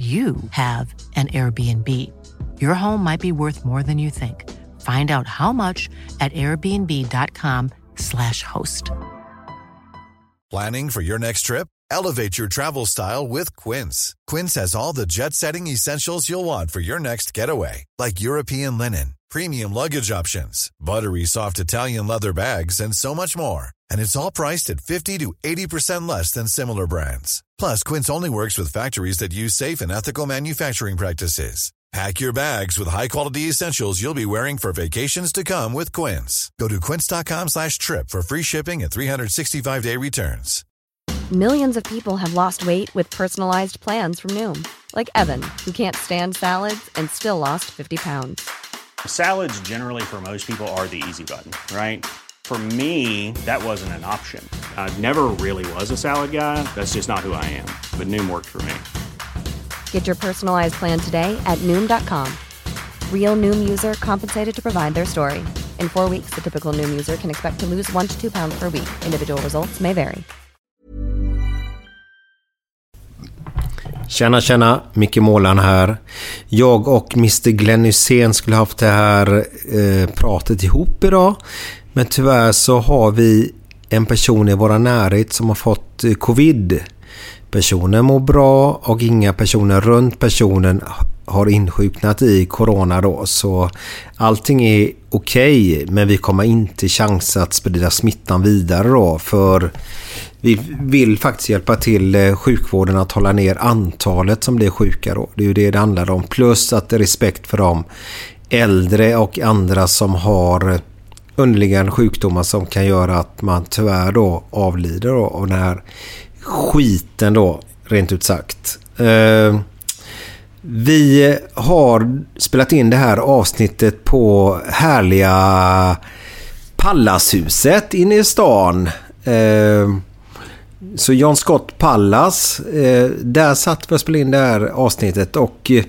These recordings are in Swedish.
you have an Airbnb. Your home might be worth more than you think. Find out how much at airbnb.com/slash host. Planning for your next trip? Elevate your travel style with Quince. Quince has all the jet setting essentials you'll want for your next getaway, like European linen, premium luggage options, buttery soft Italian leather bags, and so much more. And it's all priced at 50 to 80% less than similar brands. Plus, Quince only works with factories that use safe and ethical manufacturing practices. Pack your bags with high-quality essentials you'll be wearing for vacations to come with Quince. Go to quince.com slash trip for free shipping and 365-day returns. Millions of people have lost weight with personalized plans from Noom. Like Evan, who can't stand salads and still lost 50 pounds. Salads generally for most people are the easy button, right? For me, that wasn't an option. I never really was a salad guy. That's just not who I am. But Noom worked for me. Get your personalized plan today at Noom.com. Real Noom user compensated to provide their story. In four weeks, the typical Noom user can expect to lose one to two pounds per week. Individual results may vary. Tjena, tjena! Micke Målan här. Jag och Mr Glenn Hysén skulle haft det här eh, pratet ihop idag. Men tyvärr så har vi en person i våra närhet som har fått eh, covid. Personen mår bra och inga personer runt personen har insjuknat i corona då. Så allting är okej okay, men vi kommer inte chansa att sprida smittan vidare då. För vi vill faktiskt hjälpa till eh, sjukvården att hålla ner antalet som blir sjuka då. Det är ju det det handlar om. Plus att det är respekt för de äldre och andra som har eh, underliggande sjukdomar som kan göra att man tyvärr då avlider då av den här skiten då, rent ut sagt. Eh, vi har spelat in det här avsnittet på härliga Pallashuset inne i stan. Eh, så John Scott Pallas, eh, där satt vi och spelade in det här avsnittet och eh,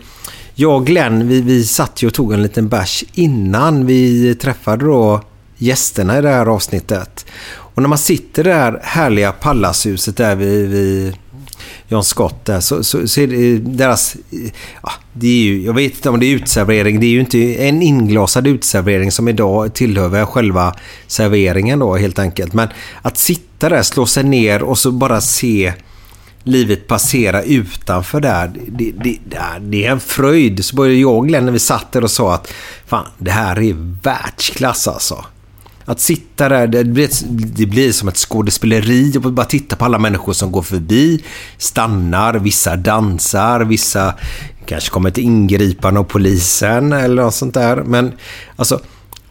jag och Glenn, vi, vi satt ju och tog en liten bärs innan vi träffade då gästerna i det här avsnittet. Och när man sitter i det här härliga Pallashuset där vid, vid John Scott där så, så, så är det deras... Ja, det är ju, jag vet inte om det är utservering. Det är ju inte en inglasad utservering som idag tillhör själva serveringen då helt enkelt. Men att sitta där, slå sig ner och så bara se livet passera utanför där. Det, det, det, är en fröjd. Så började jag och Glenn när vi satt där och sa att fan, det här är världsklass alltså. Att sitta där, det blir, det blir som ett skådespeleri och bara titta på alla människor som går förbi, stannar, vissa dansar, vissa kanske kommer till ingripande av polisen eller något sånt där. Men alltså,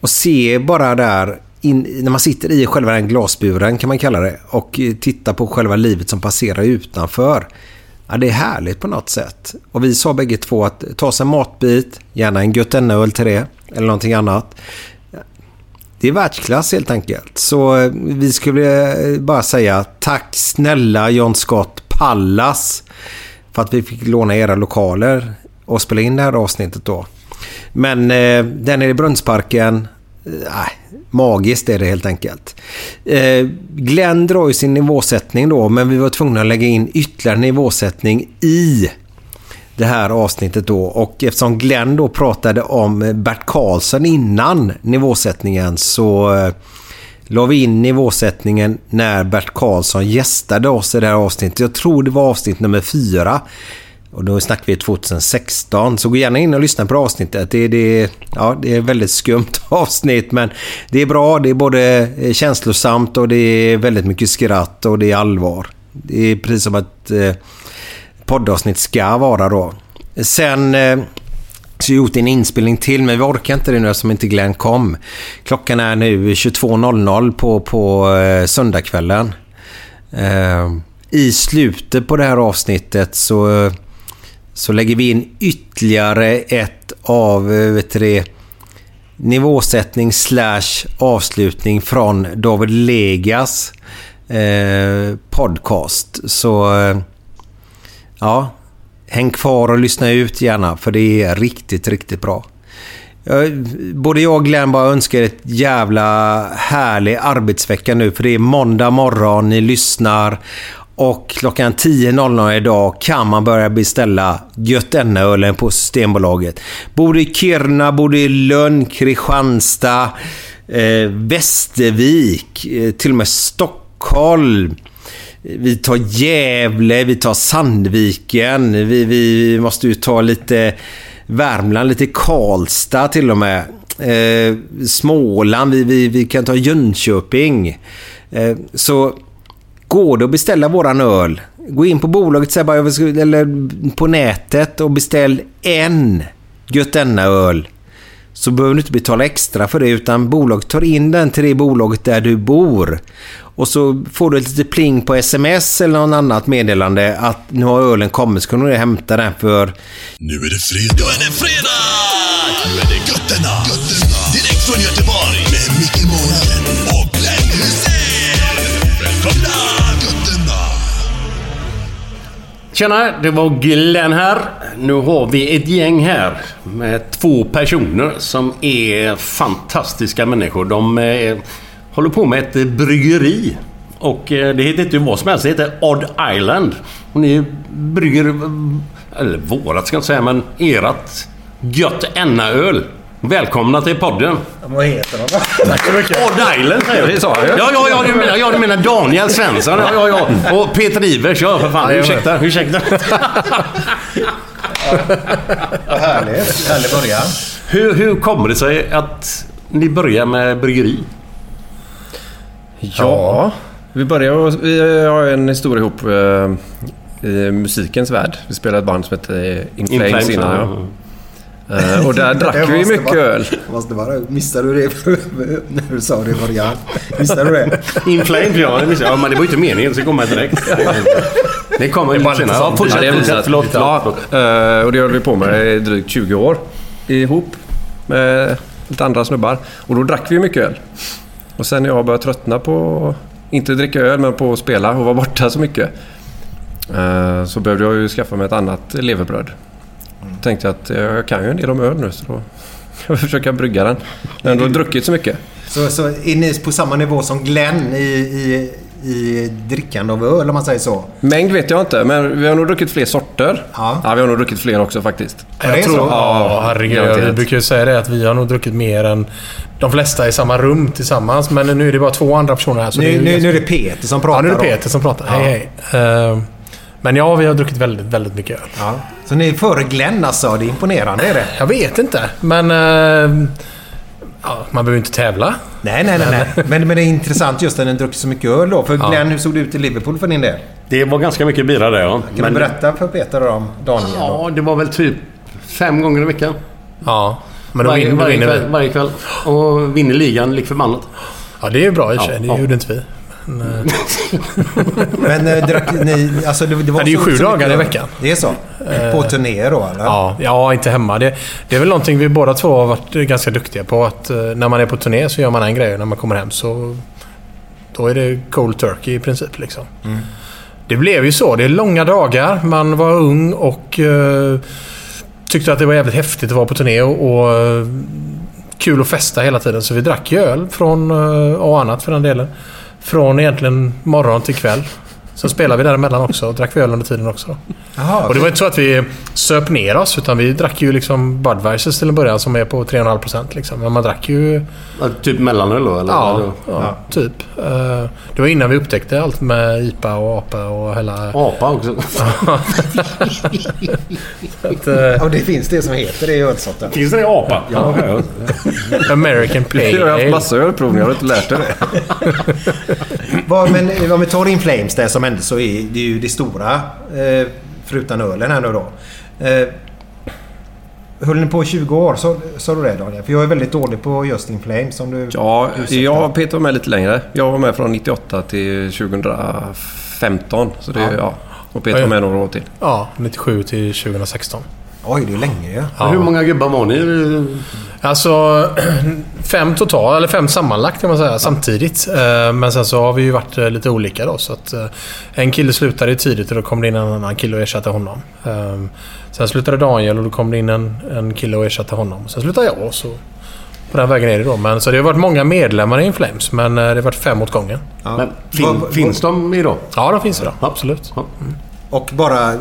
att se bara där in, när man sitter i själva den glasburen kan man kalla det och titta på själva livet som passerar utanför. Ja, det är härligt på något sätt. Och vi sa bägge två att ta sig en matbit, gärna en Götene-öl till det eller någonting annat. Det är världsklass helt enkelt. Så eh, vi skulle eh, bara säga tack snälla John Scott Pallas för att vi fick låna era lokaler och spela in det här avsnittet då. Men eh, den är i Brunnsparken. Eh, magiskt är det helt enkelt. Eh, Glenn drar ju sin nivåsättning då men vi var tvungna att lägga in ytterligare nivåsättning i det här avsnittet då. Och eftersom Glenn då pratade om Bert Karlsson innan nivåsättningen så eh, la vi in nivåsättningen när Bert Karlsson gästade oss i det här avsnittet. Jag tror det var avsnitt nummer fyra. Och då snackar vi 2016. Så gå gärna in och lyssna på avsnittet. Det, det, ja, det är väldigt skumt avsnitt men det är bra. Det är både eh, känslosamt och det är väldigt mycket skratt och det är allvar. Det är precis som att eh, poddavsnitt ska vara då. Sen eh, så gjort en inspelning till, men vi orkar inte det nu eftersom inte Glenn kom. Klockan är nu 22.00 på, på eh, söndagskvällen. Eh, I slutet på det här avsnittet så så lägger vi in ytterligare ett av eh, vet det, nivåsättning slash avslutning från David Legas eh, podcast. Så eh, ja, häng kvar och lyssna ut gärna för det är riktigt, riktigt bra. Både jag och Glenn bara önskar ett jävla härlig arbetsvecka nu för det är måndag morgon, ni lyssnar och klockan 10.00 idag kan man börja beställa Götenölen på Systembolaget. Bor i Kiruna, bor i Lönn, Kristianstad, eh, Västervik, eh, till och med Stockholm. Vi tar Gävle, vi tar Sandviken, vi, vi måste ju ta lite Värmland, lite Karlstad till och med. Eh, Småland, vi, vi, vi kan ta Jönköping. Eh, så går det att beställa våran öl. Gå in på bolaget eller på nätet och beställ en Götenna-öl. Så behöver du inte betala extra för det utan bolaget tar in den till det bolaget där du bor. Och så får du ett litet pling på sms eller något annat meddelande att nu har ölen kommit så kan du hämta den för... Nu är det fredag! Nu är det fredag! Nu är det Götterna! Götterna. Direkt från Göteborg med Micke Månaden Tjena, det var Glenn här. Nu har vi ett gäng här med två personer som är fantastiska människor. De eh, håller på med ett bryggeri. Och eh, det heter inte vad som helst, det heter Odd Island. Och ni brygger, eller vårat ska jag inte säga, men erat gött öl Välkomna till podden. Vad heter de Tack så mycket. Odd Island säger Det sa jag. Ja, ja, ja, du menar, ja, du menar Daniel Svensson. Ja, ja, ja. Och Peter Ivers. Ja, för fan. Ursäkta, ursäkta. Härligt. Härlig början. Hur, hur kommer det sig att ni börjar med bryggeri? Ja, vi började vi har en historia ihop eh, i musikens värld. Vi spelade ett band som hette Flames, In Flames innan. Ja. Uh, och där drack vi mycket bara, öl. Måste bara, missade du det när du sa det i början? Missade du det? In Flames ja, det missade. ja, men det var ju inte meningen så det kommer direkt. Det kommer lite senare. Ja, fortsätt, ja, fortsätt. Förlåt. Ja, uh, och det höll vi på med i drygt 20 år ihop med lite andra snubbar. Och då drack vi mycket öl. Och sen när jag började tröttna på, inte dricka öl, men på att spela och vara borta så mycket. Uh, så behövde jag ju skaffa mig ett annat levebröd. Mm. Tänkte att jag kan ju en del om öl nu så då jag försöka brygga den. Men då har druckit så mycket. Så, så är ni på samma nivå som Glenn i, i, i drickande av öl om man säger så? Mängd vet jag inte, men vi har nog druckit fler sorter. Ja, ja vi har nog druckit fler också faktiskt. Jag jag tror, så? Ja, herregud. Vi brukar ju säga det att vi har nog druckit mer än de flesta i samma rum tillsammans. Men nu är det bara två andra personer här. Så nu, nu, nu är det Peter som pratar. Ja, nu är det Peter som pratar. Ja. Hej, hej. Uh, men ja, vi har druckit väldigt, väldigt mycket öl. Ja. Så ni är före Glenn alltså? Det är imponerande är det. Jag vet inte, men... Uh, ja, man behöver inte tävla. Nej, nej, nej. nej. Men, men det är intressant just att ni druckit så mycket öl då. För Glenn, ja. hur såg det ut i Liverpool för din del? Det var ganska mycket bira där, ja. Kan men... du berätta för Peter om Daniel? Ja, då? det var väl typ fem gånger i veckan. Ja. Men då varje, vinner, varje, kväll, varje kväll. Och vinner ligan lik förbannat. Ja, det är ju bra i och för sig. Det ja. gjorde inte vi. Men, men äh, drack ni... Alltså det, det, var ja, det är ju sju dagar i veckan. Det är så? På turnéer då eller? Ja, ja inte hemma. Det, det, är väl någonting vi båda två har varit ganska duktiga på. Att eh, när man är på turné så gör man en grej och när man kommer hem så... Då är det cold turkey i princip liksom. Mm. Det blev ju så. Det är långa dagar. Man var ung och uh, tyckte att det var jävligt häftigt att vara på turné och, och kul att festa hela tiden. Så vi drack ju öl från, och annat för den delen. Från egentligen morgon till kväll. Sen spelade vi däremellan också och drack vi öl under tiden också. Aha, och det var inte så att vi söp ner oss utan vi drack ju liksom Budweisers till en början som är på 3,5% liksom. Men man drack ju... Typ mellanöl då? Eller? Ja, ja, ja, typ. Eh, det var innan vi upptäckte allt med IPA och APA och hela... APA också? att, uh... Ja, det finns det som heter det i ölsorten. Finns det APA? Ja. American Play Jag har haft massa ölprovningar och inte lärt dig det. men om vi tar In Flames där som ändå så är det ju det stora. Eh, förutom ölen här nu då. Eh, Höll ni på i 20 år? Sa du det Daniel? För jag är väldigt dålig på just In Flames. Som du, ja, du jag och Peter var med lite längre. Jag var med från 98 till 2015. Så det, ja. Ja. Och Peter var med några år till. Ja, 97 till 2016. Oj, det är länge ju. Hur många gubbar var ni? Alltså fem total, eller fem sammanlagt kan man säga, samtidigt. Eh, Men sen så har vi ju varit eh, lite olika då. Så att eh, en kille slutade tidigt och då kom det in en annan kille och ersatte honom. Eh, Sen slutade Daniel och då kom det in en, en kille och ersatte honom. Sen slutade jag och så på den vägen är det då. Men, så det har varit många medlemmar i In Flames, men det har varit fem åt gången. Ja. Men fin, finns de idag? Ja, de finns idag. Absolut. Ja. Och bara...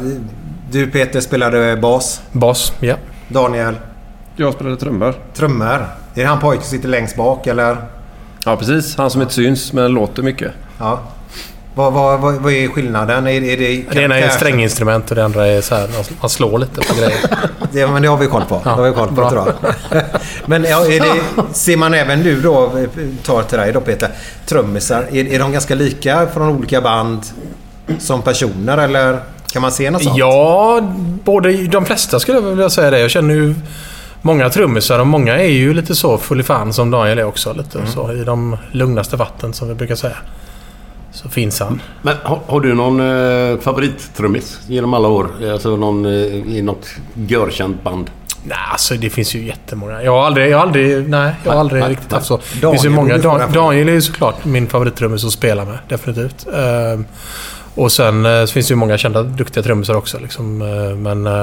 Du Peter spelade bas. Bas, ja. Daniel, Jag spelade trummor. trummor. Är det han pojken som sitter längst bak eller? Ja, precis. Han som inte syns men låter mycket. Ja. Vad, vad, vad, vad är skillnaden? Är, är det, Det ena är stränginstrument och det andra är så här, man slår lite på grejer. Det, men det har vi koll på. det har vi koll på bra. tror jag. Men ja, är det, ser man även nu då, tar till dig då Peter, trummisar. Är, är de ganska lika från olika band som personer eller kan man se något sånt? Ja, både, de flesta skulle jag vilja säga det. Jag känner ju många trummisar och många är ju lite så full i fan som Daniel är också. Lite så i de lugnaste vatten som vi brukar säga. Så finns han. Men har, har du någon eh, favorittrummis genom alla år? Alltså någon eh, i något görkänt band? Nej, alltså det finns ju jättemånga. Jag har aldrig... Jag har aldrig nej, jag har aldrig nej, riktigt nej. haft så. Det Daniel finns ju många. Dan. Daniel är ju såklart min favorittrummis att spela med. Definitivt. Ehm, och sen eh, så finns det ju många kända duktiga trummisar också. Liksom. Eh, men eh,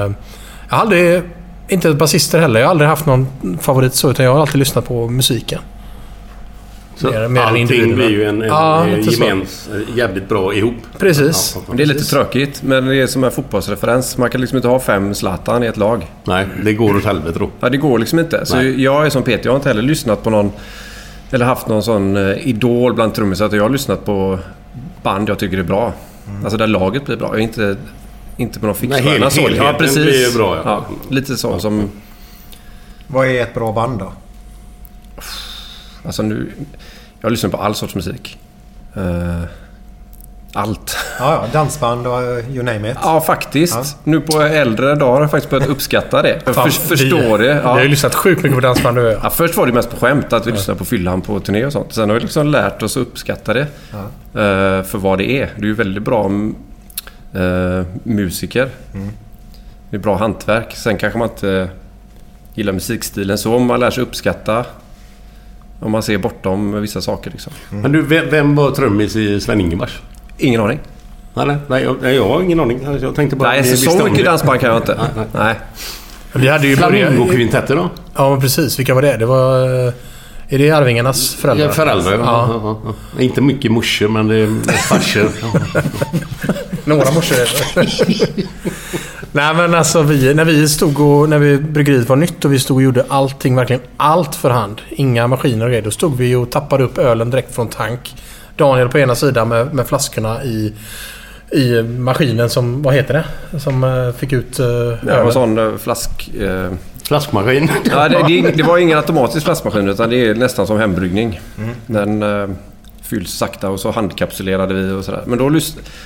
jag har aldrig... Inte basister heller. Jag har aldrig haft någon favorit så. Utan jag har alltid lyssnat på musiken. Så Mer- mer allting blir ju en, en Ja, gemens, jävligt bra ihop. Precis. Ja, Det är lite tråkigt, men det är som en fotbollsreferens. Man kan liksom inte ha fem Zlatan i ett lag. Nej, det går åt helvete då. Ja, det går liksom inte. Så Nej. jag är som Peter, jag har inte heller lyssnat på någon... Eller haft någon sån idol bland trummisar. Jag har lyssnat på band jag tycker är bra. Alltså där laget blir bra. Jag är inte, inte på någon Nej, fixstjärna så. Ja, precis. blir ju bra, ja. lite så som... Vad är ett bra band då? Alltså nu... Jag lyssnar på all sorts musik. Eh, allt. Ja, ja, dansband och uh, you name it. Ja, faktiskt. Ja. Nu på äldre dagar har jag faktiskt börjat uppskatta det. Jag Fan, för, förstår vi, det. Vi har ju Ja. lyssnat sjukt mycket på dansband du och jag. Ja, först var det mest på skämt att vi lyssnade på fyllan på turné och sånt. Sen har vi liksom lärt oss att uppskatta det eh, för vad det är. Det är ju väldigt bra mm, eh, musiker. Det är bra hantverk. Sen kanske man inte gillar musikstilen så. om Man lär sig uppskatta om man ser bortom vissa saker. Liksom. Men du, vem, vem var trummis i Sven-Ingvars? Ingen aning. Nej, nej, jag, jag har ingen aning. Jag tänkte bara... Nej, så, mycket det. dansband kan jag inte. Nej, nej. Vi hade ju. Flamingokvintetter då? Ja, men precis. Vilka var det? Det var... eh, Är det Arvingarnas föräldrar? Ja, föräldrar, ja. Ja. Ja, ja, ja. Inte mycket morsor, men det är farsor. Några morsor. Nej men alltså vi, när vi stod och... När vi, bryggeriet var nytt och vi stod och gjorde allting, verkligen allt för hand. Inga maskiner och grejer. Då stod vi och tappade upp ölen direkt från tank. Daniel på ena sidan med, med flaskorna i, i maskinen som... Vad heter det? Som eh, fick ut Det var en sån eh, flask... Eh, Flaskmaskin. Ja, det, det, det var ingen automatisk flaskmaskin utan det är nästan som hembryggning. Den eh, fylls sakta och så handkapsulerade vi och sådär. Men då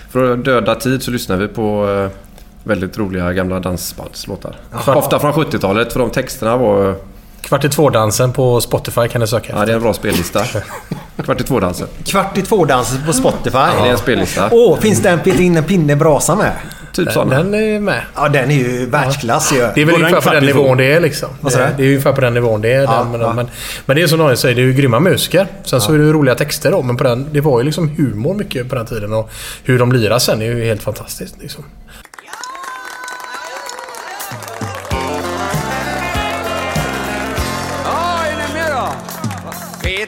för att döda tid så lyssnade vi på eh, väldigt roliga gamla dansbandslåtar. Ofta från 70-talet för de texterna var... Kvart i två-dansen på Spotify kan du söka Ja, det är en bra spellista. Kvart i två-dansen. Kvart i två-dansen på Spotify. Det är en spellista. Åh, finns det en Peter in en pinne brasa med? Typ sådana. Den är med. Ja, den är ju världsklass ju. Det är väl den ungefär på den nivån det är liksom. Vad Det, är- du? det är ungefär på den nivån det är. Ja, den, men, ja. men, men det är som Daniel säger, det är ju grymma musiker. Sen så är det ju roliga texter då, men på den, det var ju liksom humor mycket på den tiden. Och hur de lirar sen är ju helt fantastiskt. Liksom.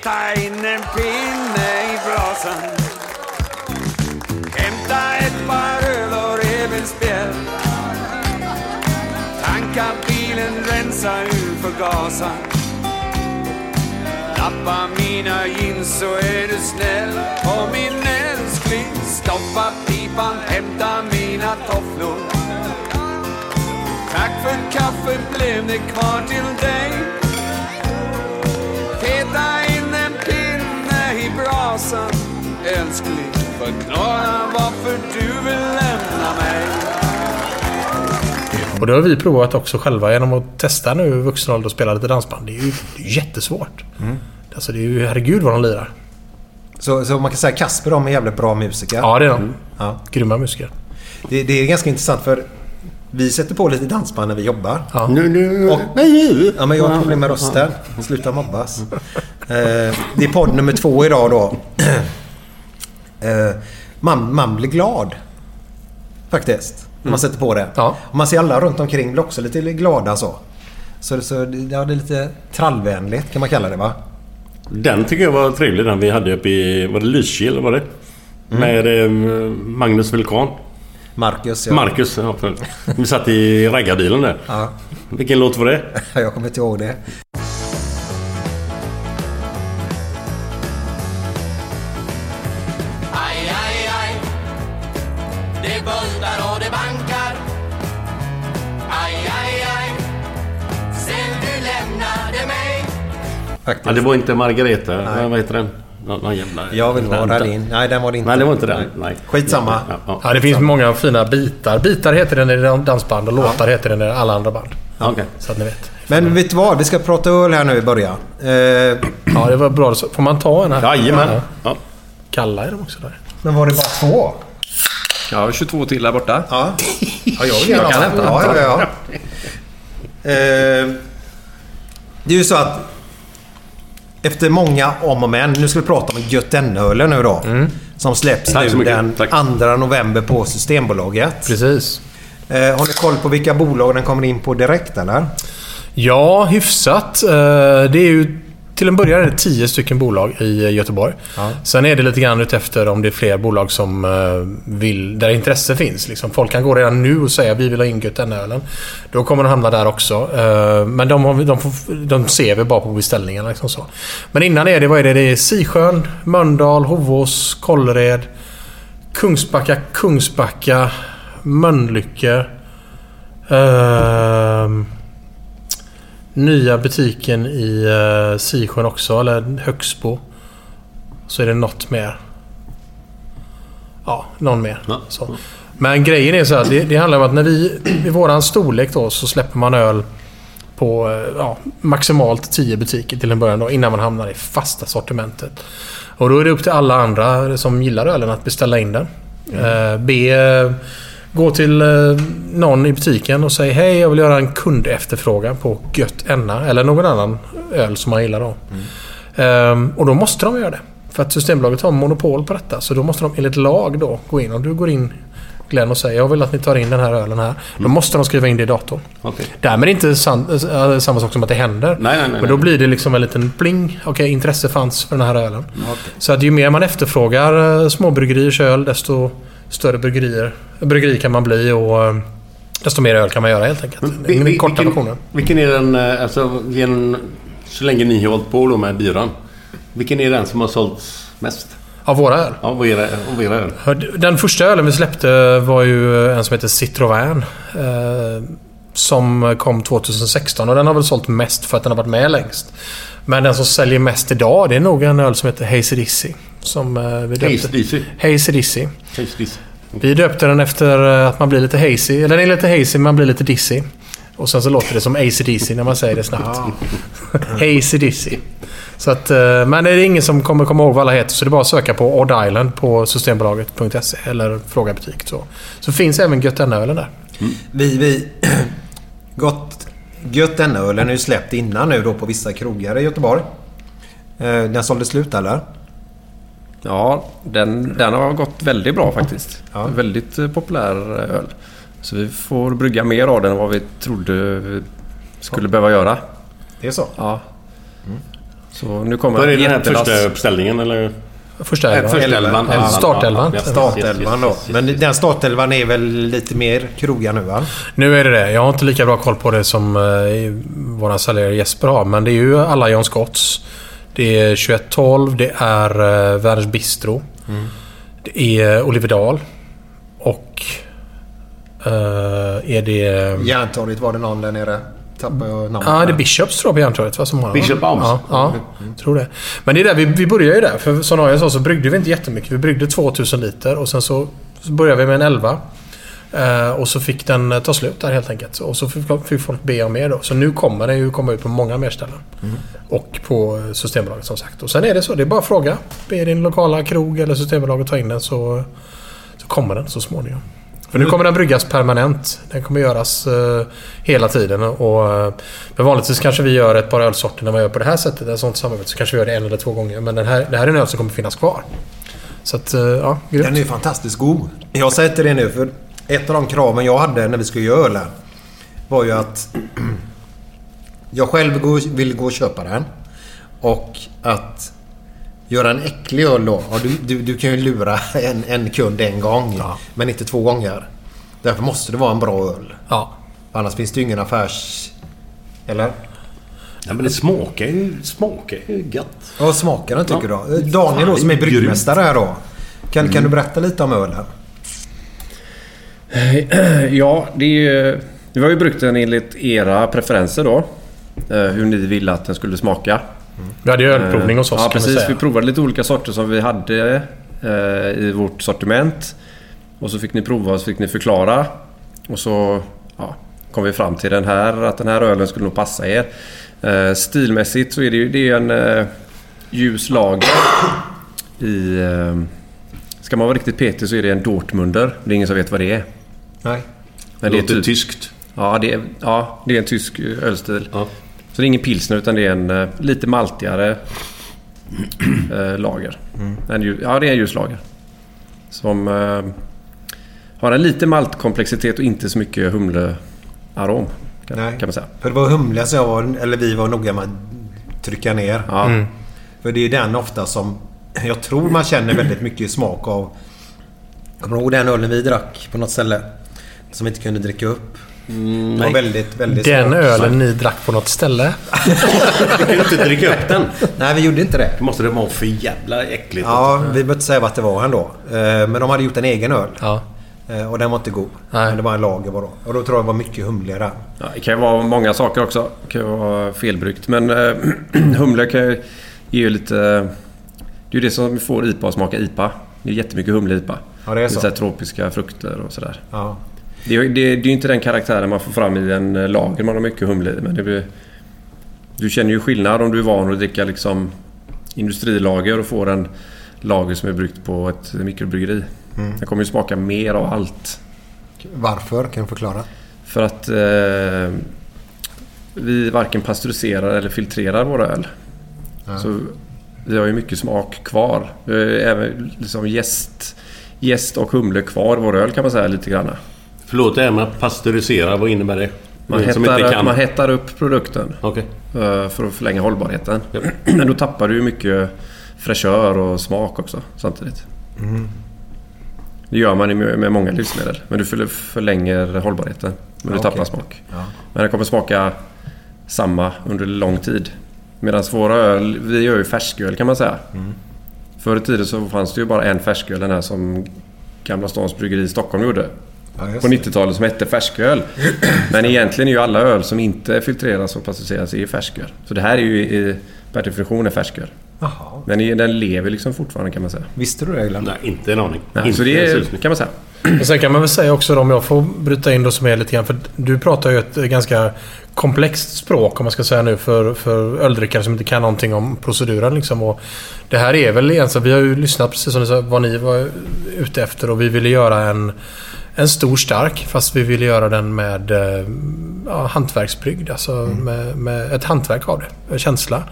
Peta in en pinne i brasan. Hämta ett par öl och revbensspjäll Tanka bilen, rensa ur förgasaren Lappa mina jeans så är du snäll. Och min älskling, stoppa pipan, hämta mina tofflor. Tack för kaffet, blev det kvar till dig? Peta brasan Älskling, förklara varför du vill lämna mig Och det har vi provat också själva genom att testa nu i vuxen ålder och spela lite dansband. Det är ju det är jättesvårt. Alltså det är ju, herregud vad de lirar. Så, så man kan säga Kasper de är jävligt bra musiker. Ja, det är de. Ja. Grymma musiker. Det, det är ganska intressant för vi sätter på lite dansband när vi jobbar. Ja. Nu, nu, Och- nej, Ja, men jag har problem med rösten. Sluta mobbas. Eh, det är podd nummer två idag då. Eh, man, man blir glad. Faktiskt. När man sätter på det. Ja. Och man ser alla runt omkring blir också lite glada så. Så, så det, ja, det är lite trallvänligt kan man kalla det va? Den tycker jag var trevlig den vi hade uppe i... Var det Lysekil var det? Med eh, Magnus Vulkan. Marcus. Ja. Marcus. Ja, vi satt i raggarbilen där. Ja, Vilken låt var det? jag kommer inte ihåg det. Aj, aj, aj. Det bultar och det bankar. Aj, aj, aj. Sen du lämnade mig. Faktiskt. Ja, det var inte Margareta. Nej. Vad heter den? Nå- Någon jävla... Jag vill vara din. Nej, den var det inte. Nej, det var inte den. Nej. Skitsamma. Ja, ja. Ja, det finns många fina bitar. Bitar heter den i dansband och låtar heter den i alla andra band. Ja, okej. Så att ni vet. Men vet du vad? Vi ska prata öl här nu i början. Eh, Ja, det var bra. Får man ta en här? Jajamän. Ja. Kalla är de också där. men var det bara två? Ja, 22 till där borta. Ja. Ja, jag Jag kan hämta. Ja, ja, ja. Eh, det är ju så att efter många om och men. Nu ska vi prata om Götene-ölen nu då. Som släpps Tack nu den Tack. 2 november på Systembolaget. Precis. Eh, har ni koll på vilka bolag den kommer in på direkt eller? Ja, hyfsat. Eh, Det är ju till en början är det tio stycken bolag i Göteborg. Sen är det lite grann utefter om det är fler bolag som eh, vill, där intresse finns. Liksom. Folk kan gå redan nu och säga vi vill ha in Götene-ölen. Då kommer de hamna där också. Eh, Men de, har, de, får, de ser vi bara på beställningarna. Liksom så. Men innan är det, vad är det? Det är Sisjön, Mölndal, Hovås, Kållered, Kungsbacka, Kungsbacka, Mölnlycke. ehm, nya butiken i uh, Sisjön också, eller Högsbo. Så är det något mer. Ja, någon mer. Ja. Så. Men grejen är så här, det, det handlar om att när vi, i våran storlek då, så släpper man öl på eh, ja, maximalt 10 butiker till en början då, innan man hamnar i fasta sortimentet. Och då är det upp till alla andra som gillar ölen att beställa in den. Eh, be, eh, gå till eh, någon i butiken och säg hej jag vill göra en kundefterfrågan på Gött Enna eller någon annan öl som man gillar då. Ehm, och då måste de göra det. För att Systembolaget har monopol på detta. Så då måste de enligt lag då gå in. Om du går in Glenn och säger jag vill att ni tar in den här ölen här. Då måste de skriva in det i datorn. Okej. Därmed inte san, äh, samma sak som att det händer. Nej, nej, nej, Men då nej. blir det liksom en liten pling. Okej, intresse fanns för den här ölen. Så att ju mer man efterfrågar eh, småbryggeriers öl, desto större bryggerier, bryggeri kan man bli och eh, desto mer öl kan man göra helt enkelt. Vi- Den vi- korta vilken, versionen. vilken är den... eh, Alltså, vilken, så länge ni har hållit på då med byran. Vilken är den som har sålts mest? Av våra öl. Ja, det? Vad är det? Hör- Den första ölen vi släppte var ju en som heter Citroën. Eh, som kom 2016 och den har väl sålt mest för att den har varit med längst. Men den som säljer mest idag det är nog en öl som heter Hazy Dizzy. Som eh, vi döpte. Hazy Dizzy. Hazy Dizzy. Vi döpte den efter eh, att man blir lite hazy. Eller den är lite hazy men man blir lite dizzy. Och sen så låter det som AC/DC när man säger det snabbt. Dizzy. Så att, eh, men det är ingen som kommer komma ihåg vad alla heter så det är bara att söka på Odd Island på Systembolaget.se eller fråga butik. Så, så finns även Götene-ölen där. Vi, vi... Gott... Götene-ölen är ju släppt innan nu då på vissa krogar i Göteborg. Den sålde slut eller? Ja, den, den har gått väldigt bra faktiskt. Ja. Väldigt eh, populär eh, öl. Så vi får brygga mer av den än vad vi trodde vi skulle behöva göra. Det är så? Ja. Så nu kommer Var är den här första uppställningen eller? Första elvan. första elvan. Eller startelvan. Ja, ja, Startelvan då. Men den startelvan är väl lite mer krogar nu va? Nu är det det. Jag har inte lika bra koll på det som eh, våra säljare Jesper har. Men det är ju alla John Scotts. Det är 2112. Det är eh, Werners Bistro. Det är eh, Oliverdal. Och... Eh, är det... Järntorget var det någon där nere. Tappade jag namnet. Ja, det är. Bishops tror jag på Järntorget va, som har? Bishop Arms. Ja, ja tror det. Men det är där vi, vi börjar ju där. För som jag sa så bryggde vi inte jättemycket. Vi bryggde 2000 liter och sen så, så började vi med en 11. Eh, och så fick den eh, ta slut där helt enkelt. Och så fick, folk be om mer då. Så nu kommer den ju komma ut på många mer ställen. Och på eh, Systembolaget som sagt. Och sen är det så. Det är bara att fråga. Be din lokala krog eller Systembolaget ta in den så, så kommer den så småningom. För nu kommer den bryggas permanent. Den kommer göras eh, hela tiden. Och, eh, men vanligtvis kanske vi gör ett par ölsorter när man gör på det här sättet. Ett sånt samarbete. Så kanske vi gör det en eller två gånger. Men den här, det här är en öl som kommer finnas kvar. Så att, eh, ja, grymt. Den är fantastiskt god. Jag säger till det nu för ett av de kraven jag hade när vi skulle göra ölen var ju att jag själv vill gå och köpa den. Och att göra en äcklig öl då. Ja, du, du, du kan ju lura en, en kund en gång. Men inte två gånger. Därför måste det vara en bra öl. Ja. Annars finns det ju ingen affärs... Eller? Ja, men det smakar ju, smakar ju gött. Vad smakar den tycker Ja. du? Daniel då som är bryggmästare här då. Kan, kan du berätta lite om ölen? Ja, det är ju... Vi har ju bryggt den enligt era preferenser då. Eh, Hur ni ville att den skulle smaka. Vi hade ju ölprovning hos oss Ja, kan precis. man säga. Vi provade lite olika sorter som vi hade eh, i vårt sortiment. Och så fick ni prova och så fick ni förklara. Och så ja, kom vi fram till den här, att den här ölen skulle nog passa er. Eh, stilmässigt så är det ju det är en eh, ljus lager i... Eh, ska man vara riktigt petig så är det en Dortmunder. Det är ingen som vet vad det är. Nej. Men Det det är låter typ, tyskt. ja, det är, ja, det är en tysk eh, ölstil. Ja. Så det är ingen pilsner utan det är en eh, lite maltigare eh, lager. En, lju- ja, det är en ljuslager. Som eh, har en lite maltkomplexitet och inte så mycket humlearom. Kan, Nej. kan man säga. För det var humliga som jag var, eller vi var noga med att trycka ner. Ja. Mm. För det är den ofta som jag tror man känner väldigt mycket smak av. Kommer du ihåg den ölen vi drack på något ställe? Som vi inte kunde dricka upp. det var väldigt, väldigt Den svårt. ölen ni drack på något ställe. Du kan ju inte dricka upp den. Nej, vi gjorde inte det. Det måste det vara för jävla äckligt. Ja, vi behöver inte säga vad det var ändå. Eh, Men de hade gjort en egen öl. Ja. Eh, Och den var inte god. Nej. Men det var en lager bara. Och då tror jag det var mycket humligare. Ja, det kan ju vara många saker också. Det kan ju vara felbryggt. Men eh, humle kan ju ge lite... Det är ju det som får IPA att smaka IPA. Det är jättemycket humle i IPA. Ja, det är så. Lite här tropiska frukter och sådär. Ja. Det är, det, det är ju inte den karaktären man får fram i en eh, lager man har mycket humle i. Men det blir, du känner ju skillnad om du är van att dricka liksom industrilager och får en lager som är bryggt på ett mikrobryggeri. Den kommer ju smaka mer av allt. Varför? Kan du förklara? För att eh, vi varken pasteuriserar eller filtrerar våra öl. Så vi har ju mycket smak kvar. Även liksom jäst, jäst och humle kvar i vår öl kan man säga lite grann. Förlåt, det här med att pasteurisera, vad innebär det? Man som hettar, inte kan. man hettar upp produkten Okej. eh, för att förlänga hållbarheten. Men då tappar du mycket fräschör och smak också samtidigt. Det gör man ju med många livsmedel. Men du förl- förlänger hållbarheten. Men du Ja, tappar okej. smak. Ja. Men den kommer smaka samma under lång tid. Medan våra öl, vi gör ju färsköl kan man säga. Förr i tiden så fanns det ju bara en färsköl, den här som Gamla Stans Bryggeri i Stockholm gjorde. Ja, På det. 90-talet som hette färsköl. Men egentligen är ju alla öl som inte filtreras och pasteuriseras är ju färsköl. Så det här är ju i, per definition en färsköl. Jaha. Men i- den lever liksom fortfarande kan man säga. Visste du det Glenn? Nej, inte en aning. Nej, inte så det är, kan man säga. Och sen kan man väl säga också då, om jag får bryta in då som är lite grann. För du pratar ju ett ganska komplext språk om man ska säga nu för, för öldrickare som inte kan någonting om proceduren. Liksom. Och det här är väl egentligen, vi har ju lyssnat precis som du sa, vad ni var ute efter och vi ville göra en, en stor stark fast vi ville göra den med eh, ja, hantverksbryggd. Alltså med, med ett hantverk av det, en känsla.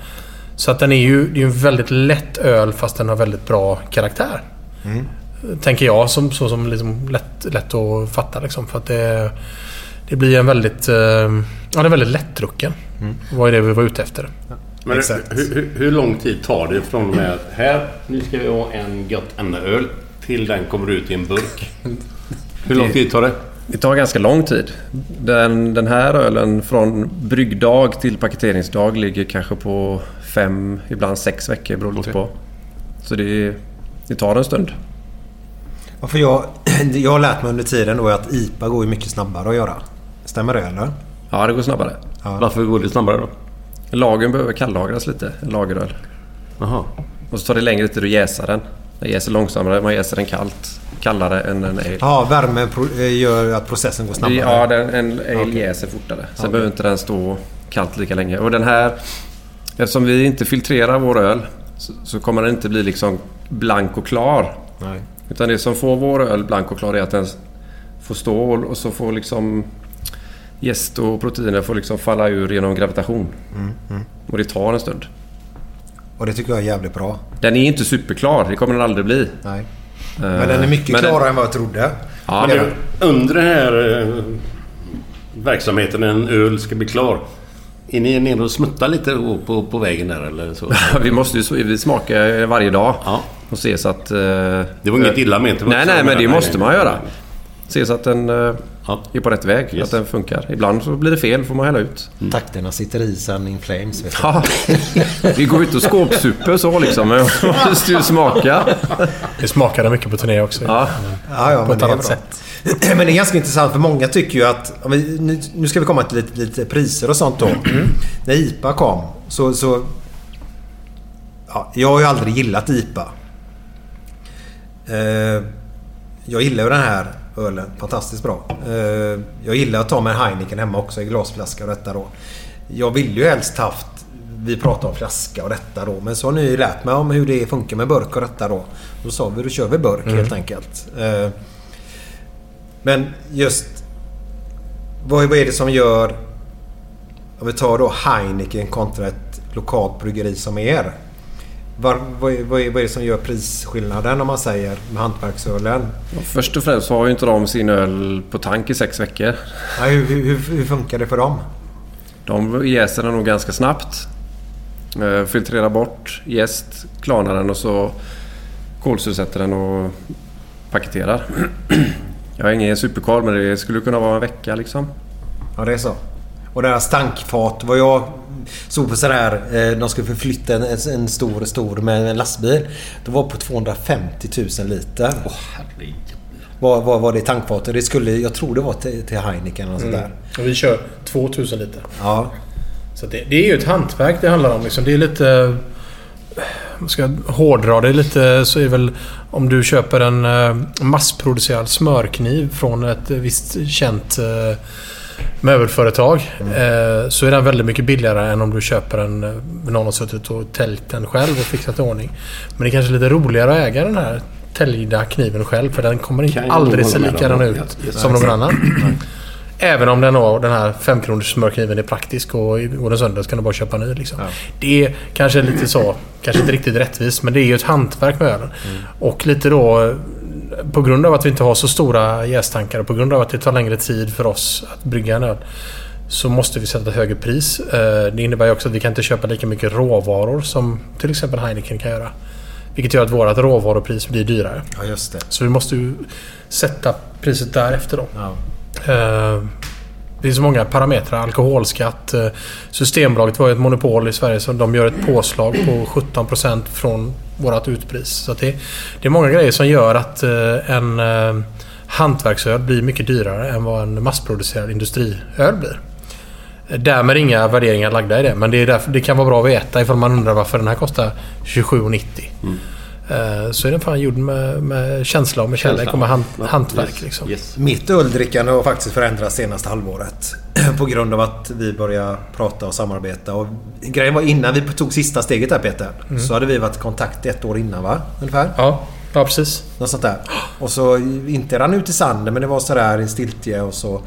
Så att den är ju, det är en väldigt lätt öl fast den har väldigt bra karaktär. Tänker jag som, så som liksom lätt, lätt att fatta liksom. För att det, det blir en väldigt... eh, Ja, den är väldigt lättdrucken. Vad är det vi var ute efter? Men Exakt. hur, hur, hur lång tid tar det från och med att här, nu ska vi ha en gött ämneöl, till den kommer ut i en burk? Hur lång tid tar det? Det tar ganska lång tid. Den, den här ölen från bryggdag till paketeringsdag ligger kanske på fem, ibland sex veckor beror lite Okej. på. Så det, det tar en stund. Ja, för jag, jag har lärt mig under tiden då att IPA går mycket snabbare att göra. Stämmer det eller? Ja, det går snabbare. Varför går det snabbare då? Lagen behöver kalllagras lite, en lageröl. Jaha. Och så tar det längre tid att jäsa den. Den jäser långsammare, man jäser den kallt. Kallare än en ale. Ja, värme pro- eh, gör att processen går snabbare. Ja, den, en ale Okej. jäser fortare. Sen Okej. behöver inte den stå kallt lika länge. Och den här... Eftersom vi inte filtrerar vår öl så, så kommer den inte bli liksom blank och klar. Nej. Utan det som får vår öl blank och klar är att den får stå och, och så får liksom jäst och proteiner får liksom falla ur genom gravitation. Och det tar en stund. Och det tycker jag är jävligt bra. Den är inte superklar, det kommer den aldrig bli. Nej. Men den är mycket men den- klarare än vad jag trodde. Ja, Men under den här eh, verksamheten, en öl ska bli klar. Är ni nere och smuttar lite på, på, vägen där eller så? vi måste ju vi smakar varje dag Ja. och se så att... eh, Det var inget illa ment. Nej, nej, jag men det måste man göra. Se så att den eh, Ja. är på rätt väg, Yes. att den funkar. Ibland så blir det fel, får man hälla ut. Takterna sitter i sen in flames. Ja, vi går ut och skåpsuper så liksom, men man måste ju smaka. Det smakade mycket på turné också. Ja. Ja, ja, På men ett det är annat sätt. Men det är ganska intressant för många tycker ju att... Nu, ska vi komma till lite, lite priser och sånt då. När IPA kom så... så ja, jag har ju aldrig gillat IPA. Eh, jag gillar ju den här ölen. Fantastiskt bra. Eh, jag gillar att ta med en Heineken hemma också i glasflaska och detta då. Jag vill ju helst haft... Vi pratar om flaska och detta då. Men så har ni ju lärt mig om hur det funkar med burk och detta då. Då sa vi då kör vi burk helt enkelt. Eh, men just... Vad, vad är det som gör... Om vi tar då Heineken kontra ett lokalt bryggeri som er. Var, vad, är- vad, är, vad är det som gör prisskillnaden om man säger med hantverksölen? Först och främst så har ju inte de sin öl på tank i sex veckor. Ja, hur, hur, hur, funkar det för dem? De jäser den nog ganska snabbt. Eh, filtrerar bort jäst, klarnar den och så kolsyresätter den och paketerar. Jag har ingen superkoll men det skulle kunna vara en vecka liksom. Ja, det är så. Och deras tankfat. Vad jag såg på sådär. Eh, de skulle förflytta en, en stor, stor med en lastbil. Det var på 250 000 liter. Åh, herregud. Vad var, var det tankfatet? Det skulle, jag tror det var till, till Heineken och sådär. Och vi kör 2000 liter. Ja. Så det, det är ju ett hantverk det handlar om. Liksom. Det är lite... Om ska jag hårdra det lite så är väl om du köper en eh, massproducerad smörkniv från ett visst känt eh, möbelföretag. Eh, så är den väldigt mycket billigare än om du köper en... eh, Någon har suttit och täljt den själv och fixat i ordning. Men det är kanske lite roligare att äga den här täljda kniven själv för den kommer inte aldrig se likadan ut yes. som någon annan. Även om den, har, den här 5 kronors smörkniven är praktisk och går den sönder så kan du bara köpa en ny. Liksom. Det är kanske lite så, kanske inte riktigt rättvist, men det är ju ett hantverk med ölen. Och lite då på grund av att vi inte har så stora jästankar och på grund av att det tar längre tid för oss att brygga en öl så måste vi sätta ett högre pris. Eh, Det innebär också att vi kan inte köpa lika mycket råvaror som till exempel Heineken kan göra. Vilket gör att vårt råvarupris blir dyrare. ja, just det. Så vi måste ju sätta priset därefter då. Ja. Eh, Det finns så många parametrar. Alkoholskatt. eh, Systembolaget var ju ett monopol i Sverige så de gör ett påslag på 17% från vårt utpris. Så att det, det är många grejer som gör att eh, en eh, hantverksöl blir mycket dyrare än vad en massproducerad industriöl blir. Därmed inga värderingar lagda i det. Men det, är därför, det kan vara bra att veta ifall man undrar varför den här kostar 27,90. Mm. Så är den fan gjord med, med känsla och med kärlek och med hant, hantverk. Yes, Liksom. Yes. Mitt öldrickande har faktiskt förändrats senaste halvåret. På grund av att vi började prata och samarbeta. Och grejen var innan vi tog sista steget där Peter. Så hade vi varit i kontakt ett år innan va? Ungefär. Ja, ja, precis. Något sånt där. Och så inte rann ut i sanden men det var sådär i stiltje och så.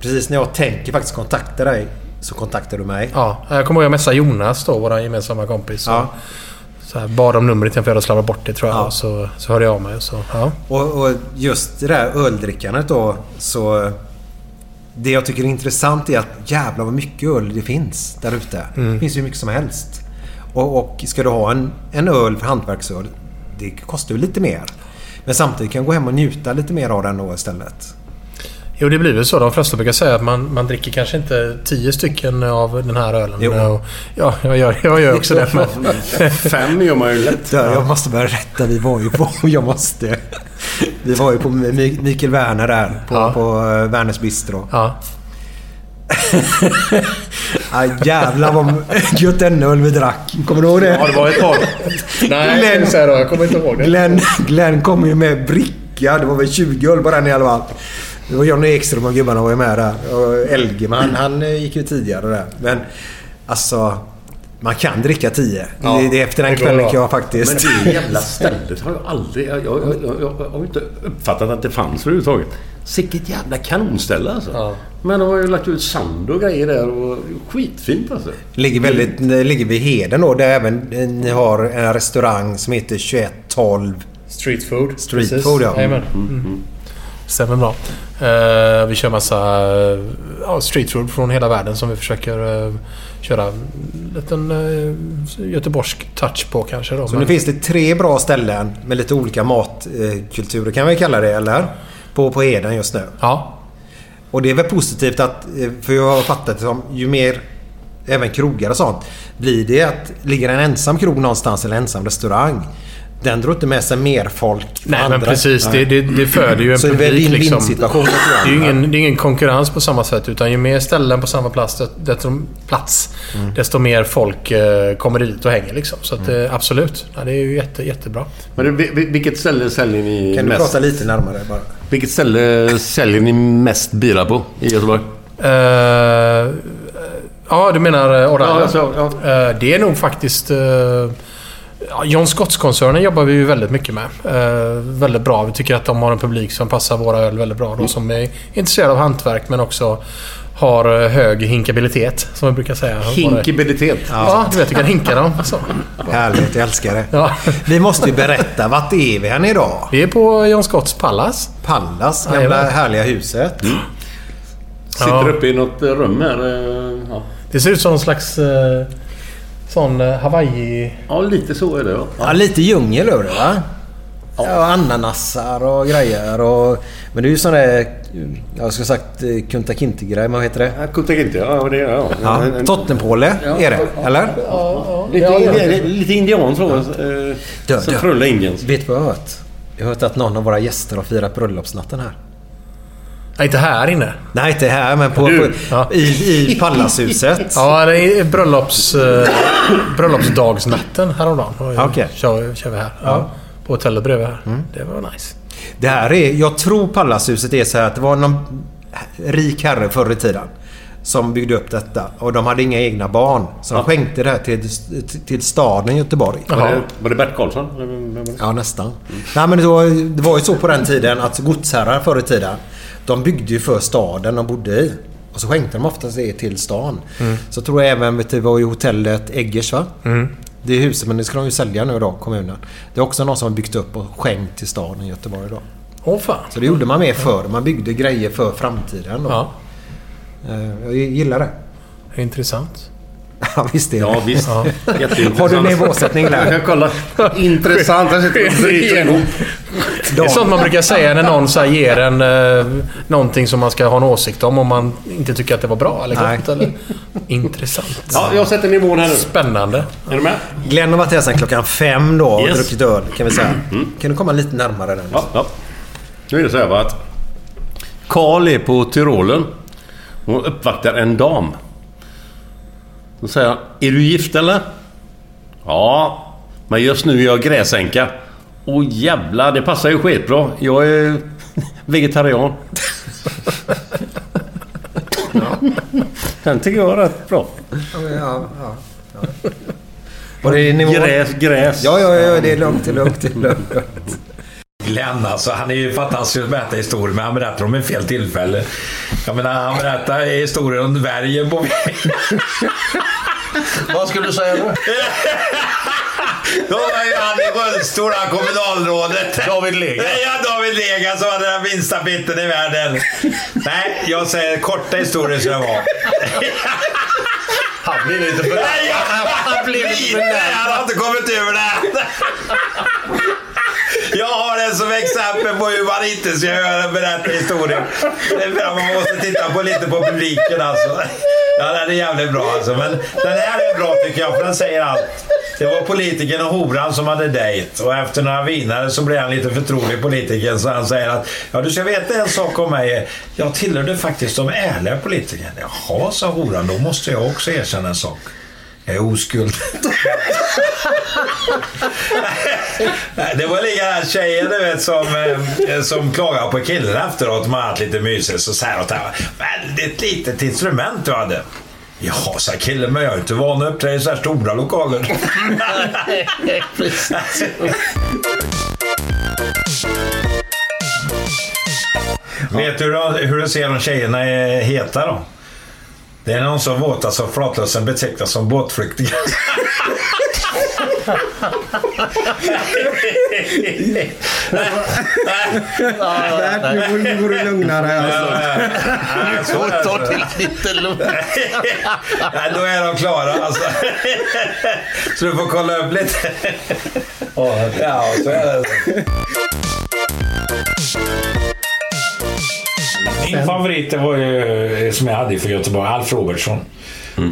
Precis när jag tänker faktiskt kontakta dig så kontaktar du mig. Ja, jag kommer ihåg att jag messade Jonas då, vår gemensamma kompis. Och Ja. Så här, bad om numret för jag hade slarvat bort det tror jag. Ja. Så, så hörde jag av mig. Och så, ja. Och, och just det där öldrickandet då så... Det jag tycker är intressant är att jävlar vad mycket öl det finns där ute. Det finns ju mycket som helst. Och, och ska du ha en, en öl för hantverksöl, det kostar ju lite mer. Men samtidigt kan du gå hem och njuta lite mer av den då istället. Jo, det blir väl så. De flesta brukar säga att man, man dricker kanske inte tio stycken av den här ölen. Jo. Och, ja, jag gör, jag gör också det. Men, Fem gör man ju lätt. Där, Jag måste börja rätta. Vi var ju på... Jag måste... Vi var ju på Mi- Mikael Werner där. På, Ja. på eh, Werners Bistro. ja. Ah, jävlar vad gött den öl vi drack. Kommer du ihåg det? ja, det var ett par. Nej, jag kan säga då, jag kommer inte ihåg det. Glenn, Glenn kom ju med bricka. Det var väl 20 öl på den i alla fall. Det var Johnny Ekström och gubbarna var ju med där. Och Elgeman, han eh, gick ju tidigare där. Men alltså... Man kan dricka 10. Ja, det, det, efter den kvällen jag faktiskt... Men det jävla stället har jag aldrig... Jag, jag, jag, jag, jag har inte uppfattat att det fanns överhuvudtaget. Sicket jävla kanonställe alltså. Ja. Men de har ju lagt ut sand och grejer där och skitfint alltså. Ligger, väldigt, det ligger vid Heden då. Där även eh, ni har en restaurang som heter 2112. Street food. Street Precis. food, ja. Jajamän. Mm. Stämmer bra. Eh, vi kör massa uh, street food från hela världen som vi försöker uh, köra en liten uh, göteborgsk touch på kanske. Då. Så nu finns det tre bra ställen med lite olika matkulturer kan vi kalla det, eller? På, på Heden just nu. Ja. Och det är väl positivt att, eh, för jag har fattat det som, ju mer även krogar och sånt. Blir det att ligger en ensam krog någonstans eller en ensam restaurang. Den drar inte med sig mer folk. Nej, men andra. precis. Det, det, det föder ju en Så det är väl publik. win-win Liksom. jag. Det är ju ingen, det är ingen konkurrens på samma sätt. Utan ju mer ställen på samma plats, desto, plats, Mm. desto mer folk eh, kommer dit och hänger. Liksom. Så att, eh, absolut. Ja, det är ju jätte, jättebra. Men vilket ställe säljer ni Kan du mest? prata lite närmare bara? Vilket ställe säljer ni mest bilar på i Göteborg? Eh, ja, du menar uh, Oranje? Ja, alltså, ja. Eh, det är nog faktiskt... Uh, ja, John Scotts-koncernen jobbar vi ju väldigt mycket med. Eh, väldigt bra. Vi tycker att de har en publik som passar våra öl väldigt bra. Då, som är intresserad av hantverk men också har eh, hög hinkabilitet, som vi brukar säga. Hinkabilitet. Ja, du vet, du kan hinka dem. Så. Härligt, jag älskar det. Ja. Vi måste ju berätta, vart är vi här idag? Vi är på John Scotts Pallas. Pallas, gamla Jajamän. härliga huset. Sitter Ja. uppe i något rum här. eh, Ja. Det ser ut som någon slags eh, sån eh, Hawaii... ja, lite så är det ja. Ja, lite djungel över det va? Ja, ananasar och grejer och... Men det är ju sån där... Jag skulle sagt eh, Kunta Kinte-grej, men vad heter det? Ja, Kunta Kinte, ja. Det, är- ja. Ja, En- en- Tottenpåle är det, eller? Lite, Ja, ja. indi- lite indian så. Eh, Dö, som dö. Frulla Indians. Vet du vad jag har hört? Jag har hört att någon av våra gäster har firat bröllopsnatten här. Nej, inte här inne. Nej, inte här, men på, på, Ja. i, i Pallashuset. Ja, det är bröllops, eh, bröllopsdagsnatten häromdagen. Okej. kör, kör vi här. Ja. På hotellet bredvid här. Det var nice. Det här är... Jag tror Pallashuset är så här att det var någon rik herre förr i tiden. Som byggde upp detta. Och de hade inga egna barn. Så de skänkte det här till, till staden Göteborg. Var Jaha. det, var det Bert Karlsson? Ja, nästan. Nej, men det var, det var ju så på den tiden att godsherrar förr i tiden. De byggde ju för staden de bodde i. Och så skänkte de oftast det till stan. Så tror jag även, vet du, var ju hotellet Eggers va? Det är huset, men det ska de ju sälja nu då, kommunen. Det är också någon som har byggt upp och skänkt till staden Göteborg då. Åh fan. Så det gjorde man med förr. Man byggde grejer för framtiden då. Ja, Eh, Jag gillar det. intressant. Ja, visst är det. Ja, visst. Jätteintressant. Har du nivåsättning Jag där? kan kolla. Intressant. Jag sitter och bryter ihop. Det är sånt man brukar säga när någon så ger en eh, någonting som man ska ha en åsikt om om man inte tycker att det var bra eller Nej. gott. Eller. Intressant. Ja, jag sätter nivån här nu. Spännande. Är du med? Glenn har varit här sedan klockan fem då och Yes. druckit öl kan vi säga. Kan du komma lite närmare den? Ja, ja. Nu är det så här va att Karl är på Tyrolen och uppvaktar en dam. Då säger han, är du gift eller? Ja, men just nu är jag gräsänka. Åh jävlar, det passar ju skitbra. Jag är vegetarian. Den tycker jag är rätt bra. Ja, ja, ja. Var det nivå? Gräs, gräs. Ja, ja, ja, det är lugnt, det är lugnt, det är lugnt. Glenn alltså, han är ju fantastisk att berätta historier men han berättar om en fel tillfälle. Jag menar, han berättar historien om dvärgen på Vad skulle du säga nu? Då var ju han i rullstol, han kommunalrådet. David Lega. Ja, David Lega som hade den minsta biten i världen. Nej, jag säger korta historier ska det vara. Han blir lite för... Nej, han blev lite Han har inte kommit över det. Jag har det som exempel på hur man inte ska göra berätta historier. Det är man måste titta på lite på publiken alltså. Ja, den är jävligt bra alltså. Men den här är bra tycker jag, för den säger allt. Det var politikern och horan som hade dejt och efter några vinare så blev han lite förtrolig politikern så han säger att ja du ska veta en sak om mig. Jag tillhörde faktiskt de ärliga politikerna. Jaha, sa horan, då måste jag också erkänna en sak. Jag är oskuld. Det var likadant tjejen du vet som, eh, som klagar på killen efteråt. De har haft lite mysigt. Så säger de att väldigt litet instrument du hade. Jaha, sa killen, men jag är inte van att uppträda i så här stora lokaler. Vet du hur, de- hur du ser om tjejerna är heta då? Det är någon som våta som flatlösen betecknas som båtflyktingar. Bert, nu får- nu får du lugna dig alltså. Så är det. Ta till lite lugnt. Nej, då är de klara alltså. Så du får kolla upp lite. Ja, så är det. Min favorit det var ju, som jag hade för Göteborg, Alf Robertsson.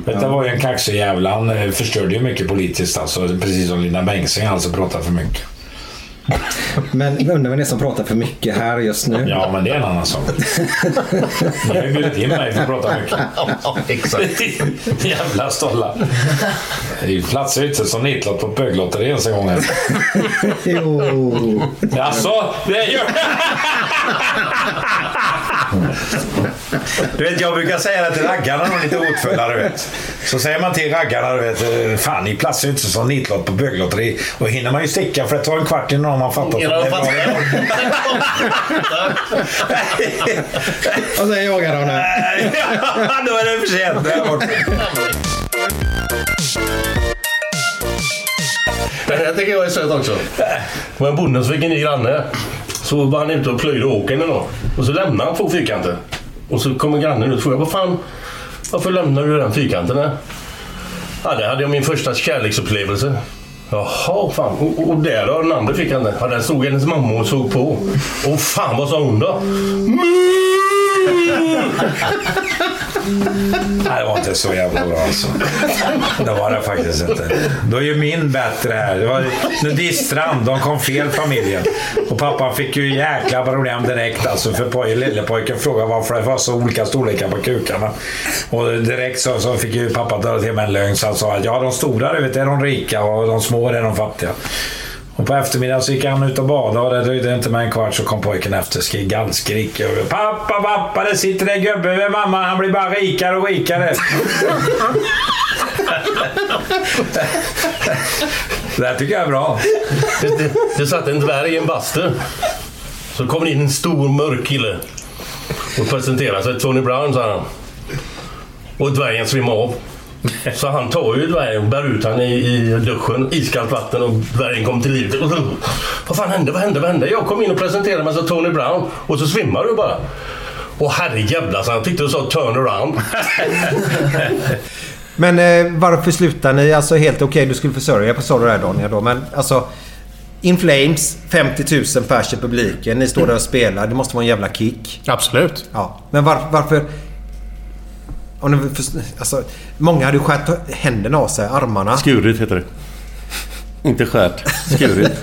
Detta var ju en kaxig jävel. Han eh, förstörde ju mycket politiskt alltså. Precis som Lina Bengtzing alltså pratar för mycket. Men undrar vem det är som pratar för mycket här just nu? Ja, men det är en annan sak. Ni har ju bjudit in mig för att prata mycket. Ja, exakt. Jävla stollar. Det platsar ju inte som nitlott på böglotteri ens en gång. här. Jo. Jaså? Det gör... Du vet, jag brukar säga det till raggarna när de är lite hotfulla, du vet. Så säger man till raggarna, du vet, fan ni platsar ju inte som nitlott på böglotteri. Då hinner man ju sticka för det tar en kvart innan det Ingen har är bra. Och sen jagar de nu. Ja, Då är det för sent. Det. Den här tycker jag är söt också. Det var en bonde som fick en ny granne. Så var han ute och plöjde åkern en dag. Och så lämnade han två fyrkanter. Och så kommer grannen ut och frågar vad fan, varför lämnar du den fyrkanten? där? Ja, det hade jag min första kärleksupplevelse. Jaha, fan. Och, och där då, den andra fyrkanten. Ja, där stod hennes mamma och såg på. Och fan, vad sa hon då? Mm. Nej, det var inte så jävla bra alltså. Det var det faktiskt inte. Då är ju min bättre här. Det var nudiststrand. De kom fel familjen. Och pappan fick ju jäkla problem direkt alltså. För poj, lillepojken frågade varför det var så olika storlekar på kukarna. Och direkt så, så fick ju pappa dra till med en lögn. Så han sa att ja, de stora du vet, är de rika och de små är de fattiga. Och på eftermiddagen så gick han ut och badade och det dröjde inte med en kvart så kom pojken efter skrik, gallskrik. Pappa, pappa, det sitter en gubbe med mamma. Han blir bara rikare och rikare. det här tycker jag är bra. Det, det, det satt en dvärg i en bastu. Så kom det in en stor mörk kille. Och presenterade sig. Tony Brown sa han. Och dvärgen svimmade av. Så han tar ju dvärgen och bär ut han i, i duschen. Iskallt vatten och dvärgen kom till livet. Och, vad fan hände? Vad hände? Vad hände? Jag kom in och presenterade mig som Tony Brown. Och så svimmar du bara. Och herrejävlar, så han tyckte du sa turn around. Men eh, varför slutar ni? Alltså helt okej, du skulle försörja på sa du där Daniel då. Men alltså... In Flames, 50 000 pers i publiken. Ni står där och spelar. Det måste vara en jävla kick. Absolut. Ja. Men var, varför... Om för, alltså, många hade ju skärt händerna av sig, armarna. Skurit heter det. Inte skärt. Skurit.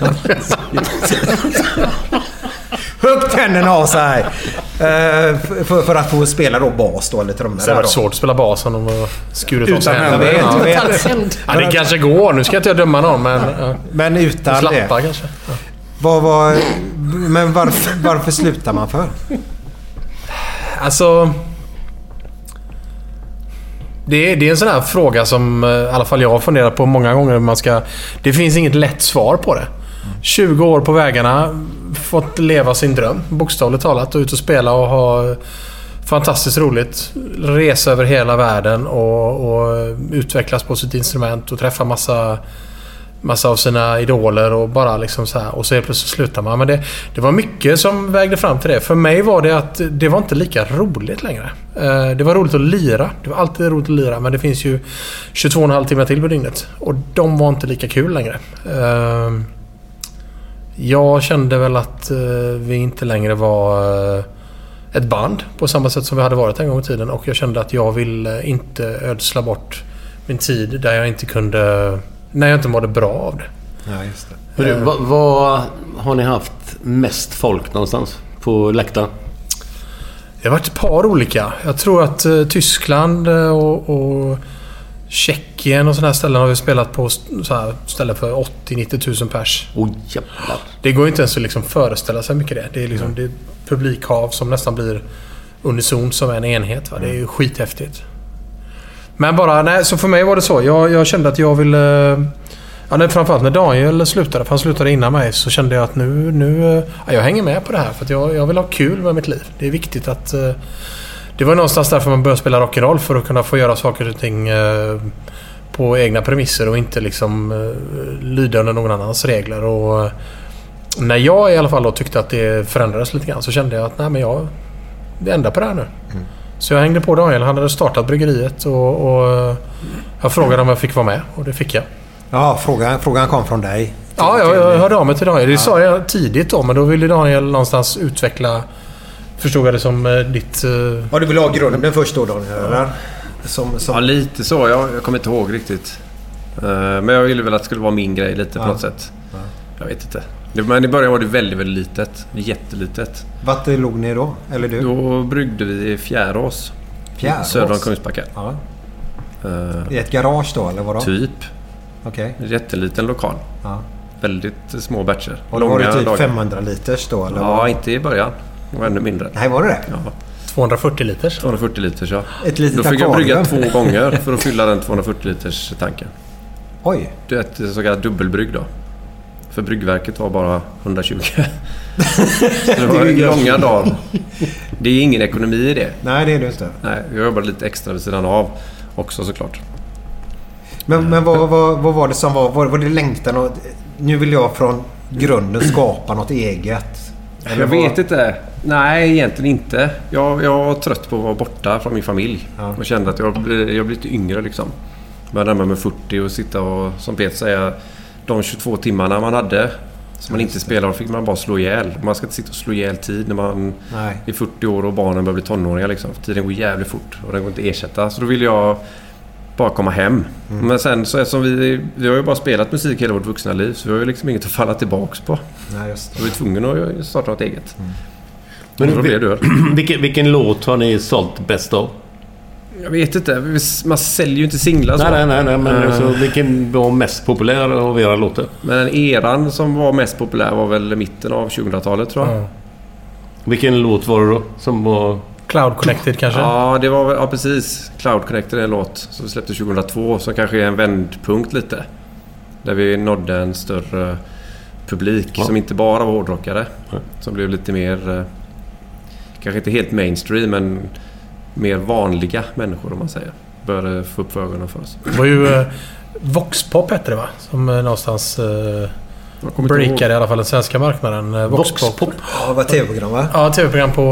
Högt händerna av sig! Eh, för, för att få spela då bas då, eller trummor. Det hade varit svårt att spela bas om de var skurit av sig Utan händerna. händer, jag vet, Ja. jag vet. Ja, det kanske går. Nu ska inte jag döma någon, men... Men utan Slappa det. kanske. Ja. Vad var... Men varför, varför slutar man för? Alltså... Det är, det är en sån här fråga som eh, i alla fall jag har funderat på många gånger. Man ska, det finns inget lätt svar på det. 20 år på vägarna, fått leva sin dröm, bokstavligt talat. Och ut och spela och ha fantastiskt roligt. Resa över hela världen och, och utvecklas på sitt instrument och träffa massa massa av sina idoler och bara liksom så här. Och så helt plötsligt slutar man. Men det, det var mycket som vägde fram till det. För mig var det att det var inte lika roligt längre. Eh, det var roligt att lira. Det var alltid roligt att lira. Men det finns ju 22,5 timmar till på dygnet. Och de var inte lika kul längre. Eh, jag kände väl att eh, vi inte längre var ett band på samma sätt som vi hade varit en gång i tiden. Och jag kände att jag ville inte ödsla bort min tid där jag inte kunde... När jag inte mådde bra av det. Ja, just det. Hörru, vad, vad har ni haft mest folk någonstans? På läktaren? Det har varit ett par olika. Jag tror att eh, Tyskland eh, och, och Tjeckien och sådana här ställen har vi spelat på st- så här ställen för 80-90 000 pers. Oh, jävlar. Det går inte ens att liksom föreställa sig mycket det. Det är, liksom, det är publikhav som nästan blir unisont som en enhet. Va? Det är ju skithäftigt. Men bara, nej, så för mig var det så. Jag, jag kände att jag ville... Eh, ja, nej, framförallt när Daniel slutade, för han slutade innan mig, så kände jag att nu... nu ja, jag hänger med på det här för att jag, jag vill ha kul med mitt liv. Det är viktigt att... Eh, det var någonstans därför man började spela rock'n'roll för att kunna få göra saker och ting på egna premisser och inte liksom lyda under någon annans regler. Och när jag i alla fall då tyckte att det förändrades lite grann så kände jag att nej men jag... Vi ändrar på det här nu. Mm. Så jag hängde på Daniel. Han hade startat bryggeriet och, och jag frågade om jag fick vara med och det fick jag. Ja, frågan, frågan kom från dig. Ja, jag, jag hörde av mig till Daniel. Det sa jag tidigt då, men då ville Daniel någonstans utveckla... Förstod jag det som eh, ditt... eh, Ja, du vill ha grunden först då Daniel, eller? Som, som... Ja, lite så. Jag, jag kommer inte ihåg riktigt. Eh, Men jag ville väl att det skulle vara min grej lite på Ja. något sätt. Jag vet inte. Men i början var det väldigt, väldigt litet. Jättelitet. Vart låg ni då? Eller du? Då bryggde vi i Fjärås. Fjärås? Söder om Kungsbacka. Ja. Eh, I ett garage då, eller vadå? Typ. Okej. En jätteliten lokal. Ja. Väldigt små batcher. Och då var det typ dagar. 500 liters då, eller? Ja, inte i början. Det var ännu mindre. Nej, var det det? Ja, 240 liters. 240 liters ja. Ett litet Då fick jag brygga två gånger för att fylla den 240 liters tanken. Oj. Det är ett så kallat dubbelbrygg då. För bryggverket var bara 120. Så det var långa dagar. Det är ingen ekonomi i det. Nej, det är det inte. Nej, jag jobbade lite extra vid sidan av också såklart. Men, men vad, vad, vad var det som var... Var, var det längtan och... Nu vill jag från grunden skapa något eget. Eller jag vet inte. Nej, egentligen inte. Jag, jag var trött på att vara borta från min familj. Ja. Och kände att jag jag lite yngre liksom. Började närma mig 40 och sitta och, som Peter säger, de 22 timmarna man hade som man inte spelade, då fick man bara slå ihjäl. Man ska inte sitta och slå ihjäl tid när man Nej. är 40 år och barnen börjar bli tonåringar. Liksom. Tiden går jävligt fort och den går inte att ersätta. Så då vill jag bara komma hem. Mm. Men sen så eftersom vi, vi har ju bara spelat musik hela vårt vuxna liv så vi har ju liksom inget att falla tillbaks på. Nej, just det. Så vi är tvungna att starta något eget. Mm. Men vi- vilken, vilken låt har ni sålt bäst av? Jag vet inte. Man säljer ju inte singlar så. Nej, nej, nej, nej men Eh, alltså, vilken var mest populär av era låtar? Men den eran som var mest populär var väl mitten av 2000-talet tror jag. Ja. Vilken låt var det då? Som var... Cloud Connected kanske? Ja, det var väl, ja precis. Cloud Connector är en låt som vi släppte 2002 som kanske är en vändpunkt lite. Där vi nådde en större publik Ja. som inte bara var hårdrockare. Ja. Som blev lite mer... eh, Kanske inte helt mainstream men mer vanliga människor om man säger. Började få upp för ögonen för oss. Det var ju eh, Voxpop hette det va? Som eh, någonstans eh, breakade i alla fall den svenska marknaden. Eh, Voxpop. Voxpop. Ja, det var tv-program va? Ja, tv-program på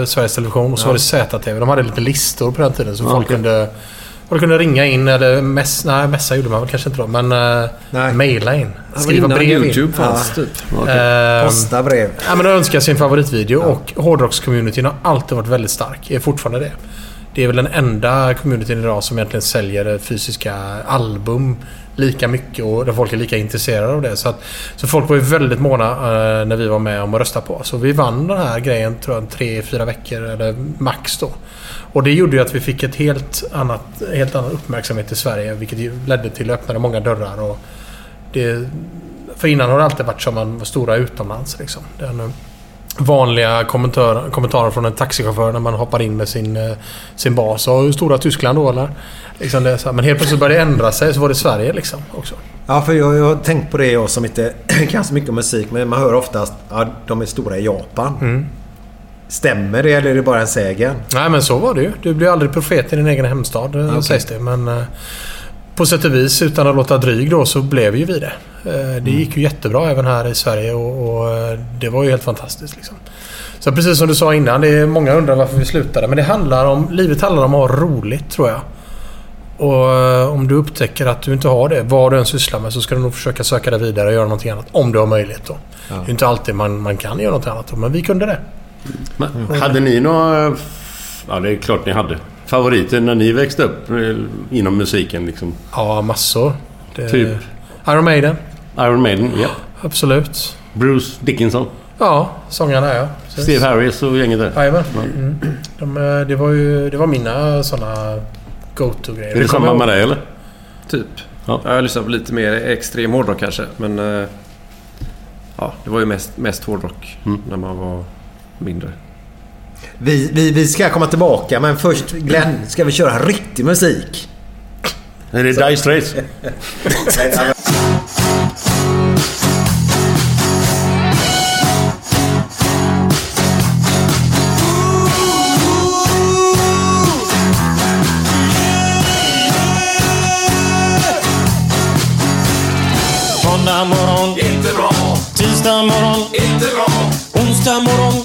eh, Sveriges Television och så Ja. var det ZTV. De hade lite listor på den tiden så Ja, folk okej. kunde... Folk kunde ringa in eller mess, nej, messa gjorde man väl kanske inte då, men uh, mejla in. Skriva brev in. YouTube fanns typ. Ehm, Posta brev. Ja, men de önskar sin favoritvideo och hårdrockscommunityn har alltid varit väldigt stark. Är fortfarande det. Det är väl den enda communityn idag som egentligen säljer fysiska album lika mycket och där folk är lika intresserade av det. Så, att, så folk var ju väldigt måna eh, när vi var med om att rösta på. Så vi vann den här grejen tror jag tre, fyra veckor eller max då. Och det gjorde ju att vi fick ett helt annat, helt annan uppmärksamhet i Sverige vilket ledde till att öppnade många dörrar. Och det, för innan har det alltid varit som man var stora utomlands. Liksom. Den eh, vanliga kommentar, kommentarer från en taxichaufför när man hoppar in med sin, eh, sin bas. Och stora Tyskland då eller? Liksom det. Men helt plötsligt började det ändra sig så var det Sverige liksom också. Ja, för jag, jag har tänkt på det jag som inte kan så mycket om musik. Men man hör oftast att ja, de är stora i Japan. Mm. Stämmer det eller är det bara en sägen? Nej men så var det ju. Du blir aldrig profet i din egen hemstad eh, Okej. sägs det. Men eh, på sätt och vis utan att låta dryg då så blev ju vi det. Eh, Det gick ju jättebra även här i Sverige och, och det var ju helt fantastiskt. Liksom. Så precis som du sa innan, det är många undrar varför vi slutade. Men det handlar om, livet handlar om att ha roligt tror jag. Och om du upptäcker att du inte har det, vad du än sysslar med, så ska du nog försöka söka dig vidare och göra någonting annat. Om du har möjlighet då. Det är inte alltid man, man kan göra något annat men vi kunde det. Men, hade ni några... Ja, det är klart ni hade. Favoriter när ni växte upp eh, inom musiken liksom? Ja, massor. Det, Typ? Iron Maiden. Iron Maiden, ja. Absolut. Bruce Dickinson. Ja, sångarna ja. Precis. Steve Harris och gänget där. Jajamän. Mm. De, eh, det, var ju, det var mina sådana go-to-grejer. Är det samma med dig eller? Typ. Ja. Ja. Jag lyssnade på lite mer extrem hårdrock kanske. Men eh, ja, det var ju mest, mest hårdrock Mm. när man var mindre. Vi, vi, vi ska komma tillbaka men först Glenn, ska vi köra riktig musik? Är det Dire Straits? Måndag morgon, inte bra. Tisdag morgon, inte bra. Onsdag morgon,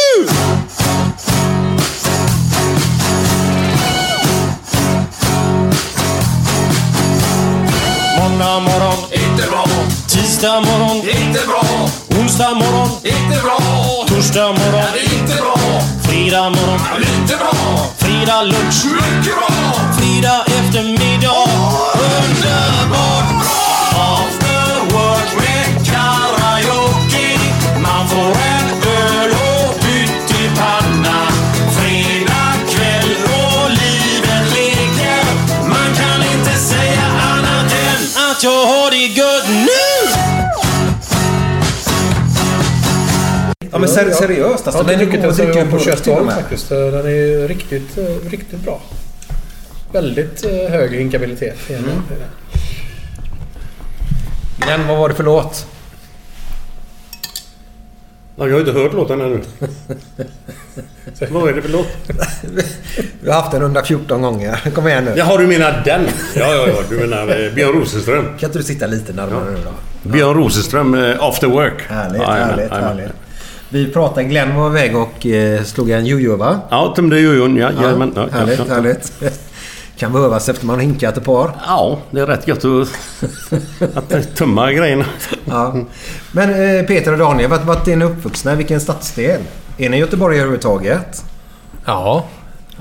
Måndag morgon, inte bra. Tisdag morgon, inte bra. Onsdag morgon, inte bra. Torsdag morgon, inte bra. Fredag morgon, lite bra. Fredag lunch, mycket bra. Fredag eftermiddag, underbart bra. After work med karaoke. Man får jag det gött nu! Ja men ser, seriöst alltså. Ja, det är mycket går att att dricka dricka en på med. faktiskt. Den är riktigt, eh, riktigt bra. Väldigt eh, hög hinkabilitet. i den. Glenn, vad var det för låt? Ja, jag har inte hört låten ännu. Vad är det för låt? Vi har haft den 114 gånger. Kom igen nu. Jaha, du menar den? Ja, ja, ja. Du menar eh, Björn Rosenström. Kan inte du sitta lite närmare nu då? Björn Rosenström, eh, After Work. Härligt, Ja, härligt, jajamän. härligt. Vi pratade, Glenn var iväg och eh, slog en jojo va? Ja, tömde jojon. Ja, jajamän. Ja, ja, härligt, ja, ja. härligt. Kan behövas efter man har hinkat ett par. Ja, det är rätt gött att, att tömma grejerna. Ja. Men eh, Peter och Daniel, vart, vart är ni uppvuxna? Vilken stadsdel? Är ni göteborgare överhuvudtaget? Ja.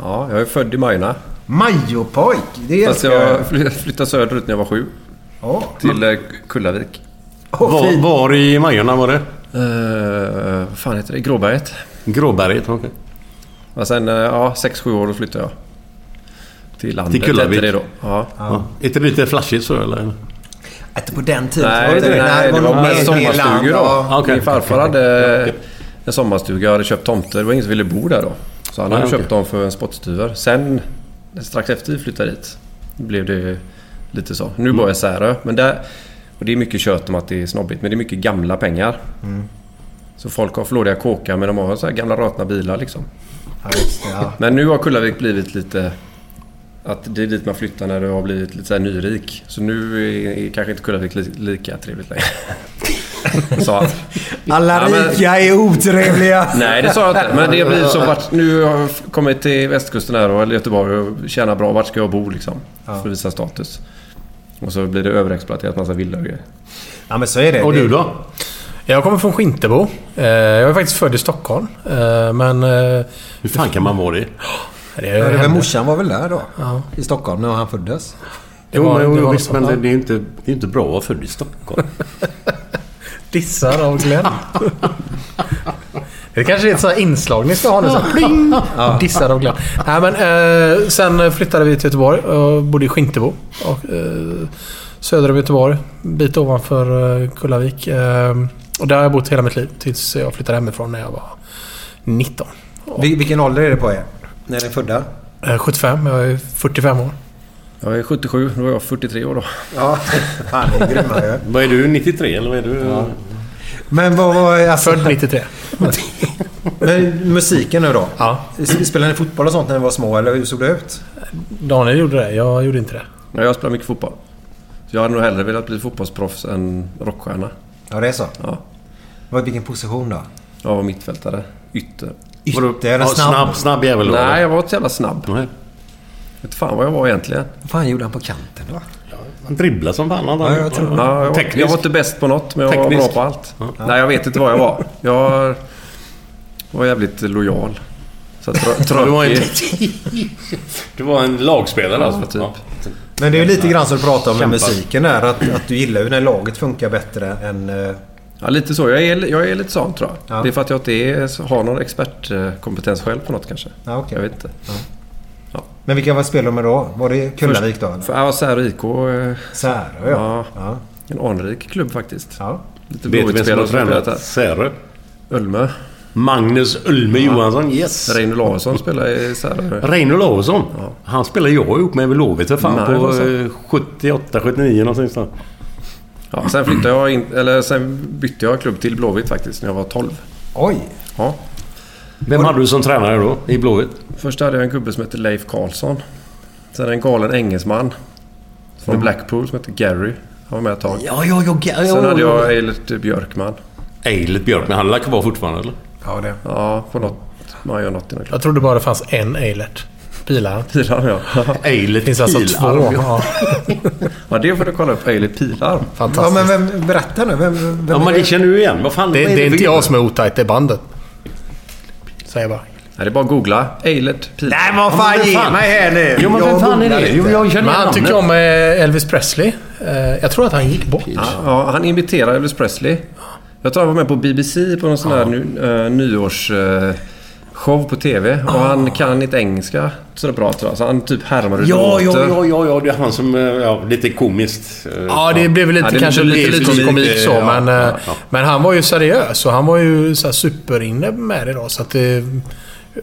Ja, jag är född i Majorna. Majopojk! Det Fast älskar jag fly- flyttade söderut när jag var sju. Ja. Till eh, Kullavik. Åh, Var, var i Majorna var det? Uh, vad fan heter det? Gråberget. Gråberget, okej. Och sen, ja, sex sju år då flyttade jag. Till landet Till Kullavik? det då. Ja. Ja. Är inte det lite flashigt så eller? Inte på den tiden. Nej, var det, det, nej, det var med mer- mer land, sommarstugor då. ja. Okej, Min farfar hade en sommarstuga. Jag hade köpt tomter. Det var ingen som ville bo där då. Så han hade Nej, köpt dem för en spottstyver. Sen, strax efter vi flyttade dit, blev det lite så. Nu bor jag i Särö. Men där, och det är mycket kött om att det är snobbigt. Men det är mycket gamla pengar. Så folk har flådiga kåkar men de har så här gamla rötna bilar liksom. Ja, det, ja. Men nu har Kullavik blivit lite... Att det är dit man flyttar när du har blivit lite så här nyrik. Så nu är, är kanske inte Kullavik li, lika trevligt längre. Sa han. Alla Ja, men- rika är otrevliga. Nej, det sa jag inte. Men det blir så vart... Nu har jag kommit till västkusten här och eller Göteborg och tjänar bra. Vart ska jag bo liksom? För att visa status. Och så blir det överexploaterat massa villor och grejer. Ja men så är det. Och du då? Jag kommer från Skintebo. Eh, Jag är faktiskt född i Stockholm. Eh, Men... eh, Hur fan kan man vara det? Det, Ja, det var hände. morsan var väl där då? Ja. I Stockholm när han föddes. Det Jo, var- men, det jo, var visst, men Ja. det, det är inte, det är inte bra att vara född i Stockholm. Dissar av Glenn. Det kanske är ett sånt inslag ni ska ha nu. Pling! Dissar av Glenn. Nej, men, eh, sen flyttade vi till Göteborg och bodde i Skintebo. Och, eh, söder om Göteborg. En bit ovanför eh, Kullavik. Eh, och där har jag bott hela mitt liv. Tills jag flyttade hemifrån när jag var 19. Vil- vilken ålder är det på er? När ni är födda? Eh, 75. Jag är 45 år. Jag är 77, då var jag 43 år då. Ja, fan ni är grymma ju. vad är du? 93 eller vad är du? Men vad var... Alltså, Född 93. men musiken nu då? Ja. Spelade ni fotboll och sånt när ni var små eller hur såg det ut? Daniel gjorde det. Jag gjorde inte det. Ja, jag spelar mycket fotboll. Så jag hade nog hellre velat bli fotbollsproffs än rockstjärna. Ja det är så? Ja. Vilken position då? Jag var mittfältare. Ytter. Ytter, Ja, snabb. snabb, snabb jävel då? Nej, jag var inte så jävla snabb. Nej. Vet fan vad jag var egentligen. Vad fan gjorde han på kanten då? Han dribblar som fan. Han, Ja, jag tror- Ja, jag, var, jag var inte bäst på något, men jag var Teknisk. bra på allt. Nej, jag vet inte vad jag var. Jag var jävligt lojal. Så tr- Du var en, du var en lagspelare alltså? typ. Ja. Men det är ju lite grann som du pratar om med musiken där. Att, att du gillar ju när laget funkar bättre än... Ja, lite så. Jag är, jag är lite sån tror jag. Ja. Det är för att jag inte är, har någon expertkompetens själv på något kanske. Ja, okej. Jag vet inte. Men vilka var spelade då? Var det Kullavik då? eller? För, ja, Särö IK. eh, Särö ja. Ja. ja. En anrik klubb faktiskt. ja. Lite Vet du vem som har tränat. Särö? Ölme. Magnus Ulme Johansson, yes. Reino Larsson spelar i Särö. Reino Larsson. Han spelade jag ihop med vid Blåvitt för fan Nej, på vad så. eh, 78, 79 någonstans. Ja, sen flyttade jag in, eller sen bytte jag klubb till Blåvitt faktiskt när jag var 12. Oj! Ja. Vem hade du som tränare då i Blåvitt? Först hade jag en gubbe som hette Leif Karlsson. Sen en galen engelsman. Från Blackpool som hette Gary. Han var med ett tag. Ja, ja, ja. ja Sen hade jag Eilert Björkman. Eilert Björkman. Han är kvar fortfarande eller? Ja, det. Ja, på något... Man gör något i. Jag trodde bara det fanns en Eilert. Pilar. Pilarm ja. Eilert Det finns alltså Pilarm, två. ja. Ja. ja, det får du kolla upp. Eilert Pilarm. Ja, Fantastiskt. men vem, berätta nu. Vem, vem Ja, men det känner du igen. Vad fan det, vad det är för inte jag som är otajt, det är bandet. Säger jag bara. Nej, det är bara att googla. Eilert Pilarm. Nej, vad fan, ge fan? mig här nu. Jo, men Jag vem fan är det? Jo, jag känner Men han tycker om eh, Elvis Presley. Eh, Jag tror att han gick bort. Ja, han imiterar Elvis Presley. Jag tror han var med på BBC på någon sån här nu, uh, nyårsshow på TV. Och han kan inte engelska så bra tror jag. Så han typ härmar hur det Ja, ja, låter. ja, ja, ja. Det är han som... eh, Ja, lite komiskt. eh, Ja, det blev väl lite, Ja, det är kanske lite lite, lite komik, så. ja, men, eh, ja, ja. men han var ju seriös och han var ju så här superinne med det då. Så att det,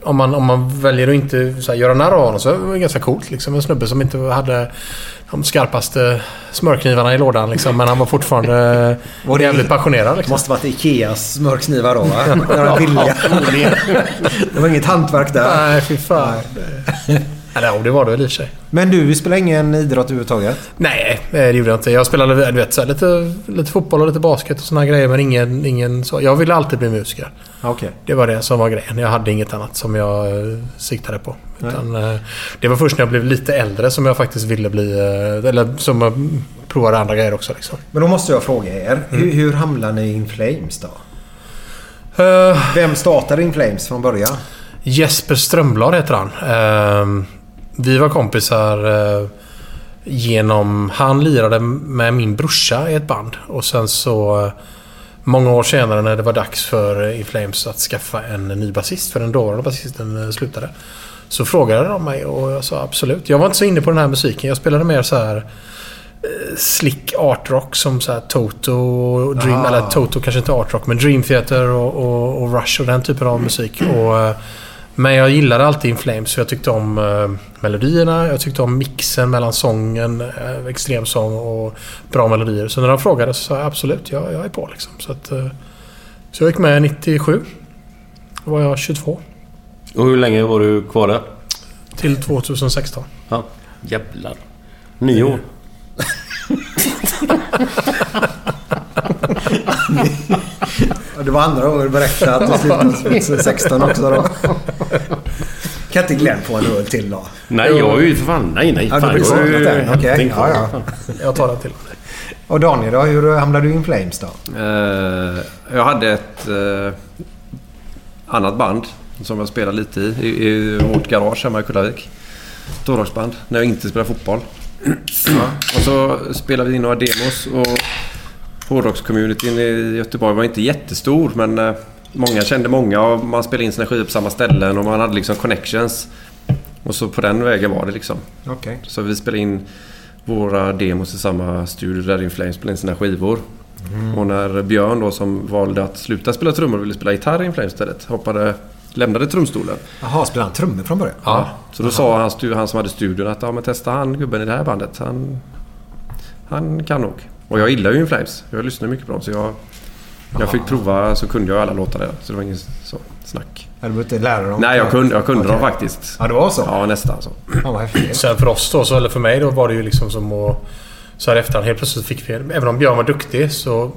om, man, om man väljer att inte så här, göra narr av honom så var det ganska coolt. Liksom. En snubbe som inte hade de skarpaste smörknivarna i lådan. Liksom, men han var fortfarande Var det- jävligt passionerad. Liksom. Måste varit Ikeas smörknivar då, va? Några billiga. det var inget hantverk där. Nej, fy fan. Eller ja, det var det väl i och för sig. Men du spelar ingen idrott överhuvudtaget? Nej, det gjorde jag inte. Jag spelade du vet, så här, lite, lite fotboll och lite basket och såna här grejer. Men ingen, ingen så. Jag ville alltid bli musiker. Okej. Det var det som var grejen. Jag hade inget annat som jag eh, siktade på. Utan, eh, det var först när jag blev lite äldre som jag faktiskt ville bli... eh, Eller som jag provade andra grejer också. Liksom. Men då måste jag fråga er. Hur, hur hamlade ni i In Flames då? Eh, Vem startade In Flames från början? Jesper Strömblad heter han. Eh, vi var kompisar eh, genom... Han lirade med min brorsa i ett band. Och sen så... eh, Många år senare när det var dags för In Flames att skaffa en ny basist, för den dåvarande basisten eh, slutade. Så frågade de mig och jag sa absolut. Jag var inte så inne på den här musiken. Jag spelade mer så här eh, slick art rock som så Toto och Dream... Ah. Eller Toto kanske inte art rock men Dream Theater och, och, och Rush och den typen av musik. Och, eh, men jag gillade alltid In Flames för jag tyckte om eh, melodierna. Jag tyckte om mixen mellan sången, eh, extremsång och bra melodier. Så när de frågade så sa jag absolut, jag, jag är på liksom. Så, att, eh, så jag gick med 97. Då var jag 22. Och hur länge var du kvar där? Till 2016. Ja, jävlar. Nio år. Ja, Det var andra gången du berättade att du slutade som 16 också då. Kan inte Glenn få en öl till då? Nej, jag är ju för fan... Nej, nej. Ja, du fan, är saknat ju där. Okej, ja, ja. Jag tar den till. Och Daniel då? Hur hamnade du In Flames då? Eh, jag hade ett eh, annat band som jag spelade lite i, i, i vårt garage hemma i Kullavik. Storrocksband, när jag inte spelade fotboll. Och så spelade vi in några demos och hårdrockscommunityn i Göteborg var inte jättestor men eh, många kände många och man spelade in sina skivor på samma ställen och man hade liksom connections. Och så på den vägen var det liksom. Okej. Så vi spelade in våra demos i samma studio där In Flames spelade in sina skivor. Och när Björn då som valde att sluta spela trummor och ville spela gitarr i In Flames istället hoppade, lämnade trumstolen. Jaha, spelade han trummor från början? Ja. Så då sa han, han som hade studion att ja, men testa han gubben i det här bandet. Han, han kan nog. Och jag gillar ju In Flames. Jag lyssnar mycket på dem så jag, jag fick prova så kunde jag alla låtar där. Så det var ingen så snack. Du behövde inte lära dem? Nej, jag kunde, jag kunde Okej. dem faktiskt. Ja, det var så? Ja, nästan så. Sen för oss då, så, eller för mig då, var det ju liksom som att... Så här efterhand helt plötsligt fick vi... Även om Björn var duktig så...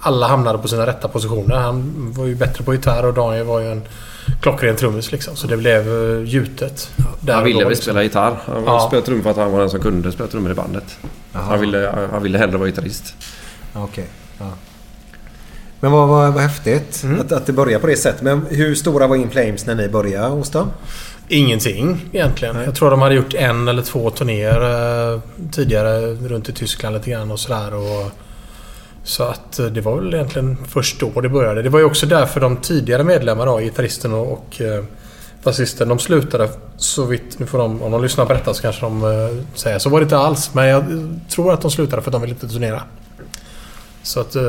Alla hamnade på sina rätta positioner. Han var ju bättre på gitarr och Daniel var ju en klockren trummis liksom. Så det blev uh, gjutet. Han ville väl liksom. spela gitarr. Han Ja. spelade trummor för att han var den som kunde spela trummor i bandet. Jaha. Han ville, han ville hellre vara gitarrist. Okej. Ja. Men vad, vad, vad häftigt Mm. att, att det började på det sättet. Men hur stora var In Flames när ni började hos dem? Ingenting egentligen. Jag tror de hade gjort en eller två turnéer eh, tidigare runt i Tyskland lite grann och sådär. Och, så att eh, det var väl egentligen först då det började. Det var ju också därför de tidigare medlemmarna, gitarristen och, och eh, basisten, de slutade så vitt... Nu får de, om de lyssnar på detta så kanske de eh, säger så var det inte alls. Men jag tror att de slutade för att de ville inte turnera. Så att eh,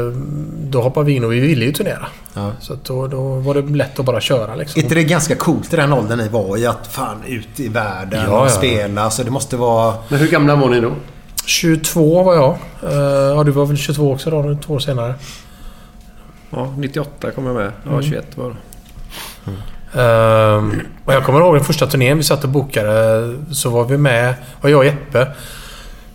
då hoppade vi in och vi ville ju turnera. Ja. Så att då, då var det lätt att bara köra Är liksom. inte det ganska coolt i den åldern ni var i? Att fan ut i världen Ja, och ja. spela. Så det måste vara... Men hur gamla var ni då? 22 var jag. Eh, ja, du var väl 22 också då, två år senare. Ja, 98 kom jag med. Ja, Mm. 21 var det. Ehm, och jag kommer ihåg den första turnén vi satt och bokade. Så var vi med, och jag och Jeppe.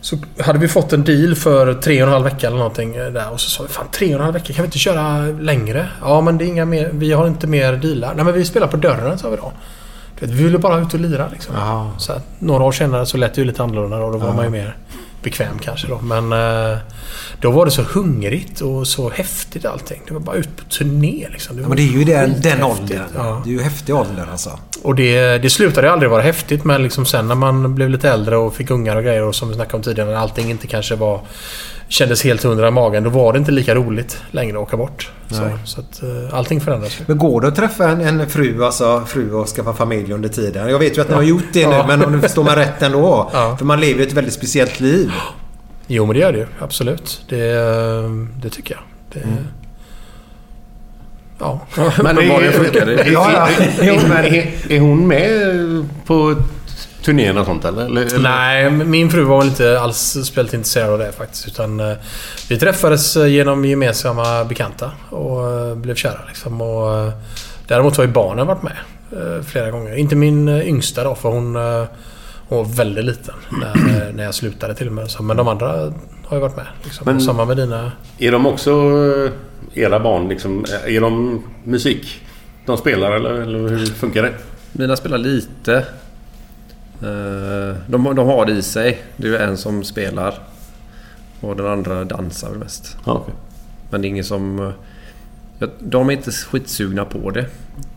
Så hade vi fått en deal för tre och en halv vecka eller någonting eh, där. Och så sa vi fan tre och en halv vecka, kan vi inte köra längre? Ja men det är inga mer, vi har inte mer dealar. Nej men vi spelar på dörren sa vi då. Vi ville bara ut och lira liksom. Ja. Så några år senare så lät det ju lite annorlunda och då var Ja. man ju mer bekväm kanske då. Men eh, då var det så hungrigt och så häftigt allting. Det var bara ut på turné liksom. Ja, var men det är ju den, den åldern. Ja. Det är ju häftig ålder alltså. Och det, det slutade aldrig vara häftigt men liksom sen när man blev lite äldre och fick ungar och grejer och som vi snackade om tidigare när allting inte kanske var kändes helt hundra i magen. Då var det inte lika roligt längre att åka bort. Så, Nej. så att eh, allting förändras. Men går det att träffa en, en fru, alltså fru och skaffa familj under tiden? Jag vet ju att ni har gjort det nu, Ja. men om du förstår mig rätt ändå. Ja. För man lever ju ett väldigt speciellt liv. Jo men det gör det ju. Absolut. Det, eh, det tycker jag. Det, Ja. Men Uppenbarligen funkar det. Är, Ja, ja. Jo, men- är, är hon med på turnén och sånt eller? eller? Nej, min fru var väl inte alls speciellt intresserad av det faktiskt. Utan eh, vi träffades eh, genom gemensamma bekanta och eh, blev kära liksom. Och, däremot har ju barnen varit med flera gånger. Inte min yngsta då, för hon, hon var väldigt liten när, när jag slutade till och med. Så, men de andra har ju varit med. Liksom. Men- samma med dina... Är de också era barn liksom? Är de musik? De spelar eller, eller hur funkar det? Mina spelar lite. Eh, De, de har det i sig. Det är en som spelar. Och den andra dansar väl mest. Ja, okej. Men det är ingen som... eh, ja, De är inte skitsugna på det.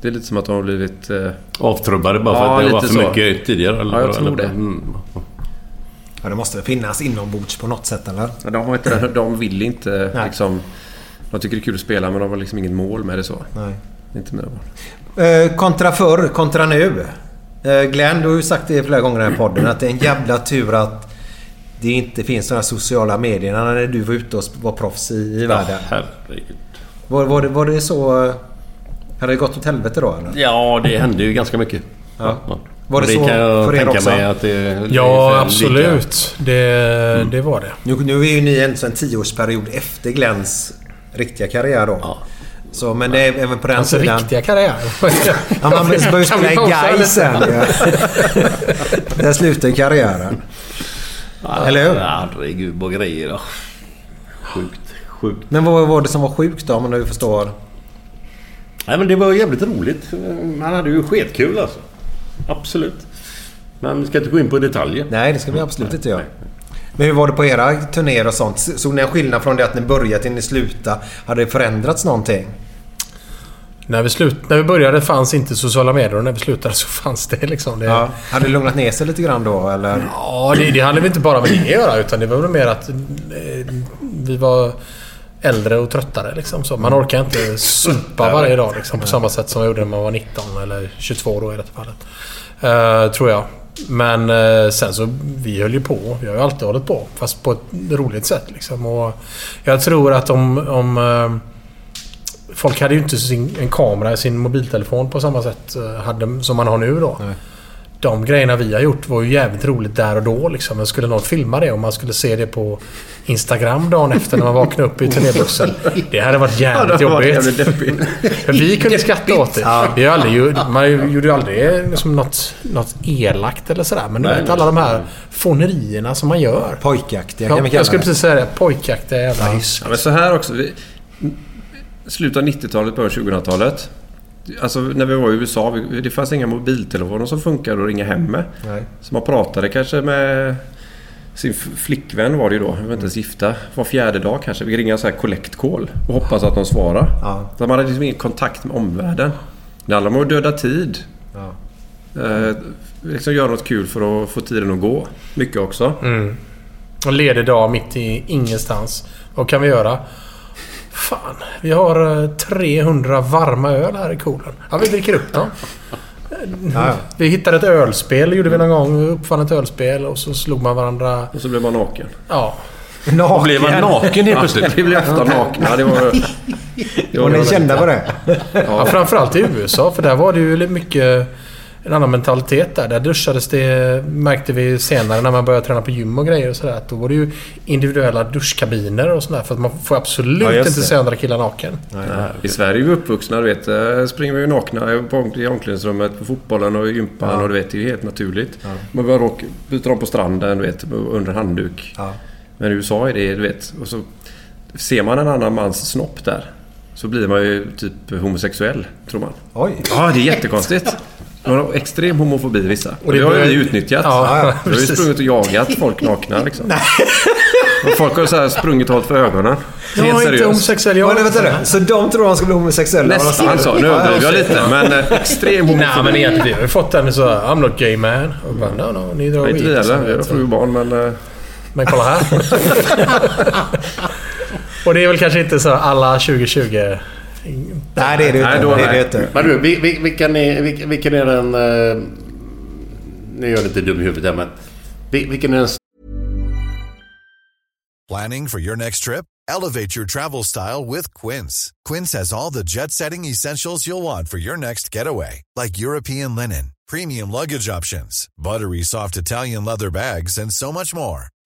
Det är lite som att de har blivit... eh, Avtrubbade bara Ja, för att det var lite för så. mycket tidigare? Eller, Ja, jag tror eller, det. Mm. Ja, det måste väl finnas inombords på något sätt eller? Ja, de, har inte, de vill inte Nej. liksom... De tycker det är kul att spela men de har liksom inget mål med det så. Nej. Inte mina barn. Eh, kontra förr, kontra nu. Eh, Glenn, du har ju sagt det flera gånger i den här podden att det är en jävla tur att det inte finns några sociala medier när du var ute och var proffs i, i världen. Herregud. Var, var, det, var det så... eh, Hade det gått åt helvete då eller? Ja, det hände ju ganska mycket. Ja. Var det Och så kan jag för er tänka också? mig att det är Ja, absolut. Det, det var det. Nu, nu är ju ni en sån tioårsperiod efter Glenns riktiga karriär då. Ja. Så, men det är även på den Alltså sidan... riktiga karriär. Ja, man börjar spela i Gais sen ja. Där slutar karriären. Eller hur? Herregud vad grejer då. Sjukt. Sjukt. Men vad var det som var sjukt då om du förstår? Nej men det var jävligt roligt. Man hade ju skitkul alltså. Absolut. Men vi ska inte gå in på detaljer. Nej, det ska vi absolut inte göra. Men hur var det på era turnéer och sånt? Såg ni en skillnad från det att ni började till ni slutade? Hade det förändrats någonting? När vi, slut, när vi började fanns inte sociala medier och när vi slutade så fanns det liksom. Det, Ja. Hade det lugnat ner sig lite grann då eller? Ja, det, det hade väl inte bara med det att göra utan det var väl mer att eh, vi var äldre och tröttare. Liksom, så. Man orkar inte supa varje dag liksom, på samma sätt som man gjorde när man var 19 eller 22 då i detta fallet. Eh, tror jag. Men eh, sen så, vi höll ju på. Vi har ju alltid hållit på. Fast på ett roligt sätt liksom. Och jag tror att om... om eh, folk hade ju inte sin, en kamera i sin mobiltelefon på samma sätt eh, hade, som man har nu då. Nej. De grejerna vi har gjort var ju jävligt roligt där och då. Liksom. Men skulle någon filma det och man skulle se det på Instagram dagen efter när man vaknade upp i turnébussen. Det hade varit jävligt jobbigt. För vi kunde skratta åt det. Vi aldrig, man gjorde ju aldrig liksom något, något elakt eller sådär. Men du vet alla de här fånerierna som man gör. Pojkaktiga Ja, kan vi kalla jag skulle precis säga det. Pojkaktiga jävla hyss. Ja, men så här också. Vi, slutet av 90-talet, början av 2000-talet. Alltså när vi var i USA, det fanns inga mobiltelefoner som funkade att ringa hem med. Nej. Så man pratade kanske med sin flickvän var det ju då. Vi var inte ens gifta. Var fjärde dag kanske. Vi ringde så här collect call och hoppas att de svarar. Ja. Så man hade liksom ingen kontakt med omvärlden. Det handlar om att döda tid. Ja. Eh, liksom göra något kul för att få tiden att gå. Mycket också. Mm. Och ledig dag mitt i ingenstans. Vad kan vi göra? Fan, vi har eh, 300 varma öl här i coolen. Ja, vi dricker upp dem. Ja. Vi hittade ett ölspel, gjorde vi någon gång. Vi uppfann ett ölspel och så slog man varandra. Och så blev man naken. Ja. Naken. Och blev man naken helt plötsligt? Vi blev ofta nakna. Det var, det Och ni kända på det? Ja, framförallt i USA, för där var det ju lite mycket en annan mentalitet där. Där duschades det, märkte vi senare när man började träna på gym och grejer och sådär. Att då var det ju individuella duschkabiner och sådär. För att man får absolut Ja, inte se andra killar naken. Nej, I Sverige är vi uppvuxna, du vet. eh, Springer vi nakna i omklädningsrummet, på fotbollen och i gympan Ja. och du vet, det är ju helt naturligt. Ja. Man bara byta dem på stranden, du vet, under handduk. Ja. Men i USA är det, du vet, och så ser man en annan mans snopp där. Så blir man ju typ homosexuell, tror man. Oj. Ja, det är jättekonstigt. Har extrem homofobi vissa. Och det, det har ju vi utnyttjat. Ja, vi har ju sprungit och jagat folk nakna liksom. Och folk har så här sprungit och hållit för ögonen. Jag Helt är inte seriöst. homosexuell. Jag Men vänta nu. Så de tror han ska bli homosexuell? Nästan så. Nu överdriver jag lite. Men eh, extrem homofobi. Nej, men egentligen vi har ju fått den så I'm not gay man. Och bara, no, no, neither are Nej, inte vi heller. Vi har fru och barn men... eh, Men kolla här. och det är väl kanske inte så alla 2020... Nej, det är det Nej, inte. då- Det är det nej. inte. Men du, vi- vi- vilken är, vilken, är den... eh, Nu är jag lite dum i huvudet här men... vil- Vilken är den Planning for your next trip? Elevate your travel style with Quince. Quince has all the jet setting essentials you'll want for your next getaway, like European linen, premium luggage options, buttery soft Italian leather bags, and so much more.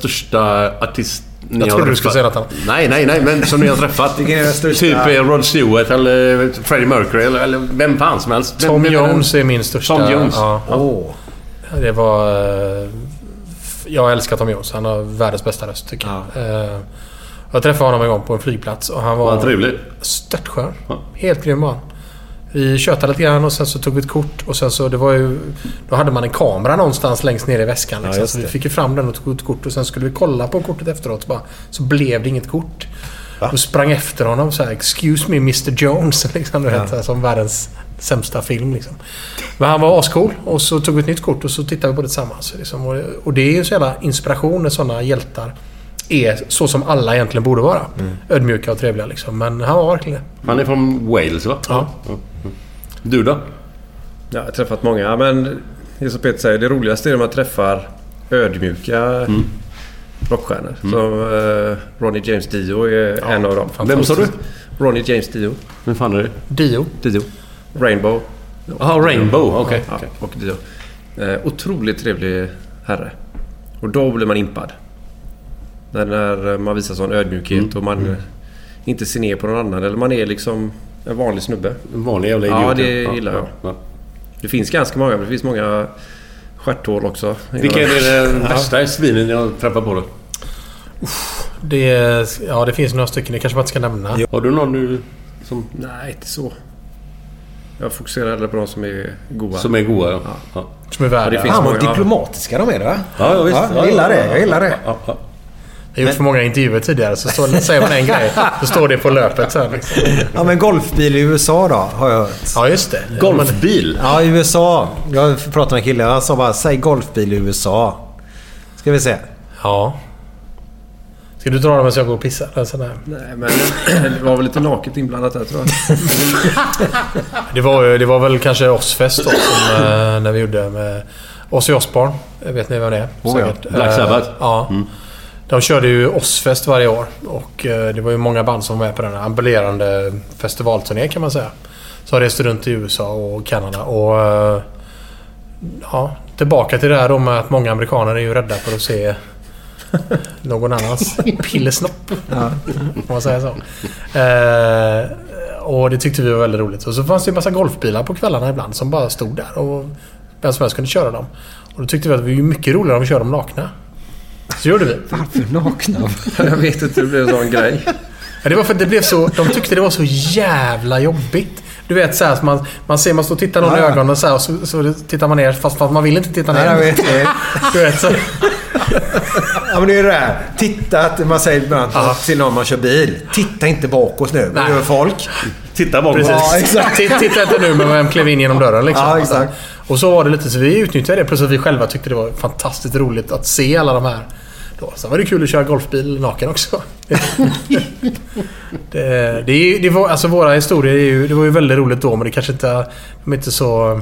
Största artist ni Jag trodde du skulle säga något annat. Nej, nej, nej, men som ni har träffat. Vilken är den största? Typ eh, Rod Stewart eller Freddie Mercury eller, eller vem fan som helst. Tom vem, Jones är min största... Tom Jones. Ja. Åh. Det var... eh, Jag älskar Tom Jones. Han har världens bästa röst tycker jag. Eh, Jag träffade honom en gång på en flygplats och han Var var han trevlig? störtskön. Ja. Helt grym var han. Vi tjötade lite grann och sen så tog vi ett kort och sen så det var ju... Då hade man en kamera någonstans längst ner i väskan. Liksom. just så vi det. fick ju fram den och tog ett kort och sen skulle vi kolla på kortet efteråt. Så, bara, så blev det inget kort. Och sprang efter honom så här, “Excuse me Mr Jones” liksom, du vet, som världens sämsta film. Liksom. Men han var ascool och så tog vi ett nytt kort och så tittade vi på det tillsammans. Liksom. Och, och det är ju så jävla inspiration när sådana hjältar är så som alla egentligen borde vara. Ödmjuka och trevliga liksom. Men han var verkligen det. Han är från Wales va? Ja. Du då? Ja, jag har träffat många, men det är som Peter säger, det roligaste är när man träffar ödmjuka rockstjärnor. Som eh, Ronnie James Dio är en av dem. Vem sa du? Ronnie James Dio. Vem fan är det? Dio. Dio. Rainbow. Jaha, Rainbow. Okej. Ja, okej. och Dio. Eh, otroligt trevlig herre. Och då blir man impad. När, när man visar sån ödmjukhet och man eh, inte ser ner på någon annan. Eller man är liksom en vanlig snubbe. En vanlig jävla idiot. Ja, det gillar jag. ja. Det finns ganska många. Det finns många stjärthål också. Vilka är det värsta svinen ni har träffat på då? Det, ja, det finns några stycken. Det kanske man inte ska nämna. Har du någon du som, Nej, inte så. Jag fokuserar hellre på de som är goa. som är goa? Ja. Ja. Som är Ja, värda. det finns Fan vad många. diplomatiska de är va? Ja, ja, visst. Ja, jag gillar det. Jag gillar det. Ja, ja. Jag har gjort för många intervjuer tidigare. Så står, säger man en grej, så står det på löpet. Så här, liksom. Ja men golfbil i USA då, har jag hört. Ja, just det. Golfbil? Ja, i USA. Jag pratade med en kille. Han sa bara säg golfbil i USA. Ska vi se. Ja. Ska du dra dem medan jag går och pissar? Eller? Nej, men det var väl lite naket inblandat där tror jag. Det var, det var väl kanske Ozzfest då, som, eh, när vi gjorde med Ozzy Osbourne. Vet ni vem det är? Oh ja, Säkert. Black Sabbath. Eh, ja. Mm. De körde ju Ozzfest varje år. Och eh, det var ju många band som var med på den här ambulerande festivalturné kan man säga. Som reste runt i USA och Kanada. Och... eh, Ja, tillbaka till det här då med att många amerikaner är ju rädda för att se någon annans pillesnopp. Ja. Får man säga så. Eh, och det tyckte vi var väldigt roligt. Och så fanns det en massa golfbilar på kvällarna ibland som bara stod där. Och vem som helst kunde köra dem. Och då tyckte vi att det var mycket roligare om vi körde dem nakna. Så gjorde vi. Varför nakna? Jag vet inte, det blev en sån grej. Ja, det var för att det blev så... De tyckte det var så jävla jobbigt. Du vet så här, att man, man ser man står och tittar någon i Ja, ja. ögonen så, här, och så, så tittar man ner fast, fast man vill inte titta ner. Nej, jag vet det. Du vet, så. Ja, men det är ju det där. Titta, att man säger ibland till någon man kör bil. Titta inte bakåt nu. Vad Nej. gör folk? Titta bakåt. Precis. Ja, exakt. Titta, inte nu med vem klev in genom dörren liksom. Ja, exakt. Och så var det lite så vi utnyttjade det. Plus att vi själva tyckte det var fantastiskt roligt att se alla de här. Då. Sen var det kul att köra golfbil naken också. det, det, är, det var, alltså våra historier är ju, det var ju väldigt roligt då men det kanske inte... De är inte så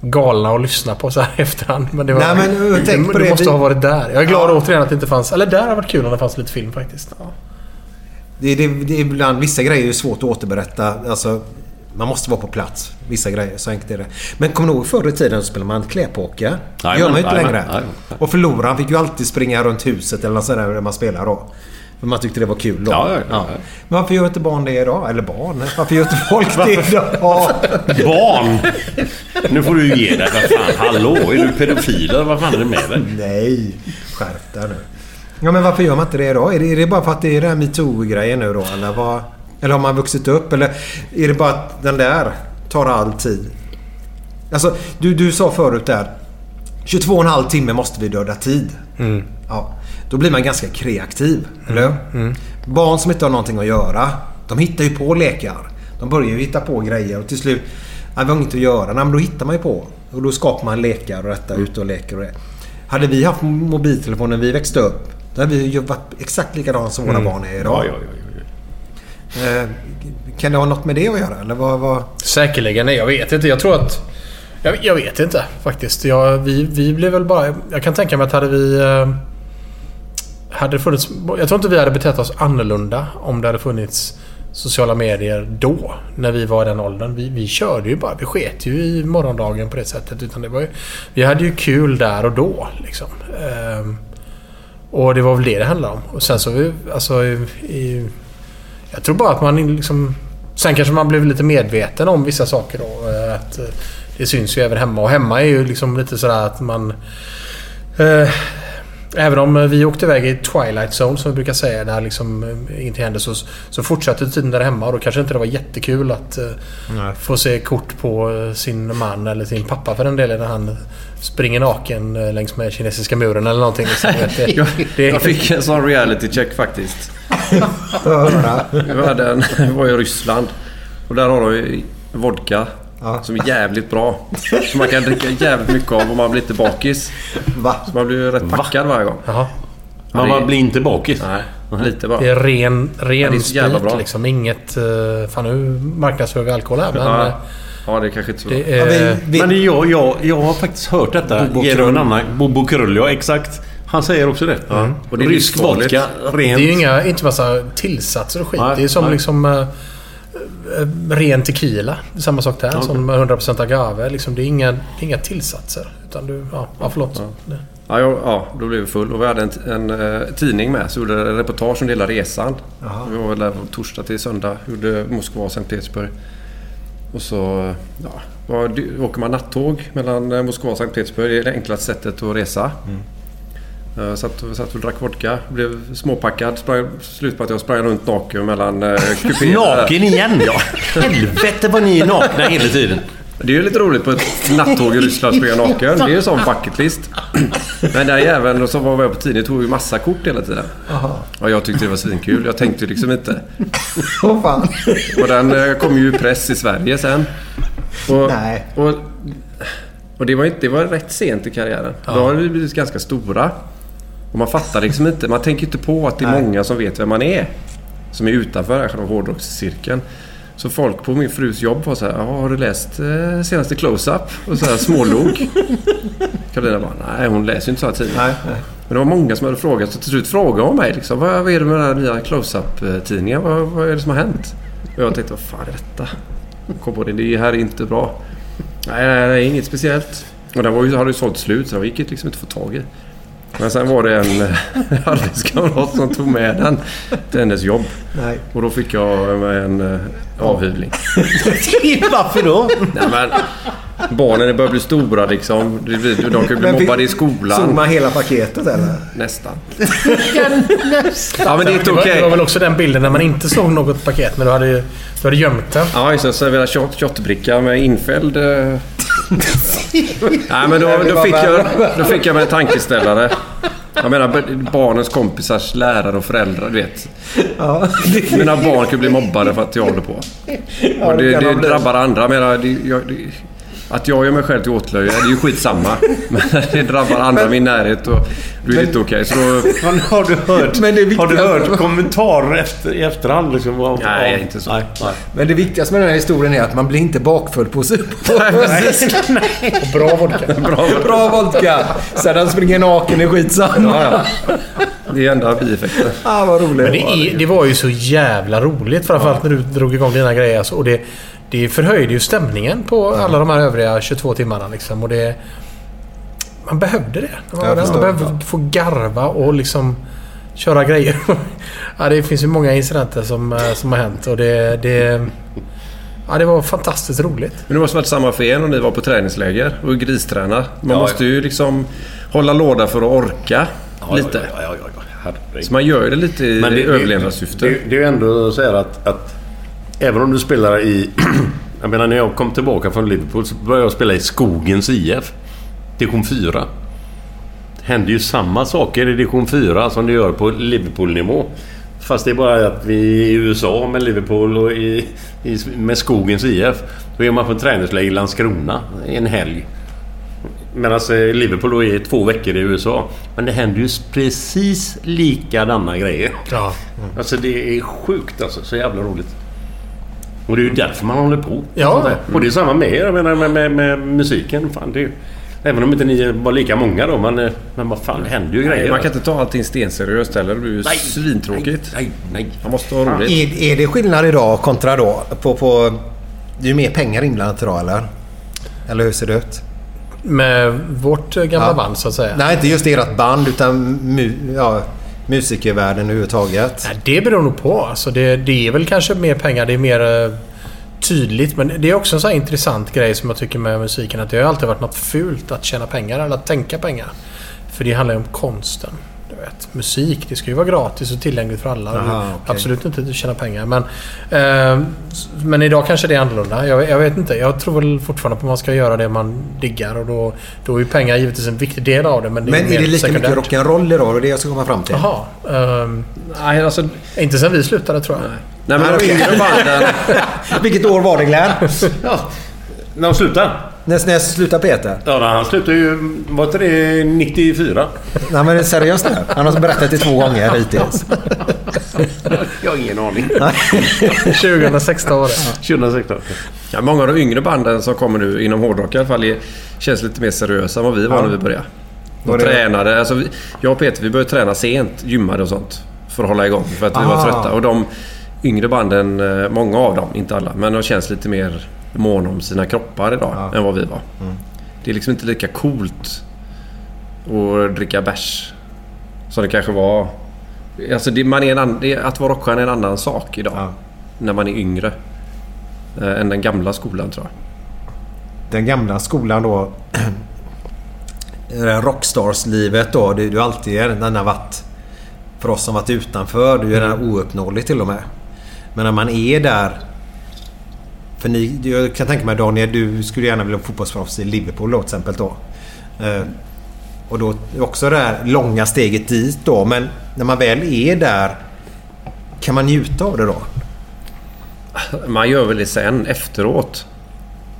galna att lyssna på så här i efterhand. Men det var, Nej, men, uh, tänk du, på du det. måste ha varit där. Jag är glad Ja. återigen att det inte fanns... Eller där har varit kul om det fanns lite film faktiskt. Ja. Det, det, det är ibland, vissa grejer är svårt att återberätta. Alltså, man måste vara på plats. Vissa grejer, så enkelt är det. Men kommer du ihåg förr i tiden så spelade man kläpåkar? Det gör man ju inte längre. Och förloraren fick ju alltid springa runt huset eller något sånt där man spelar då. För man tyckte det var kul då. Ja, ja, ja. Men varför gör inte barn det idag? Eller barn? Varför gör inte folk det idag? Barn! Nu får du ju ge dig. Vad fan, hallå? Är du pedofil eller vad fan är det med dig? Nej, skärp dig nu. Ja, men varför gör man inte det idag? Är det, är det bara för att det är den här metoo-grejen nu då? Eller, vad, eller har man vuxit upp? Eller är det bara att den där tar all tid? Alltså, du, du sa förut där. 22,5 timme måste vi döda tid. Mm. Ja, då blir man ganska kreativ. Eller hur? Barn som inte har någonting att göra. De hittar ju på lekar. De börjar ju hitta på grejer och till slut... Nej, vi har inget att göra. Nej, men då hittar man ju på. Och då skapar man lekar och detta ute och leker och det. Hade vi haft mobiltelefon när vi växte upp. Då hade vi ju varit exakt likadana som våra Mm. barn är idag. Ja, ja, ja, Eh, kan det ha något med det att göra? Eller vad, vad? Säkerligen. Nej, jag vet inte. Jag tror att... Jag, jag vet inte faktiskt. Jag, vi, vi blev väl bara... Jag kan tänka mig att hade vi... Eh, hade funnits... Jag tror inte vi hade betett oss annorlunda om det hade funnits sociala medier då. När vi var i den åldern. Vi, vi körde ju bara. Vi sket ju i morgondagen på det sättet. Utan det var ju, vi hade ju kul där och då. Liksom. Ehm, och det var väl det det handlade om. Och sen så... Vi, alltså, i, i, jag tror bara att man liksom... Sen kanske man blev lite medveten om vissa saker då. eh, Att eh, det syns ju även hemma. Och hemma är ju liksom lite sådär att man... Eh, även om vi åkte iväg i Twilight Zone som vi brukar säga när liksom eh, ingenting hände så, så fortsatte tiden där hemma. Och då kanske inte det var jättekul att eh, få se kort på sin man eller sin pappa för den delen när han springer naken längs med kinesiska muren eller någonting. Liksom. Det- det- jag fick en sån reality check faktiskt. Jag hade en, jag var i Ryssland. Och där har de vodka. Som är jävligt bra. Som man kan dricka jävligt mycket av och man blir inte bakis. Va? Så man blir ju rätt packad varje gång. Jaha. Men man blir inte bakis? Nej, lite bara. Det är ren, Ja, ren det är så jävla sprit bra. liksom. Inget... eh, Fan nu marknadsför vi alkohol här men... Ja. eh, Ja, det är kanske inte så. Det är, Men jag, jag, jag har faktiskt hört detta Bobo genom en annan. Bobo Krull, ja exakt. Han säger också det. Ja. Och det är Rysk livsfarligt. vodka, det rent. är ju inga, inte massa tillsatser och skit. Nej, det är som nej. liksom... eh, ren tequila. Samma sak där. Okej. Som 100% agave. Liksom, det, är inga, det är inga tillsatser. Utan du... Ja, ja förlåt. Det- Ja, jag, ja, då blev vi full. Och vi hade en, en, eh, tidning med. Så gjorde en reportage om hela resan. Jaha. Vi var väl där från torsdag till söndag. Gjorde Moskva och Sankt Petersburg. Och så ja, var, åker man nattåg mellan Moskva och Sankt Petersburg. Det är det enklaste sättet att resa. Jag satt, satt och drack vodka. Blev småpackad. Sprang, slut på att jag sprang runt naken mellan eh, kupéerna. Naken igen ja! Helvete vad ni är nakna hela tiden. Det är ju lite roligt på ett nattåg i Ryssland att springa naken. Det är ju en sån bucket list. Men den jäveln som var med på tidningen tog ju massa kort hela tiden. Och jag tyckte det var svinkul. Jag tänkte liksom inte. Åh fan. Och den eh, kom ju i press i Sverige sen. Och, Nej. Och, och det, var inte, det var rätt sent i karriären. Då har vi blivit ganska stora. Och man fattar liksom inte. Man tänker inte på att det är Nej. många som vet vem man är. Som är utanför den här själva hårdrockscirkeln. Så folk på min frus jobb var så här, "Ja, har du läst eh, senaste close-up? Och så här smålog. Karolina bara, nej hon läser ju inte så här tidningar. Nej, nej. Men det var många som hade frågat. Så till slut frågade hon mig liksom, vad, vad är det med den här nya close-up-tidningen? Vad, vad är det som har hänt? Och jag tänkte, vad fan är detta? Kom på det, det här är inte bra. Nej, nej, nej inget speciellt. Och den var ju, hade ju sålt slut så den gick liksom inte att få tag i. Men sen var det en eh, arbetskamrat som tog med den till hennes jobb. Nej. Och då fick jag med en eh, avhyvling. Varför då? Nej, men, barnen börjar bli stora liksom. De kan ju bli mobbade i skolan. Såg man hela paketet eller? Nästan. Ja, men det är inte okej. det var väl också den bilden när man inte såg något paket, men du hade, du hade gömt den. Ja, just det. Shot, shotbricka med infälld... Nej, men då, då, fick jag, då fick jag mig en tankeställare. Jag menar barnens kompisars lärare och föräldrar, du vet. Ja. Mina barn kan bli mobbade för att jag håller på. Ja, det det, drabbar andra. Jag menar, det, jag, att jag gör mig själv till åtlöje, det är ju skitsamma. Men det drabbar andra i min närhet och då är det inte okej. Så då... Men har du hört, Men det har du hört kommentarer efter, i efterhand? Liksom, av, Nej, av- inte så. Nej, nej. Men det viktigaste med den här historien är att man blir inte bakfull på på- Och bra vodka. Bra. Bra vodka. Sen han springer naken är skitsamma. Ja, ja. Det är enda bieffekten. Ah, vad roligt. Men det, är, det var ju så jävla roligt. Framförallt när du drog igång dina grejer. Alltså, och det, det förhöjde ju stämningen på alla de här övriga 22 timmarna. Liksom. Och det, man behövde det. Man, man behövde få garva och liksom köra grejer. ja, det finns ju många incidenter som, eh, som har hänt. Och det, det, ja, det var fantastiskt roligt. Men det måste varit samma för er när ni var på träningsläger och gristräna. Man Ja, måste ju liksom hålla låda för att orka lite. Ja, ja, ja, ja. Så man gör det lite i Men det, överlevnadssyfte. Det, det är ju ändå så här att, att även om du spelar i... jag menar när jag kom tillbaka från Liverpool så började jag spela i Skogens IF. Division 4. Det händer ju samma saker i division 4 som det gör på Liverpool-nivå. Fast det är bara att vi är i USA med Liverpool och i, i, med Skogens IF. Då är man på träningsläger i Landskrona en helg. Medan eh, Liverpool då är två veckor i USA. Men det händer ju precis likadana grejer. Ja. Alltså det är sjukt alltså. Så jävla roligt. Och det är ju därför man håller på. Ja. Och det är samma med er. Jag menar med, med, med musiken. Fan, det är, ju- även om inte ni var lika många då. Men, eh, men vad fan, det händer ju grejer. Nej, man kan inte ta allting stenseriöst heller. Det blir ju Nej. svintråkigt. Nej, nej. Man måste ha roligt. Är, är det skillnad idag kontra då? På, på, det är ju mer pengar inblandat idag eller? Eller hur ser det ut? Med vårt gamla Ja. band så att säga. Nej, inte just ert band utan ja, musikervärlden överhuvudtaget. Nej, det beror nog på. Alltså det, det är väl kanske mer pengar. Det är mer eh, tydligt. Men det är också en sån här intressant grej som jag tycker med musiken. Att det har alltid varit något fult att tjäna pengar eller att tänka pengar. För det handlar ju om konsten. Vet. Musik, det ska ju vara gratis och tillgängligt för alla. Aha, okej. Absolut inte att tjäna pengar. Men, eh, men idag kanske det är annorlunda. Jag, jag vet inte. Jag tror väl fortfarande på att man ska göra det man diggar. Och då, då är ju pengar givetvis en viktig del av det. Men, Men är mer det lika mycket sekundärt. rock'n'roll idag? Det är det jag ska komma fram till. Jaha. ehm, Nej, alltså... inte sen vi slutade tror jag. Nej, men de okej. yngre banden... Vilket år var det Glenn? Ja. När de slutade? När, när slutade Peter? Ja, han slutade ju... Var inte det 94? Nej men seriöst nu. Han har berättat det två gånger hittills. Jag har ingen aning. 2016 var det. 2016. Ja, många av de yngre banden som kommer nu inom hårdrock i alla fall är, känns lite mer seriösa än vad vi var Ja. när vi började. De Var det- tränade. Alltså, vi, jag och Peter vi började träna sent. Gymmade och sånt. För att hålla igång. För att vi var Ah. trötta. Och de yngre banden, eh, många av dem, inte alla, men de känns lite mer måna om sina kroppar idag Ja. än vad vi var. Mm. Det är liksom inte lika coolt att dricka bärs som det kanske var. Alltså det, man är en annan, det, är- att vara rockstjärna är en annan sak idag. Ja. När man är yngre. Eh, än den gamla skolan tror jag. Den gamla skolan då. Rockstars-livet då. Det, är alltid den har varit... För oss som varit utanför. Det är ju den ouppnåelig till och med. Men när man är där. För ni, jag kan tänka mig Daniel, du skulle gärna vilja vara fotbollsproffs i Liverpool då till exempel då. Eh, och då också det här långa steget dit då. Men när man väl är där. Kan man njuta av det då? Man gör väl det sen efteråt.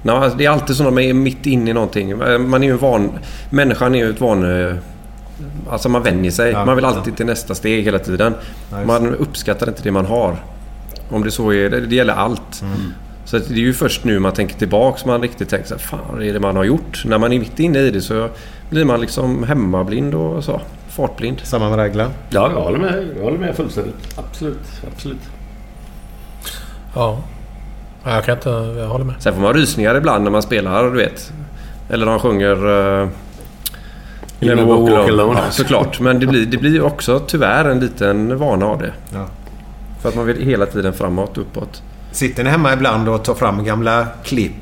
Alltså, det är alltid så när man är mitt inne i någonting. Man är ju van... Människan är ju ett van... eh, Alltså man vänjer sig. Man vill alltid till nästa steg hela tiden. Man uppskattar inte det man har. Om det så är. Det, det gäller allt. Så att det är ju först nu man tänker tillbaka som man riktigt tänker så här, fan vad är det man har gjort? När man är mitt inne i det så blir man liksom hemmablind och så. Fartblind. Samma med regla. Ja, jag håller med, jag håller med fullständigt. Absolut, absolut. Ja. Ja, Jag kan inte... Jag håller med. Sen får man rysningar ibland när man spelar, du vet. Eller när de sjunger... Uh, never walk alone. Ja, såklart. Men det blir, det blir ju också tyvärr en liten vana av det. Ja. För att man vill hela tiden framåt, uppåt. Sitter ni hemma ibland och tar fram gamla klipp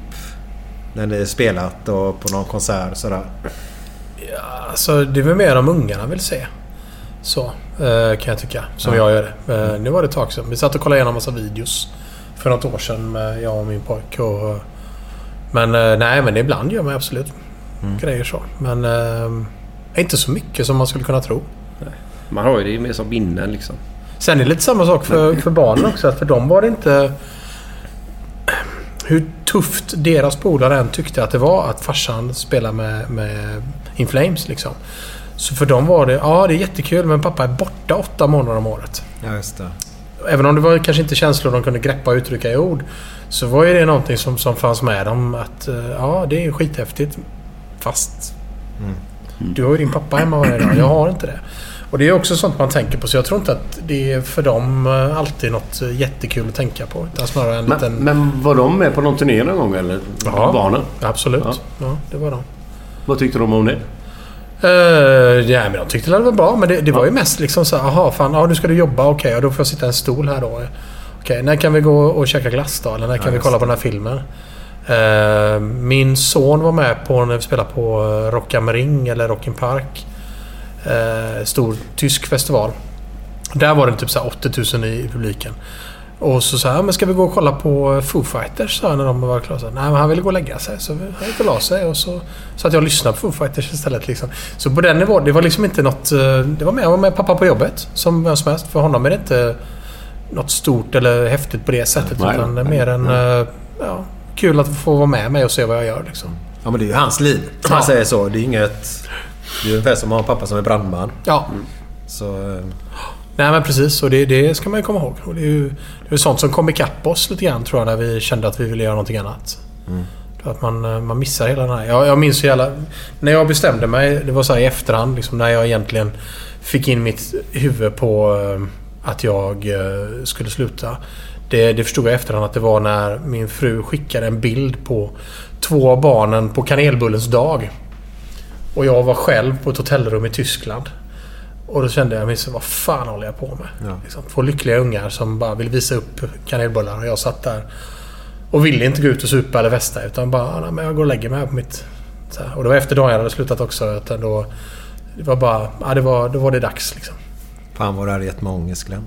när ni spelat och på någon konsert sådär? Alltså, det är väl mer om ungarna vill se. Så eh, kan jag tycka. Som Ja. jag gör det. Eh, nu var det ett tag sedan. Vi satt och kollade igenom massa videos. För något år sedan med jag och min pojke. Och, men eh, nej, men ibland gör man absolut Mm. grejer så. Men inte så mycket som man skulle kunna tro. Man har ju det mer som minnen liksom. Sen är det lite samma sak för, för barnen också. För dem var det inte... Hur tufft deras polare än tyckte att det var att farsan spelade med, med In Flames liksom. Så för dem var det, ja det är jättekul men pappa är borta åtta månader om året. Ja, just det. Även om det var kanske inte känslor de kunde greppa och uttrycka i ord. Så var ju det någonting som, som fanns med dem att eh, ja det är skithäftigt. Fast du har ju din pappa hemma varje dag. Jag har inte det. Och det är också sånt man tänker på. Så jag tror inte att det är för dem eh, alltid något eh, jättekul att tänka på. Utan snarare en Men, liten... men var de med på någon turné någon gång eller? Ja. Barnen? Absolut. Ja. Ja. det var de. Vad tyckte de om det? Uh, ja, men de tyckte det var bra. Men det, det var ju mest liksom så här, aha, fan, ja, nu ska du jobba. Okej, ja, då får jag sitta i en stol här då. Okej, när kan vi gå och käka glass då? Eller när kan Ja, vi kolla på den här filmen? Eh, min son var med på när vi spelade på Rock am Ring eller Rock in Park. Eh, stor tysk festival. Där var det typ så här 80 000 i publiken. Och så sa jag, men ska vi gå och kolla på Foo Fighters? Sa jag när de var klara. Nej, men han ville gå och lägga sig. Så han gick och la sig. Och så, så att jag lyssnade på Foo Fighters istället. Liksom. Så på den nivån, det var liksom inte något... eh, Det var mer, jag var med pappa på jobbet. Som vem som helst. För honom är det inte något stort eller häftigt på det sättet. Nej, utan det är nej, mer en... nej. eh, Ja, kul att få vara med mig och se vad jag gör. Liksom. Ja, men det är ju hans liv. Om man säger så. Det är inget... Det är ungefär som att ha en pappa som är brandman. Ja. Så... eh, Nej men precis och det, det ska man ju komma ihåg. Och det är ju det är sånt som kom ikapp oss lite grann tror jag när vi kände att vi ville göra någonting annat. Mm. Att man, eh, man missar hela den här... Jag, jag minns så jävla... När jag bestämde mig, det var så här i efterhand liksom, när jag egentligen fick in mitt huvud på eh, att jag skulle sluta. Det, det förstod jag i efterhand att det var när min fru skickade en bild på två av barnen på kanelbullens dag. Och jag var själv på ett hotellrum i Tyskland. Och då kände jag, minns, vad fan håller jag på med? Ja. Liksom, två lyckliga ungar som bara vill visa upp kanelbullar och jag satt där och ville inte gå ut och supa eller festa utan bara, nej, men jag går och lägger mig här på mitt... Så här. Och det var efter dagen jag hade slutat också. Att då, det var bara, ja, det var, då var det dags liksom. Fan vad det hade gett mig ångest Glenn.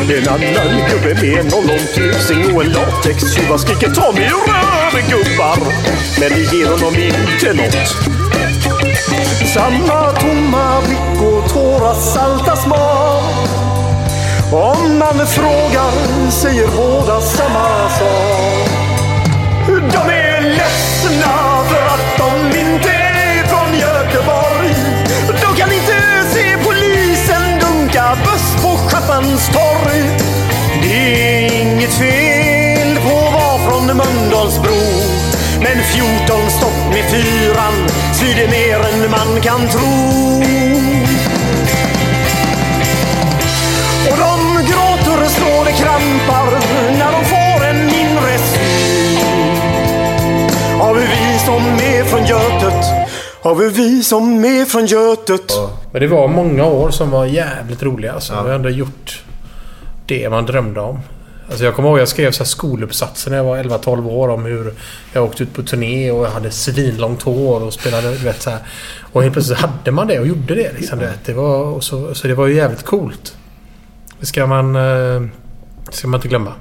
En annan gubbe med en ollontusing och en latextjuva skriker ta mig röven gubbar. Men det ger honom inte något. Samma tomma blick och tårar salta smak. Om man frågar säger båda samma sak. På torg. Det är inget fel på att vara från Mölndalsbro. Men 14 stopp med fyran svider mer än man kan tro. Och de gråter och slår det krampar när de får en mindre syn. av hur vi som är från Götet? Har vi vi som är från Götet? Men det var många år som var jävligt roliga. Alltså. Jag har ändå gjort det man drömde om. Alltså jag kommer ihåg jag skrev så här skoluppsatser när jag var 11-12 år om hur jag åkte ut på turné och jag hade svinlångt hår och spelade, du vet så här. Och helt plötsligt hade man det och gjorde det. Liksom, du vet. Det var, och så, så det var ju jävligt coolt. Det ska man, eh, ska man inte glömma.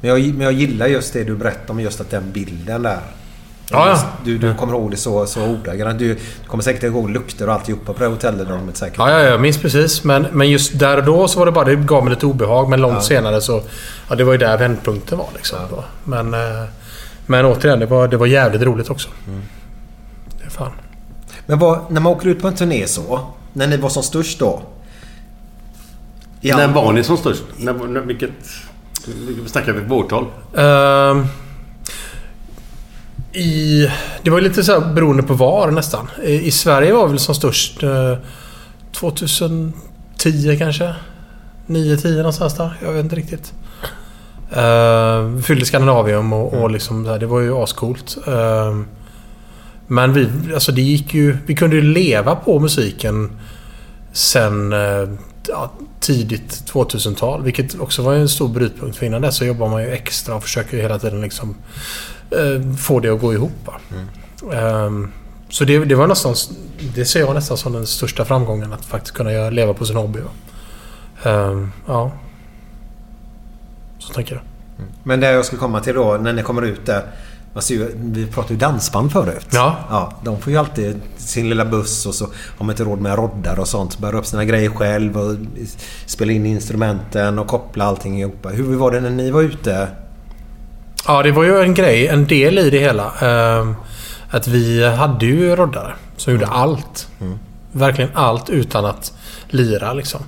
Men jag, men jag gillar just det du berättar om just att den bilden där. Ja, ja. Du, du kommer ihåg det så, så ordagrant. Du, du kommer säkert ihåg lukter och alltihopa på det hotellet. Säkert. Ja, ja, jag minns precis. Men, men just där och då så var det bara... Det gav mig lite obehag. Men långt Ja. senare så... Ja, det var ju där vändpunkten var liksom. Då. Men, eh, men återigen, det var, det var jävligt roligt också. Det är fan. Men vad, när man åker ut på en turné så. När ni var som störst då. När var ni som störst? När, när, vilket... vilket snackar vi på årtal? I, det var lite så här beroende på var nästan. I, I Sverige var väl som störst eh, 2010 kanske? 9-10 någonstans där. Jag vet inte riktigt. Uh, fyllde Skandinavium och, och liksom så här, det var ju ascoolt. Uh, men vi, alltså det gick ju... Vi kunde ju leva på musiken sen ja, tidigt 2000-tal. Vilket också var en stor brytpunkt. För innan dess så jobbar man ju extra och försöker hela tiden liksom få det att gå ihop. va. Ehm, så det, det var nästan... Det ser jag nästan som den största framgången. Att faktiskt kunna leva på sin hobby. Ehm, ja. Så tänker jag. Men det jag ska komma till då, när ni kommer ut där. Man ser ju, vi pratade ju dansband förut. Ja. ja. De får ju alltid sin lilla buss och så har man inte råd med roddar och sånt. Bära upp sina grejer själv och spela in instrumenten och koppla allting ihop. Hur var det när ni var ute? Ja, det var ju en grej, en del i det hela. Ehm, att vi hade ju roddare som gjorde allt. Verkligen allt utan att lira liksom.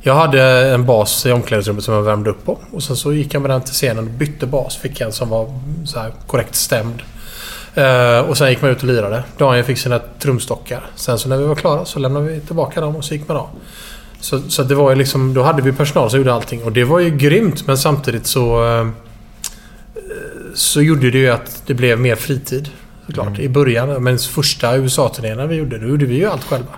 Jag hade en bas i omklädningsrummet som jag värmde upp på. Och sen så gick jag med den till scenen och bytte bas. Fick en som var så korrekt stämd. Eh, och sen gick man ut och lirade. Daniel fick sina trumstockar. Sen så när vi var klara så lämnade vi tillbaka dem och så gick man av. Så, så det var ju liksom... Då hade vi personal som gjorde allting. Och det var ju grymt men samtidigt så... så gjorde det ju att det blev mer fritid. Såklart. I början. Men första USA-turnéerna vi gjorde, då gjorde vi ju allt själva.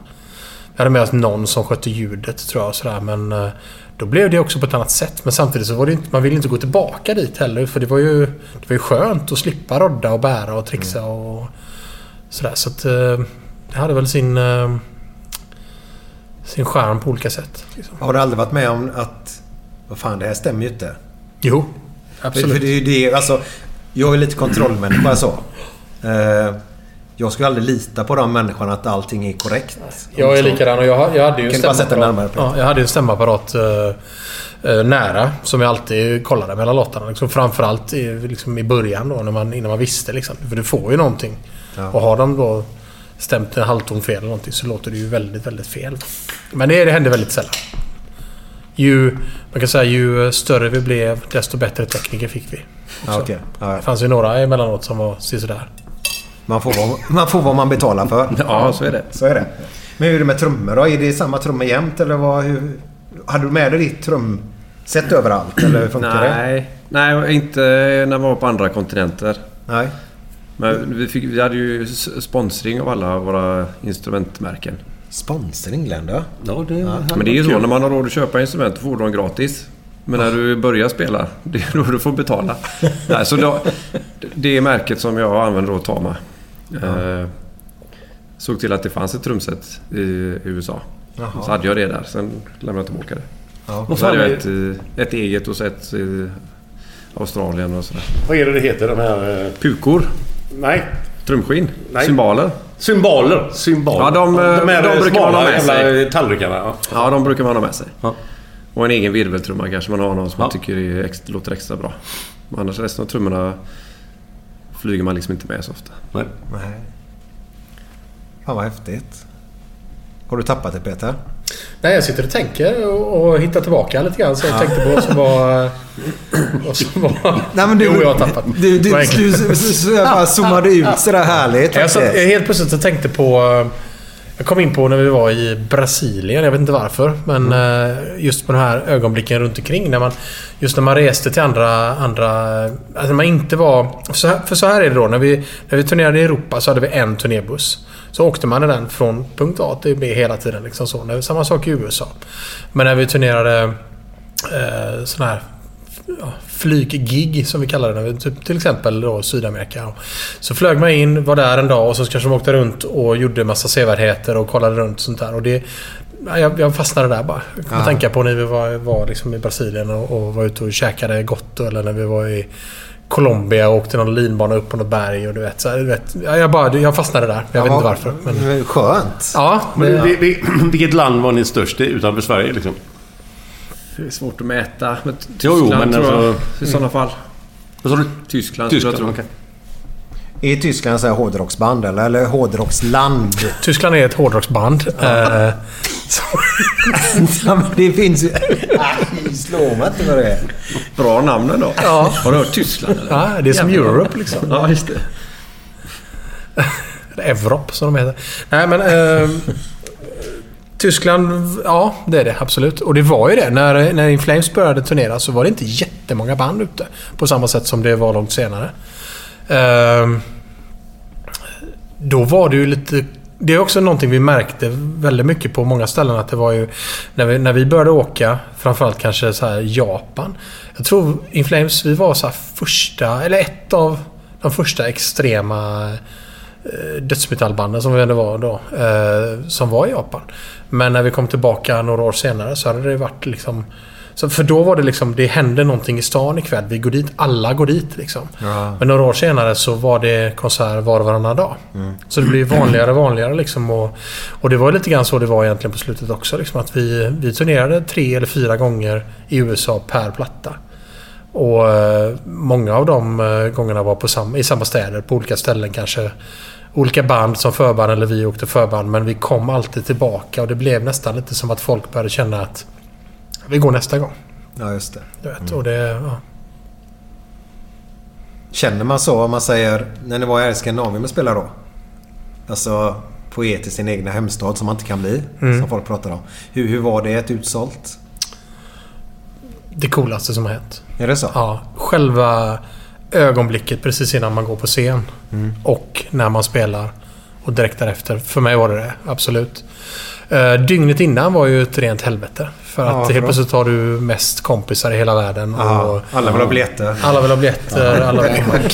Vi hade med oss någon som skötte ljudet tror jag. Sådär, men eh, då blev det också på ett annat sätt. Men samtidigt så var det inte, man ville inte gå tillbaka dit heller. För det var ju, det var ju skönt att slippa rodda och bära och trixa och sådär. Så att eh, det hade väl sin, eh, sin charm på olika sätt. Liksom. Har du aldrig varit med om att... Vad fan, det här stämmer ju inte. Jo, absolut. För det är ju det, alltså, jag är lite kontrollmänniska så. Eh, jag skulle aldrig lita på de människorna att allting är korrekt. Jag är likadan och jag, hade ju en Kan stämapparat, närmare på ja, jag hade ju en stämapparat eh, eh, nära som jag alltid kollade mellan låtarna. Liksom, framförallt i, liksom, i början då när man, innan man visste. Liksom. För du får ju någonting. Ja. Och har de då stämt en halvton fel eller någonting så låter det ju väldigt, väldigt fel. Men det, det hände väldigt sällan. Ju, man kan säga ju större vi blev desto bättre tekniker fick vi. Ja, också. okej. Ja, Det fanns ju några emellanåt som var sådär. Man får, vad, man får vad man betalar för. Ja, så är det. Så är det. Men hur är det med trummor då? Är det samma trummor jämt eller vad? Hur, hade du med dig ditt trumset överallt? Eller hur funkar det? Nej, nej, inte när man var på andra kontinenter. Nej. Men vi, fick, vi hade ju sponsring av alla våra instrumentmärken. Sponsring Glenn då? Ja, det Men det är ju så när man har råd att köpa instrument då får du dem gratis. Men när du börjar spela, det är då du får betala. Nej, så då, det är märket som jag använder då, Tama. Eh, såg till att det fanns ett trumset i USA. Jaha. Så hade jag det där. Sen lämnade jag tillbaka det. Ja. Och så hade jag ett, eh, ett eget och så ett i Australien och sådär. Vad är det det heter de här... eh, Pukor. Nej. Trumskinn. Nej. Cymbaler. Symboler. Symboler. Ja, de, eh, de, här de brukar man ha med sig. tallrikarna. Ja. Ja, de brukar man ha med sig. Och en egen virveltrumma kanske man har någon som man Ja. tycker är ex, låter extra bra. Men annars resten av trummorna flyger man liksom inte med så ofta. Nej. Nej. Fan vad häftigt. Har du tappat det Peter? Nej, jag sitter och tänker och, och hittar tillbaka lite grann. Så jag tänkte på vad som var... Vad som var... Nej, men du, jo, jag har tappat. Du, du, du, du, så jag bara zoomade ut sådär härligt. Jag, satt, helt plötsligt så tänkte på... Jag kom in på när vi var i Brasilien. Jag vet inte varför. Men Mm. eh, just på de här ögonblicken runt omkring. När man, just när man reste till andra... andra alltså när man inte var... För så, här, för så här är det då. När vi, när vi turnerade i Europa så hade vi en turnébuss. Så åkte man i den från punkt A till B hela tiden. Liksom så. Samma sak i USA. Men när vi turnerade eh, sån här ja, flyggig som vi kallar det. Typ, till exempel då Sydamerika. Så flög man in, var där en dag och så kanske de åkte runt och gjorde massa sevärdheter och kollade runt sånt där. Och det, ja, jag, jag fastnade där bara. Jag kommer tänka på när vi var, var liksom i Brasilien och, och var ute och käkade gott eller när vi var i Colombia och åkte någon linbana upp på något berg och du vet. Så här, du vet ja, jag, bara, jag fastnade där. Jag vet Ja, inte varför. Men, men Skönt. ja, Men, vi, vi, vilket land var ni störst i utanför Sverige liksom? Det är svårt att mäta. Men Jo, Tyskland jo, men tror jag alltså- i sådana fall. Vad sa du? Tyskland, Tyskland, tror jag. okej. Är Tyskland så här hårdrocksband eller? Eller hårdrocksland? Tyskland är ett hårdrocksband. Eh, ja, men det finns ju... Slå mig inte vad det är. Bra namn ändå. Ja. Har du hört Tyskland eller? Ja, det är som Jävlar. Europe liksom. Ja, just det. Evrop som de heter. Nej men... Eh, Tyskland, ja det är det absolut. Och det var ju det. När, när In Flames började turnera så var det inte jättemånga band ute. På samma sätt som det var långt senare. Eh, då var det ju lite... Det är också någonting vi märkte väldigt mycket på många ställen. Att det var ju... När vi, när vi började åka, framförallt kanske så här Japan. Jag tror In Flames, vi var så här första, eller ett av de första extrema eh, dödsmetallbanden som vi ändå var då. Eh, som var i Japan. Men när vi kom tillbaka några år senare så hade det varit liksom... Så för då var det liksom, det hände någonting i stan ikväll. Vi går dit, alla går dit liksom. Ja. Men några år senare så var det konsert var och varannan dag. Mm. Så det blev vanligare och vanligare liksom. Och, och det var lite grann så det var egentligen på slutet också. Liksom, att vi, vi turnerade tre eller fyra gånger i USA per platta. Och eh, många av de eh, gångerna var på samma, i samma städer, på olika ställen kanske. Olika band som förband eller vi åkte förband. Men vi kom alltid tillbaka och det blev nästan lite som att folk började känna att vi går nästa gång. Ja, just det. Du vet, och det, ja. Känner man så om man säger när ni var i Skandinavien och spelade då? Alltså poet i sin egna hemstad som man inte kan bli. Mm. Som folk pratar om. Hur, hur var det ett utsålt? det coolaste som har hänt. Är det så? Ja, själva ögonblicket precis innan man går på scen. Mm. Och när man spelar. Och direkt därefter. För mig var det det. Absolut. Uh, dygnet innan var ju ett rent helvete. För Ja, att varför helt plötsligt har du mest kompisar i hela världen. Ja, och, alla vill ha biljetter. Alla vill ha biljetter. Alla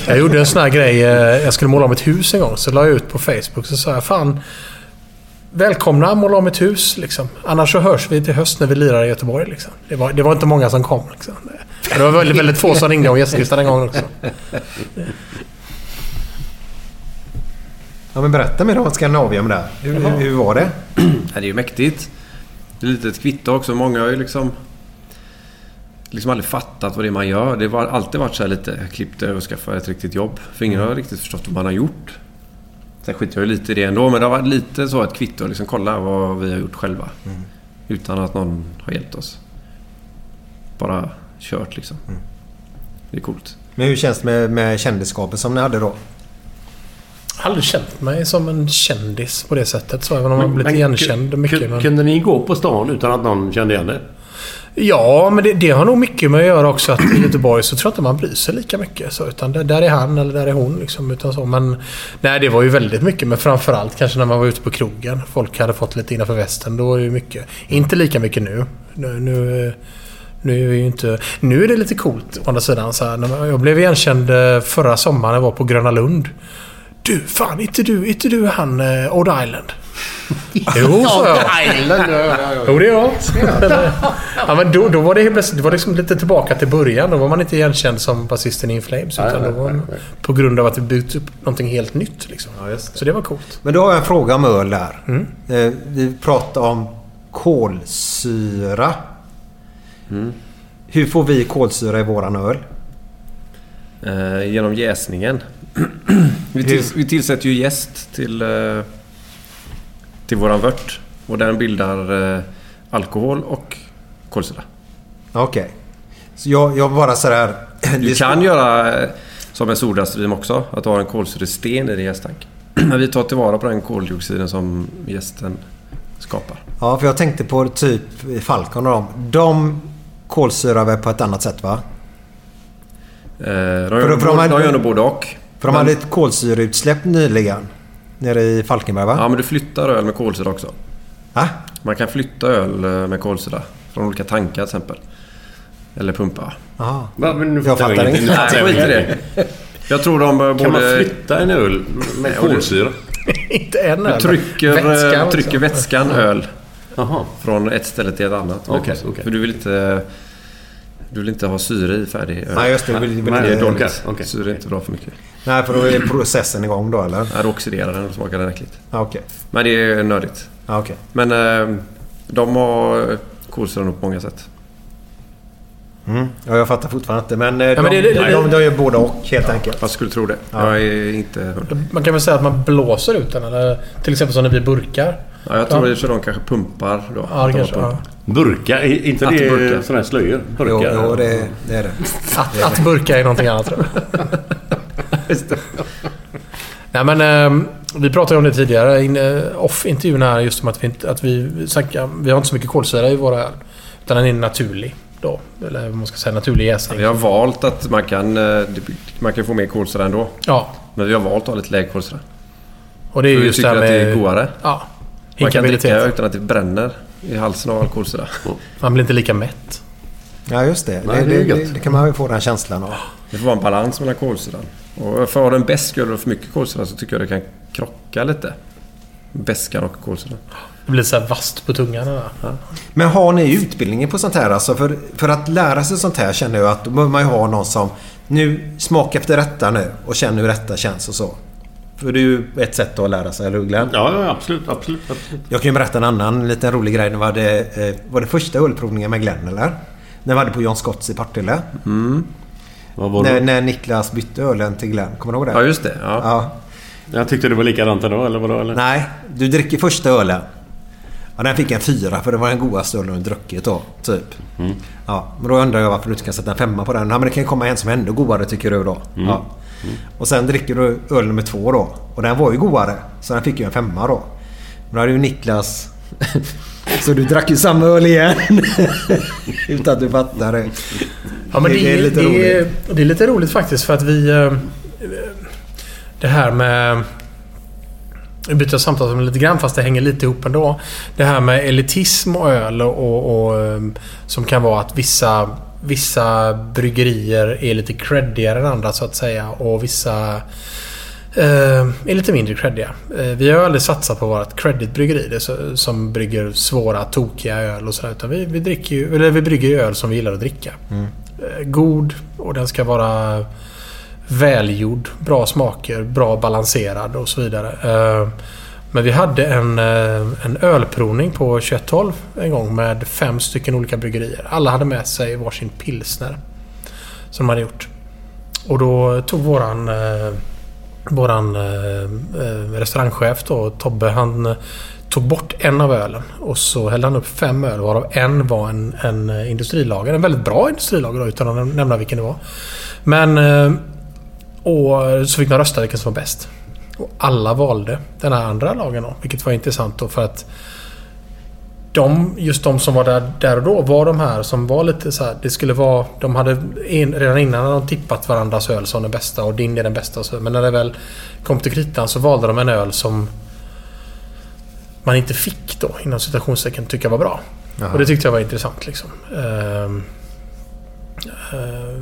jag gjorde en sån här grej. eh, Jag skulle måla om ett hus en gång. Så la jag ut på Facebook. Så sa jag fan. Välkomna måla om ett hus liksom. Annars så hörs vi till höst när vi lirar i Göteborg liksom. Det var, det var inte många som kom liksom. Det var väldigt, väldigt få som ringde om gästlistan den gången också. Ja, men berätta mer om Skandinavien där. Hur, hur, hur var det? Ja, det är ju mäktigt. Det är lite ett kvitto också. Många har ju liksom... Liksom aldrig fattat vad det är man gör. Det har alltid varit så här lite klippt över och skaffa ett riktigt jobb. För ingen har riktigt förstått vad man har gjort. Sen skiter jag ju lite i det ändå. Men det har varit lite så ett kvitto. Liksom kolla vad vi har gjort själva. Utan att någon har hjälpt oss. Bara kört liksom. Det är coolt. Men hur känns det med, med kändisskapet som ni hade då? Har aldrig känt mig som en kändis på det sättet. Så även om man blivit Men igenkänd mycket. Men... Kunde ni gå på stan utan att någon kände igen er? Ja, men det, det har nog mycket med att göra också att i Göteborg så tror jag inte man bryr sig lika mycket. Så, utan där, där är han eller där är hon. Liksom, utan så. Men nej, det var ju väldigt mycket. Men framförallt kanske när man var ute på krogen. Folk hade fått lite innanför västen. Då var det ju mycket. Inte lika mycket nu. Nu, nu, Nu är, ju inte, nu är det lite coolt å andra sidan. Så här, jag blev igenkänd eh, förra sommaren när jag var på Gröna Lund. Du, fan, inte du, inte du han eh, Odd Island? Jo, sa jag. Jo, det är jag. Eller- ja, men då, då var det helt plötsligt, det var liksom lite tillbaka till början. Då var man inte igenkänd som basisten i In Flames. Utan nej, då var man, nej, nej. på grund av att vi byggt upp någonting helt nytt. Liksom. Så det var coolt. Men då har jag en fråga om öl där. Mm. Eh, Vi pratade om kolsyra. Hur får vi kolsyra i våran öl? Eh, genom jäsningen. Vi, till, vi tillsätter ju jäst till, eh, till våran vört. Och den bildar eh, alkohol och kolsyra. Okej. Så jag, jag bara sådär... Du kan göra eh, som en Sodastream också. Att har en kolsyresten i din jästtank. Men vi tar tillvara på den koldioxiden som jästen skapar. Ja, för jag tänkte på typ Falcon och dem. De kolsyrar väl på ett annat sätt va? Eh, de gör, för de hade- de gör nog både och. För de Men- hade ett kolsyreutsläpp nyligen. Nere i Falkenberg va? Ja, men du flyttar öl med kolsyra också. Va? Man kan flytta öl eh, med kolsyra. Från olika tankar till exempel. Eller pumpa. Aha. Va, men nu Jag fattar ingenting. inte. Nej, skit i det. Jag tror de eh, Kan man borde... flytta en öl med du- kolsyra? inte en Du öl, trycker, men vätskan, eh, trycker liksom. vätskan öl. Jaha. Från ett ställe till ett annat. Okej, okej. För du vill inte... Du vill inte ha syre i färdig öl. Nej, just det. Vill- vill Nej, det är inte- dåligt. okej. Syre är inte bra för mycket. Nej, för då är processen igång då eller? Nej, då oxiderar den och smakar den äckligt. Ja, Okej. Men det är nördigt. Ja, okej. Men eh, de har kolsyra nog på många sätt. Mm. Ja, jag fattar fortfarande inte. Men, eh, de, men det- det- de, de, de gör både och helt enkelt. Jag skulle tro det. Ja. Jag är inte hundra. Man kan väl säga att man blåser ut den eller till exempel som när vi burkar. Ja, jag tror för sig de kanske pumpar då. Ja, Att kanske, har ja. pump. Burka? Inte Att det burka. sådana här slöjor? Jo, Burkar? jo det, det är det. Att, att burka är någonting annat tror jag. Nej men eh, vi pratade om det tidigare in, eh, off intervjun här just om att vi inte, att vi snackar, vi har inte så mycket kolsyra i våra öl. Utan den är naturlig då. Eller vad man ska säga naturlig jäsning. Vi har valt att man kan, eh, man kan få mer kolsyra ändå. Ja. Men vi har valt att ha lite lägre kolsyra. Och det är För vi just tycker det här att det är med- godare. Ja. Man kan dricka utan att det bränner i halsen av all kolsyra. Man blir inte lika mätt. Ja, just det. Nej, det, det det, det, kan man ju få den känslan av. Det får vara en balans mellan kolsyran. Och för att ha en besk öl och för mycket kolsyra så tycker jag det kan krocka lite. Beskan och kolsyran. Det blir så här vasst på tungan. Eller? Men har ni utbildningen på sånt här? Alltså för, för att lära sig sånt här känner jag att då behöver man ju ha någon som nu smaka efter rätta nu och känner hur rätta känns och så. För det är ju ett sätt att lära sig, eller hur Glenn? Ja, ja, absolut, absolut, absolut. Jag kan ju berätta en annan liten rolig grej. Det var det, eh, var det första ölprovningen med Glenn eller? När vi hade på John Scotts i Partille. Mm. När, när Niklas bytte ölen till Glenn. Kommer du ihåg det? Ja, just det. Ja. ja. Jag tyckte det var likadant då, eller vadå? Eller? Nej, du dricker första ölen. Ja, den fick en fyra för det var den godaste ölen du druckit då. Typ. Mm. Ja, men då undrar jag varför du inte kan sätta en femma på den. Ja, men det kan ju komma en som är ändå godare tycker du då. Mm. Ja. Och sen dricker du öl nummer två då. Och den var ju godare. Så den fick ju en femma då. Men då hade ju Niklas... så du drack ju samma öl igen. Utan att du fattar det. Ja, men det, är, lite det, roligt. det är lite roligt faktiskt för att vi... eh, Det här med... Vi byter samtal om lite grann fast det hänger lite ihop ändå. Det här med elitism och öl och, och, och eh, som kan vara att vissa, vissa bryggerier är lite creddigare än andra så att säga och vissa eh, är lite mindre creddiga. Eh, vi har aldrig satsat på vårt creditbryggeri så, som brygger svåra, tokiga öl och sådär. Utan vi, vi, dricker ju, eller vi brygger ju öl som vi gillar att dricka. Mm. Eh, god och den ska vara välgjord, bra smaker, bra balanserad och så vidare. Men vi hade en, eh, en ölprovning på 2112 en gång med fem stycken olika bryggerier. Alla hade med sig varsin pilsner. Som de hade gjort. Och då tog våran, eh, våran eh, restaurangchef då, Tobbe, han tog bort en av ölen. Och så hällde han upp fem öl varav en var en, en industrilager. En väldigt bra industrilager då, utan att nämna vilken det var. Men... Och så fick de rösta vilken som var bäst. Och alla valde den här andra lagen då, vilket var intressant då för att de, just de som var där, där och då var de här som var lite så här, Det skulle vara... De hade in, redan innan hade de tippat varandras öl som den bästa och din är den bästa. Så, men när det väl kom till kritan så valde de en öl som man inte fick då, inom citationstecken, tycka var bra. Jaha. Och det tyckte jag var intressant. Liksom. Ehm, Eh,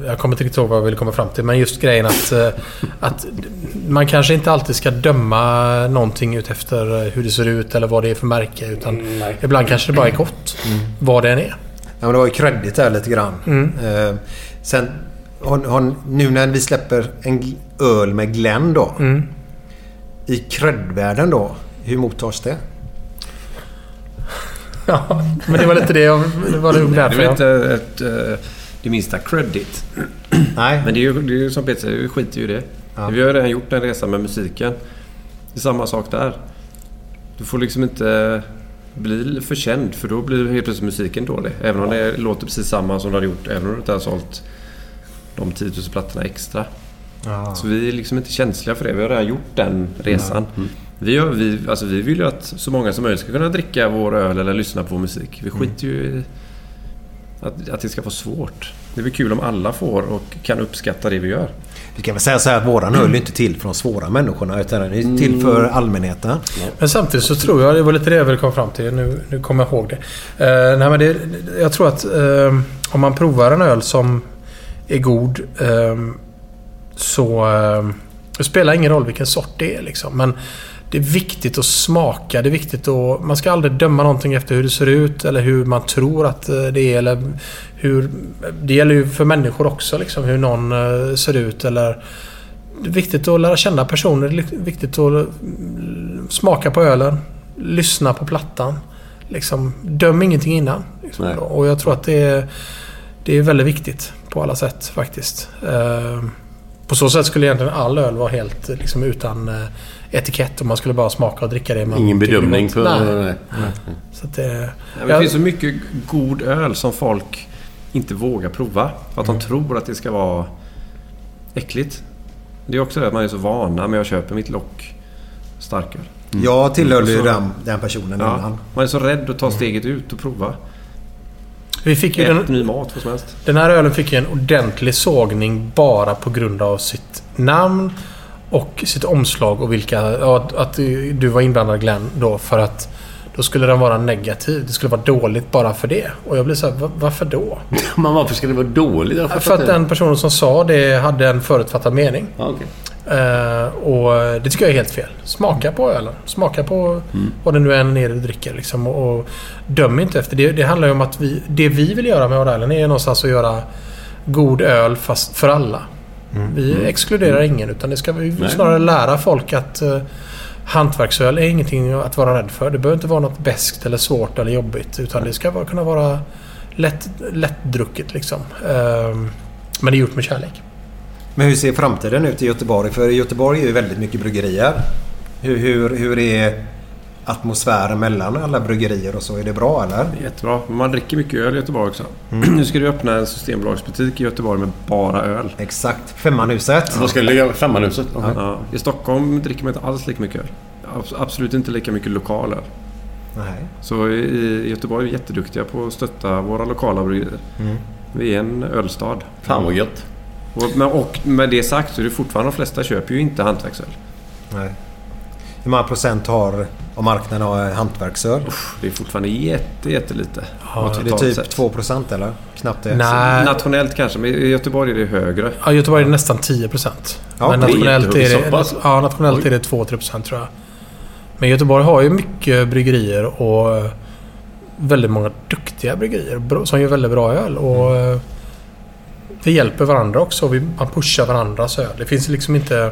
Jag kommer inte riktigt ihåg vad jag ville komma fram till. Men just grejen att, eh, att man kanske inte alltid ska döma någonting ut efter hur det ser ut eller vad det är för märke. Utan ibland kanske det bara är gott. Vad det än är. Ja, men det var ju kreddigt där lite grann. Mm. Eh, sen, nu när vi släpper en öl med Glenn då. Mm. I kreddvärlden då. Hur mottas det? Ja, men det var lite det jag det var nog Det därför är jag... inte ett, eh, det minsta credit. Nej. Men det är ju, det är som Peter säger, vi skiter ju i det. Ja. Vi har ju redan gjort en resa med musiken. Det är samma sak där. Du får liksom inte bli för känd för då blir helt plötsligt musiken dålig. Även om det låter precis samma som du har gjort. Även om du inte har sålt de 10 000 plattorna extra. Ja. Så vi är liksom inte känsliga för det. Vi har redan gjort den resan. Mm. Vi, gör, vi, alltså vi vill ju att så många som möjligt ska kunna dricka vår öl eller lyssna på vår musik. Vi skiter ju i att, att det ska vara svårt. Det blir kul om alla får och kan uppskatta det vi gör. Vi kan väl säga så här att våran öl är inte till för de svåra människorna utan den är till för allmänheten. Men samtidigt så tror jag, det var lite det jag ville komma fram till. Nu, nu kommer jag ihåg det. Eh, nej men det jag tror att eh, om man provar en öl som är god eh, så... Eh, det spelar ingen roll vilken sort det är liksom. Men det är viktigt att smaka. Det är viktigt att... Man ska aldrig döma någonting efter hur det ser ut eller hur man tror att eh, det är. Eller hur, det gäller ju för människor också liksom. Hur någon eh, ser ut eller... Det är viktigt att lära känna personer. Det är viktigt att mm, smaka på ölen. Lyssna på plattan. Liksom, döm ingenting innan. Liksom. Och jag tror att det är, det är väldigt viktigt på alla sätt faktiskt. Eh, på så sätt skulle egentligen all öl vara helt liksom, utan eh, etikett. Och man skulle bara smaka och dricka det man Ingen bedömning på... Nej. Nej. Så att det, Ja, men det jag- finns så mycket god öl som folk inte vågar prova. För att Mm. de tror att det ska vara äckligt. Det är också det att man är så vana med att köpa mitt lock starköl. Jag tillhörde ju så- den, den personen Ja, innan. man är så rädd att ta steget ut och prova. Vi fick ju Ät den, ny mat, vad som helst. den här ölen fick ju en ordentlig sågning bara på grund av sitt namn och sitt omslag och vilka... Att- att du var inblandad Glenn då för att då skulle den vara negativ. Det skulle vara dåligt bara för det. Och jag blir så här, "Va- varför då? Men varför ska det vara dåligt? För att den personen som sa det hade en förutfattad mening. Ja, okej. Eh, och det tycker jag är helt fel. Smaka på ölen. Smaka på vad det nu än är du dricker. Liksom, och, och döm inte efter. Det, det handlar ju om att vi, det vi vill göra med ölen är någonstans att göra god öl fast för alla. Vi exkluderar ingen utan det ska vi Nej. snarare lära folk att uh, hantverksöl är ingenting att vara rädd för. Det behöver inte vara något beskt eller svårt eller jobbigt. Utan det ska vara, kunna vara lätt, lättdrucket liksom. Ehm, men det är gjort med kärlek. Men hur ser framtiden ut i Göteborg? För Göteborg är ju väldigt mycket bryggerier. Hur, hur, hur är atmosfären mellan alla bryggerier och så? Är det bra eller? Jättebra. Man dricker mycket öl i Göteborg också. Mm. Nu ska du öppna en Systembolagsbutik i Göteborg med bara öl. Exakt. Femmanhuset. Vad ska det ligga? Femmanhuset? Ja. I Stockholm dricker man inte alls lika mycket öl. Abs- Absolut inte lika mycket lokal öl. Nej. Så i i Göteborg är vi jätteduktiga på att stötta våra lokala bryggerier. Mm. Vi är en ölstad. Fan vad gött. Och, men, och med det sagt så är det fortfarande de flesta köper ju inte hantverksöl. Nej. Hur många procent har av marknaden har hantverksöl? Det är fortfarande jätte, jättelite. Ja, Är det totalt typ sett. 2 procent eller? Knappt det. Nej. Nationellt kanske, men i Göteborg är det högre. Ja, Göteborg är det nästan 10 procent. Ja, men det är nationellt är jättehögt. det, ja, nationellt är det 2-3 procent tror jag. Men Göteborg har ju mycket bryggerier och eh, väldigt många duktiga bryggerier som gör väldigt bra öl. Och Mm. eh, Vi hjälper varandra också. Vi, man pushar varandras öl. Det finns liksom inte...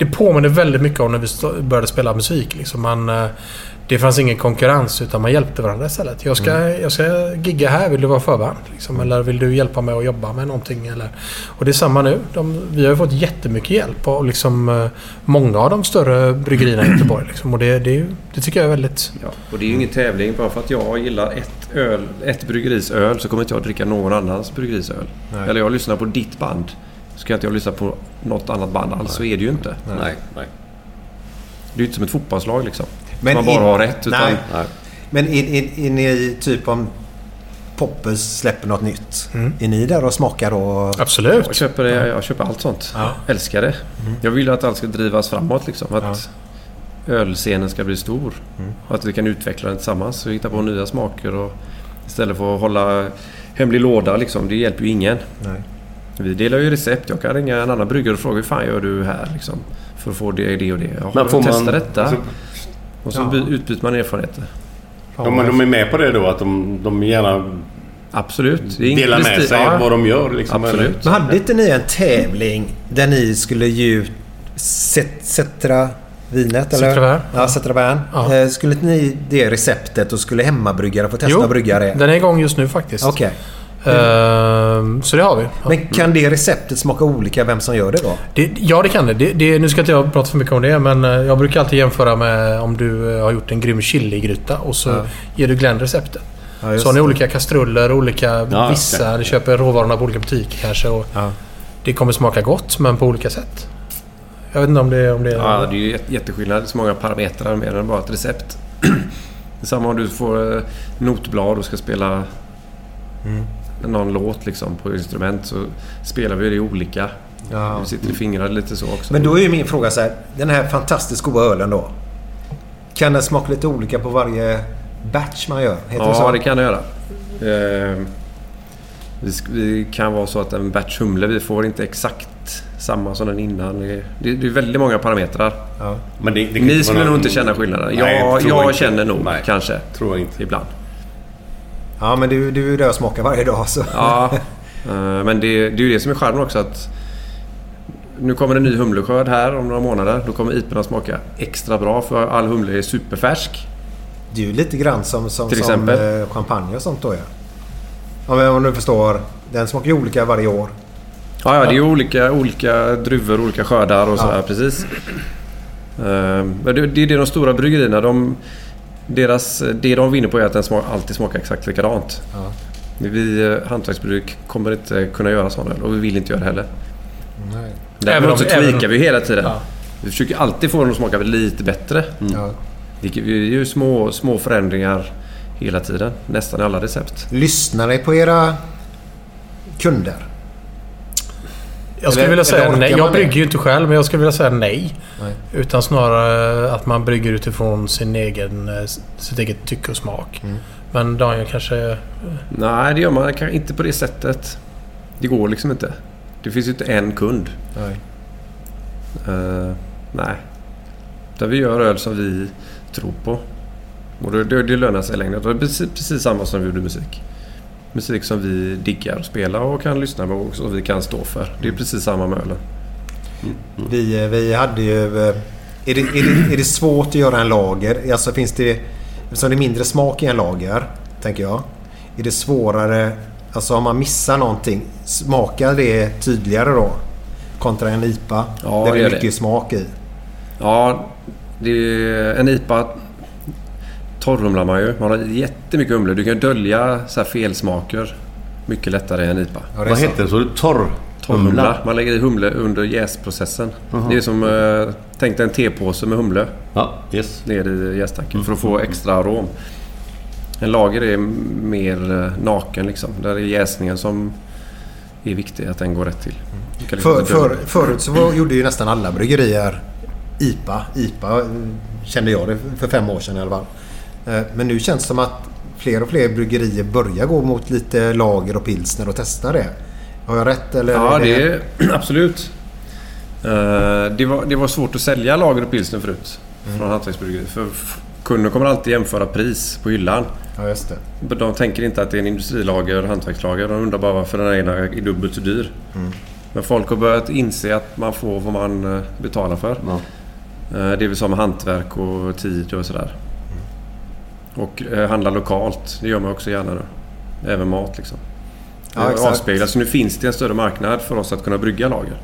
Det påminner väldigt mycket om när vi började spela musik. Liksom man, eh, det fanns ingen konkurrens utan man hjälpte varandra istället. Jag ska, jag ska gigga här, vill du vara förband? Liksom, eller vill du hjälpa mig att jobba med någonting? Eller, och det är samma nu. De, vi har fått jättemycket hjälp av liksom, eh, många av de större bryggerierna i Göteborg. Liksom, och det, det, det tycker jag är väldigt... Ja, och det är ju ingen tävling. Bara för att jag gillar ett, öl, ett bryggeris öl så kommer inte jag dricka någon annans bryggeris öl. Nej. Eller jag lyssnar på ditt band. Så kan inte jag lyssna på något annat band alls. Så är det ju inte. Nej, nej. Det är ju inte som ett fotbollslag liksom. Men man bara in- har rätt. Utan, Nej. nej. Men är, ni typ om Poppers släpper något nytt? Är ni där och smakar och... Absolut. Jag köper, det, jag köper allt sånt. Älskar det. Jag vill att allt ska drivas framåt liksom. Att ölscenen ska bli stor. Och att vi kan utveckla den tillsammans och hitta på nya smaker. Och istället för att hålla hemlig låda liksom. Det hjälper ju ingen. Nej. Vi delar ju recept. Jag kan ringa en annan bryggare och fråga hur fan gör du här liksom, för att få det, det och det. Ja, Men får testa man- detta. alltså- och så Ja. by- utbyter man erfarenheter. Ja, men de är med på det då? Att de, de gärna Absolut. Delar med sig Ja. vad de gör? Liksom, Absolut. Men hade inte ni en tävling där ni skulle ge ut Cet- Cetra vinet? Eller? Cetra. Ja, Cetra. Ja. Eh, Skulle inte ni det receptet och skulle hemmabryggare få testa Jo, att brygga det? den är igång just nu faktiskt. Okej. Ehm, så det har vi. Ja. Men kan det receptet smaka olika vem som gör det då? Det, ja, det kan det. det, det nu ska inte jag prata för mycket om det, men eh, jag brukar alltid jämföra med om du eh, har gjort en grym chiligryta och så Ja. ger du Glenn receptet. Ja, så har ni det. olika kastruller, olika Ja, vissa. okej. Ni köper råvarorna på olika butiker kanske. Och Det kommer smaka gott, men på olika sätt. Jag vet inte om det, om det Ja, det är ju jätte- jätteskillnad. Det är så många parametrar mer än bara ett recept. det är samma om du får eh, notblad och ska spela Mm. Någon låt liksom på instrument så spelar vi det olika. Ja. Vi sitter i fingrarna lite så också. Men då är ju min fråga så här. Den här fantastiskt goda ölen då. Kan den smaka lite olika på varje batch man gör? Heter det så? Ja, det kan det göra. Eh, vi, kan vara så att en batch humle, vi får inte exakt samma som den innan. Det, det, det är väldigt många parametrar. Men det, det Ni skulle nog inte känna skillnaden. Nej, jag jag inte. känner nog Nej, kanske. Tror jag inte. Ibland. Ja, men du, du är där och smakar varje dag så. Ja, eh, men det, det är ju det som är charmen också att nu kommer en ny humleskörd här om några månader. Då kommer iporna smaka extra bra för all humle är superfärsk. Det är ju lite grann som, som, Till som exempel? eh, champagne och sånt då ja. Om, du förstår. Den smakar ju olika varje år. Ja, ja det är ju olika, olika druvor, olika skördar och Ja. sådär. Precis. Eh, Men det, det är det de stora bryggerierna. De, deras, det de vinner på är att den smak, alltid smakar exakt likadant. Ja. Vi eh, hantverksbruk kommer inte kunna göra öl och vi vill inte göra det heller. Nej. Däremot så tweakar vi hela tiden. Ja. Vi försöker alltid få den att smaka lite bättre. Ja. Det är ju små, små förändringar hela tiden. Nästan i alla recept. Lyssnar ni på era kunder? Jag skulle Eller- vilja säga nej. Jag det? brygger ju inte själv, men jag skulle vilja säga nej. Nej. Utan snarare att man brygger utifrån sin egen, eh, sitt eget tycke och smak. Mm. Men Daniel kanske... Nej, det gör man kanske inte på det sättet. Det går liksom inte. Det finns ju inte en kund. Nej. Eh, nej. Där vi gör öl som vi tror på. Och det, det, det lönar sig längre. Det är precis, precis samma som vi gjorde musik. Musik som vi diggar att spela och kan lyssna på och som vi kan stå för. Det är precis samma med ölen. Vi, eh, vi hade ju... eh, Är det, är, det, är det svårt att göra en lager? Alltså finns det... Eftersom det är mindre smak i en lager, tänker jag. Är det svårare... Alltså om man missar någonting, smakar det tydligare då? Kontra en IPA? Ja, där det är mycket det. smak i. Ja, det är en IPA torrhumlar man ju. Man har jättemycket humle. Du kan dölja så här felsmaker mycket lättare än IPA. Ja, Vad heter det? Så du torr? Torrhumla. Man lägger i humle under jäsprocessen. Jaha. Det är som... Eh, tänk dig en tepåse med humle Ja, yes. ner i jästanken för att få extra arom. En lager är mer eh, naken liksom. Där är jäsningen som är viktig, att den går rätt till. Du kan liksom För, för, förut så var, gjorde ju nästan alla bryggerier IPA. IPA eh, kände jag det för fem år sedan i alla fall. Eh, Men nu känns det som att fler och fler bryggerier börjar gå mot lite lager och pilsner och testa det. Har jag rätt eller? Ja, är det är absolut. Eh, Det var, det var svårt att sälja lager och pilsner förut. Mm. Från hantverksbryggeriet. För kunden kommer alltid jämföra pris på hyllan. Ja, just det. De tänker inte att det är en industrilager och hantverkslager. De undrar bara varför den ena är dubbelt så dyr. Mm. Men folk har börjat inse att man får vad man eh, betalar för. Eh, Det vill säga med hantverk och tid och sådär. Och eh, handla lokalt. Det gör man också gärna nu. Även mat liksom. Ja, det exakt. avspeglas. Så nu finns det en större marknad för oss att kunna brygga lager.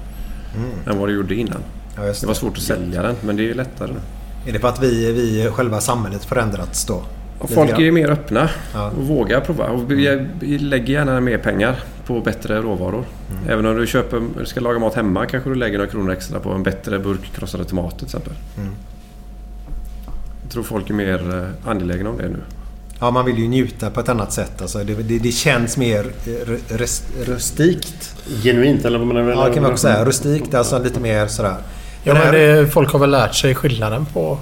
Mm. Än vad det gjorde innan. Ja, just Det var svårt att sälja den men det är lättare nu. Är det för att vi, vi själva samhället förändrats då? Och folk är mer öppna Ja. och vågar prova. Och vi lägger gärna mer pengar på bättre råvaror. Mm. Även om du köper, ska laga mat hemma kanske du lägger några kronor extra på en bättre burk krossade tomater till exempel. Mm. Jag tror folk är mer eh, angelägna om det nu. Ja, man vill ju njuta på ett annat sätt. Alltså, det, det, det känns mer eh, rest, rustikt. Genuint eller vad menar du? Ja, det kan man också säga. Rustikt, alltså lite mer sådär. Ja, men här- det, folk har väl lärt sig skillnaden på,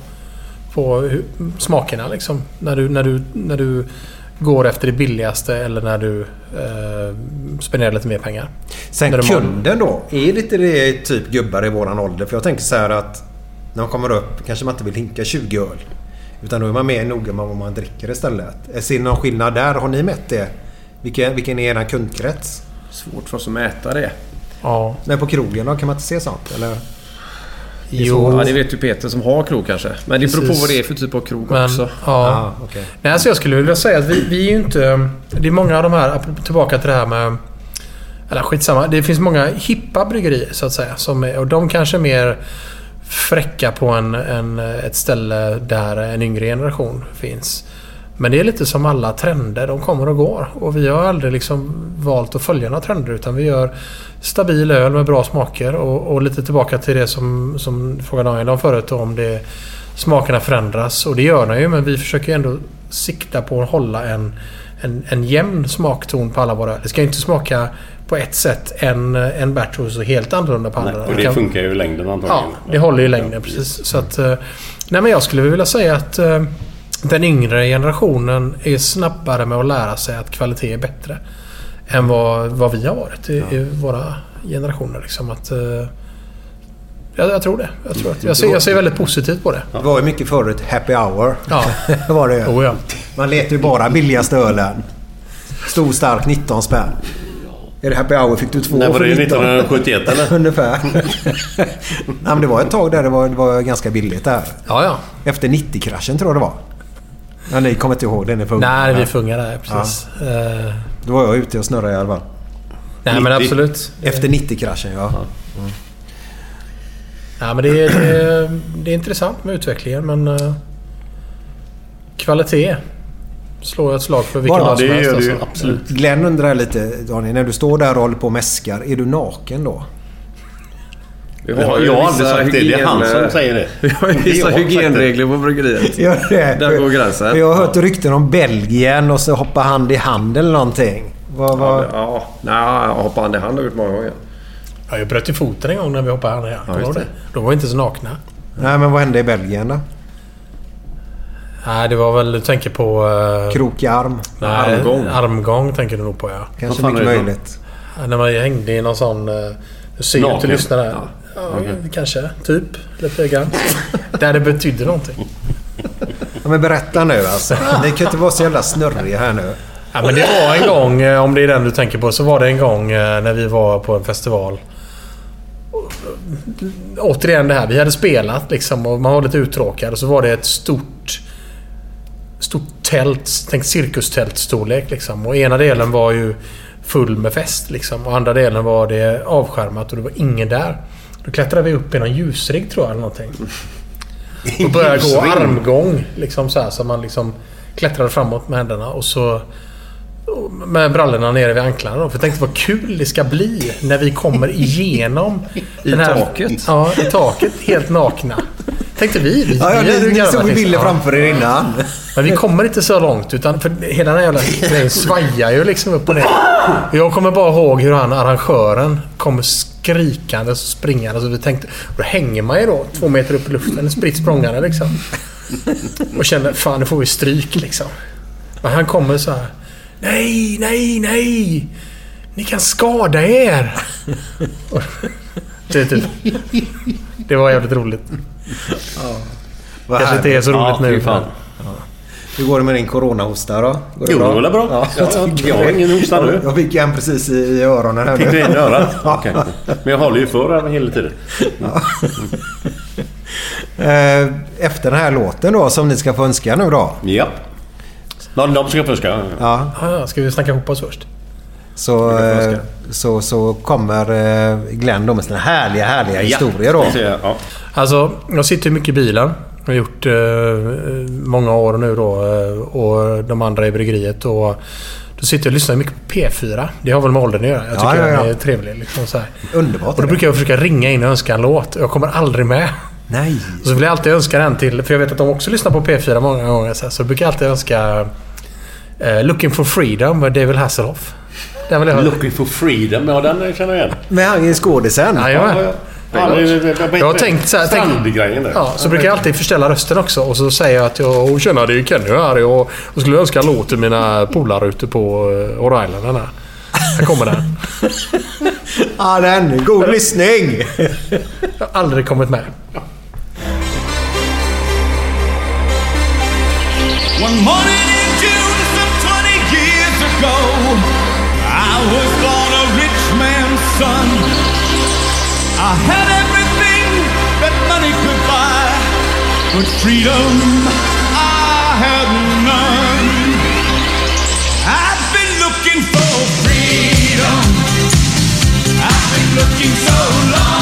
på hur, smakerna liksom. När du, när, du, när du går efter det billigaste eller när du eh, spenderar lite mer pengar. Sen kunden då. Är lite det typ gubbar i våran ålder? För jag tänker så här att när man kommer upp kanske man inte vill hinka 20 öl. Utan då är man mer noga med vad man dricker istället. Ser ni någon skillnad där? Har ni mätt det? Vilken, vilken är er kundkrets? Svårt för oss att mäta det. Ja. Men på krogen då? Kan man inte se sånt? Eller? Jo. Ja, det vet ju Peter som har krog kanske. Men det beror på vad det är för typ av krog Men, också. Ja. Nej, alltså jag skulle vilja säga att vi, vi är ju inte... Det är många av de här, tillbaka till det här med... Eller skitsamma. Det finns många hippa bryggerier så att säga. Som är, och de kanske är mer fräcka på en, en, ett ställe där en yngre generation finns. Men det är lite som alla trender. De kommer och går. Och vi har aldrig liksom valt att följa några trender. Utan vi gör stabil öl med bra smaker. Och, och lite tillbaka till det som, som frågade Daniel om förut. Om det smakerna förändras. Och det gör de ju. Men vi försöker ändå sikta på att hålla en, en, en jämn smakton på alla våra öl. Det ska inte smaka på ett sätt en, en batch och så helt annorlunda på andra. Nej, och det kan- funkar ju i längden Ja, antagligen. det håller ju längre. Precis. Så att, eh, nej men jag skulle vilja säga att eh, den yngre generationen är snabbare med att lära sig att kvalitet är bättre. Än vad, vad vi har varit i, i våra generationer. Liksom att, eh, jag, jag tror det. Jag, tror att, jag, ser, jag ser väldigt positivt på det. Det var ju mycket förut happy hour. Ja. var det. Oh, ja. Man letar ju bara billigaste ölen. Stor stark 19 spänn. Är det happy hour fick du två När var för det 19. 1971 eller? Ungefär. Nej, men det var ett tag där det var, det var ganska billigt där. Ja, ja. Efter 90-kraschen tror jag det var. Ja, ni kommer inte ihåg det? Ni får Nej, vi är för unga där. Precis. Eh, Då var jag ute och snurrade i alla fall. Nej, men absolut. Efter 90-kraschen, ja. Mm. Ja, men det, är, det, är, det är intressant med utvecklingen men... eh, kvalitet slår jag ett slag för vilken dag som helst. alltså. absolut. Glenn undrar lite, Daniel. När du står där och håller på och mäskar. Är du naken då? Vi har Jag har aldrig sagt det. Det är han som säger det. Vi har ju vissa hygienregler på bryggeriet. Det? Där går gränsen. Jag har hört rykten om Belgien och så hoppa hand i hand eller någonting. Vad, vad... Ja, ja. Nej, hoppa hand i hand har jag gjort många gånger. Ja, jag bröt ju foten en gång när vi hoppade hand i hand. Ja, det? De var inte så nakna. Nej, men vad hände i Belgien då? Nej, det var väl... Du tänker på... Uh, Krok i arm? Nej, Armgång. armgång tänker du nog på, ja. Kanske mycket möjligt. Ja, när man hängde i någon sån... Uh, du ser ju inte Naken? lyssna där. Ja. Ja, Okej. kanske. Typ. Lite grann. där det betydde någonting. Ja, men berätta nu alltså. Ni kan inte vara så jävla snurriga här nu. Ja, men det var en gång, eh, om det är den du tänker på, så var det en gång eh, när vi var på en festival. Återigen det här, vi hade spelat liksom och man var lite uttråkad och så var det ett stort... Stort tält, tänk cirkustältstorlek liksom. Och ena delen var ju full med fest liksom. Och andra delen var det avskärmat och det var ingen där. Då klättrade vi upp i någon ljusrigg tror jag eller någonting. Och började gå armgång. Liksom så här, så man liksom klättrade framåt med händerna och så... Med brallorna nere vid anklarna då. För jag tänkte vad kul det ska bli när vi kommer igenom... I den här, taket? Ja, i taket. Helt nakna. Tänkte vi. vi Ja, ja, ni- ni såg bilder framför er innan. Men vi kommer inte så långt utan för hela den här jävla grejen svajar ju liksom upp och ner. Jag kommer bara ihåg hur han, arrangören, kommer skrikande och springande. Så vi tänkte, då hänger man ju då två meter upp i luften, spritt språngande liksom. Och känner, fan nu får vi stryk liksom. Men han kommer så här. Nej, nej, nej! Ni kan skada er! Det, typ, det var jävligt roligt. Vad Kanske inte är så roligt härligt. nu. fan. Hur går det med din coronahosta då? Går Jo, det går bra. Ja, jag, ja, tycker jag har det. ingen hosta nu. Jag fick en precis i, i öronen. Här Fick du in i örat? Ja. Okej. Men jag håller ju för här hela tiden. Eh, Efter den här låten då som ni ska få önska nu då. Ja. De, de ska fuska. Ja. Ja, ska vi snacka ihop oss först? Så, så, så kommer eh, Glenn då med sina härliga, härliga historier då. Ja. Alltså, jag sitter ju mycket i bilen. Jag har gjort eh, många år nu då. eh, Och de andra i bryggeriet. Och då sitter jag och lyssnar mycket på P4. Det har väl med åldern att göra. Jag Ja, tycker ja, ja. den är trevlig. Liksom så här. Underbart. Och då brukar jag försöka ringa in och önska en låt. Jag kommer aldrig med. Nej. Och så vill jag alltid önska den till... För jag vet att de också lyssnar på P4 många gånger. Så, här, så jag brukar alltid önska... eh, Looking for Freedom med David Hasselhoff. Den vill jag höra. Looking for freedom. Ja, den känner jag igen. Med han i skådisen. Ja, det- det- Jag har tänkt så här... tänk-. Ja, så brukar jag alltid förställa rösten också och så säger jag att jag "Åh, tjena det är Kenny här och jag skulle önska en låt till mina polare ute på uh, Rhode Island. Här. här kommer den. Ja, den. God lyssning! Jag har aldrig kommit med. One morning was born a rich man's son. I had everything that money could buy, but freedom I had none. I've been looking for freedom. I've been looking so long.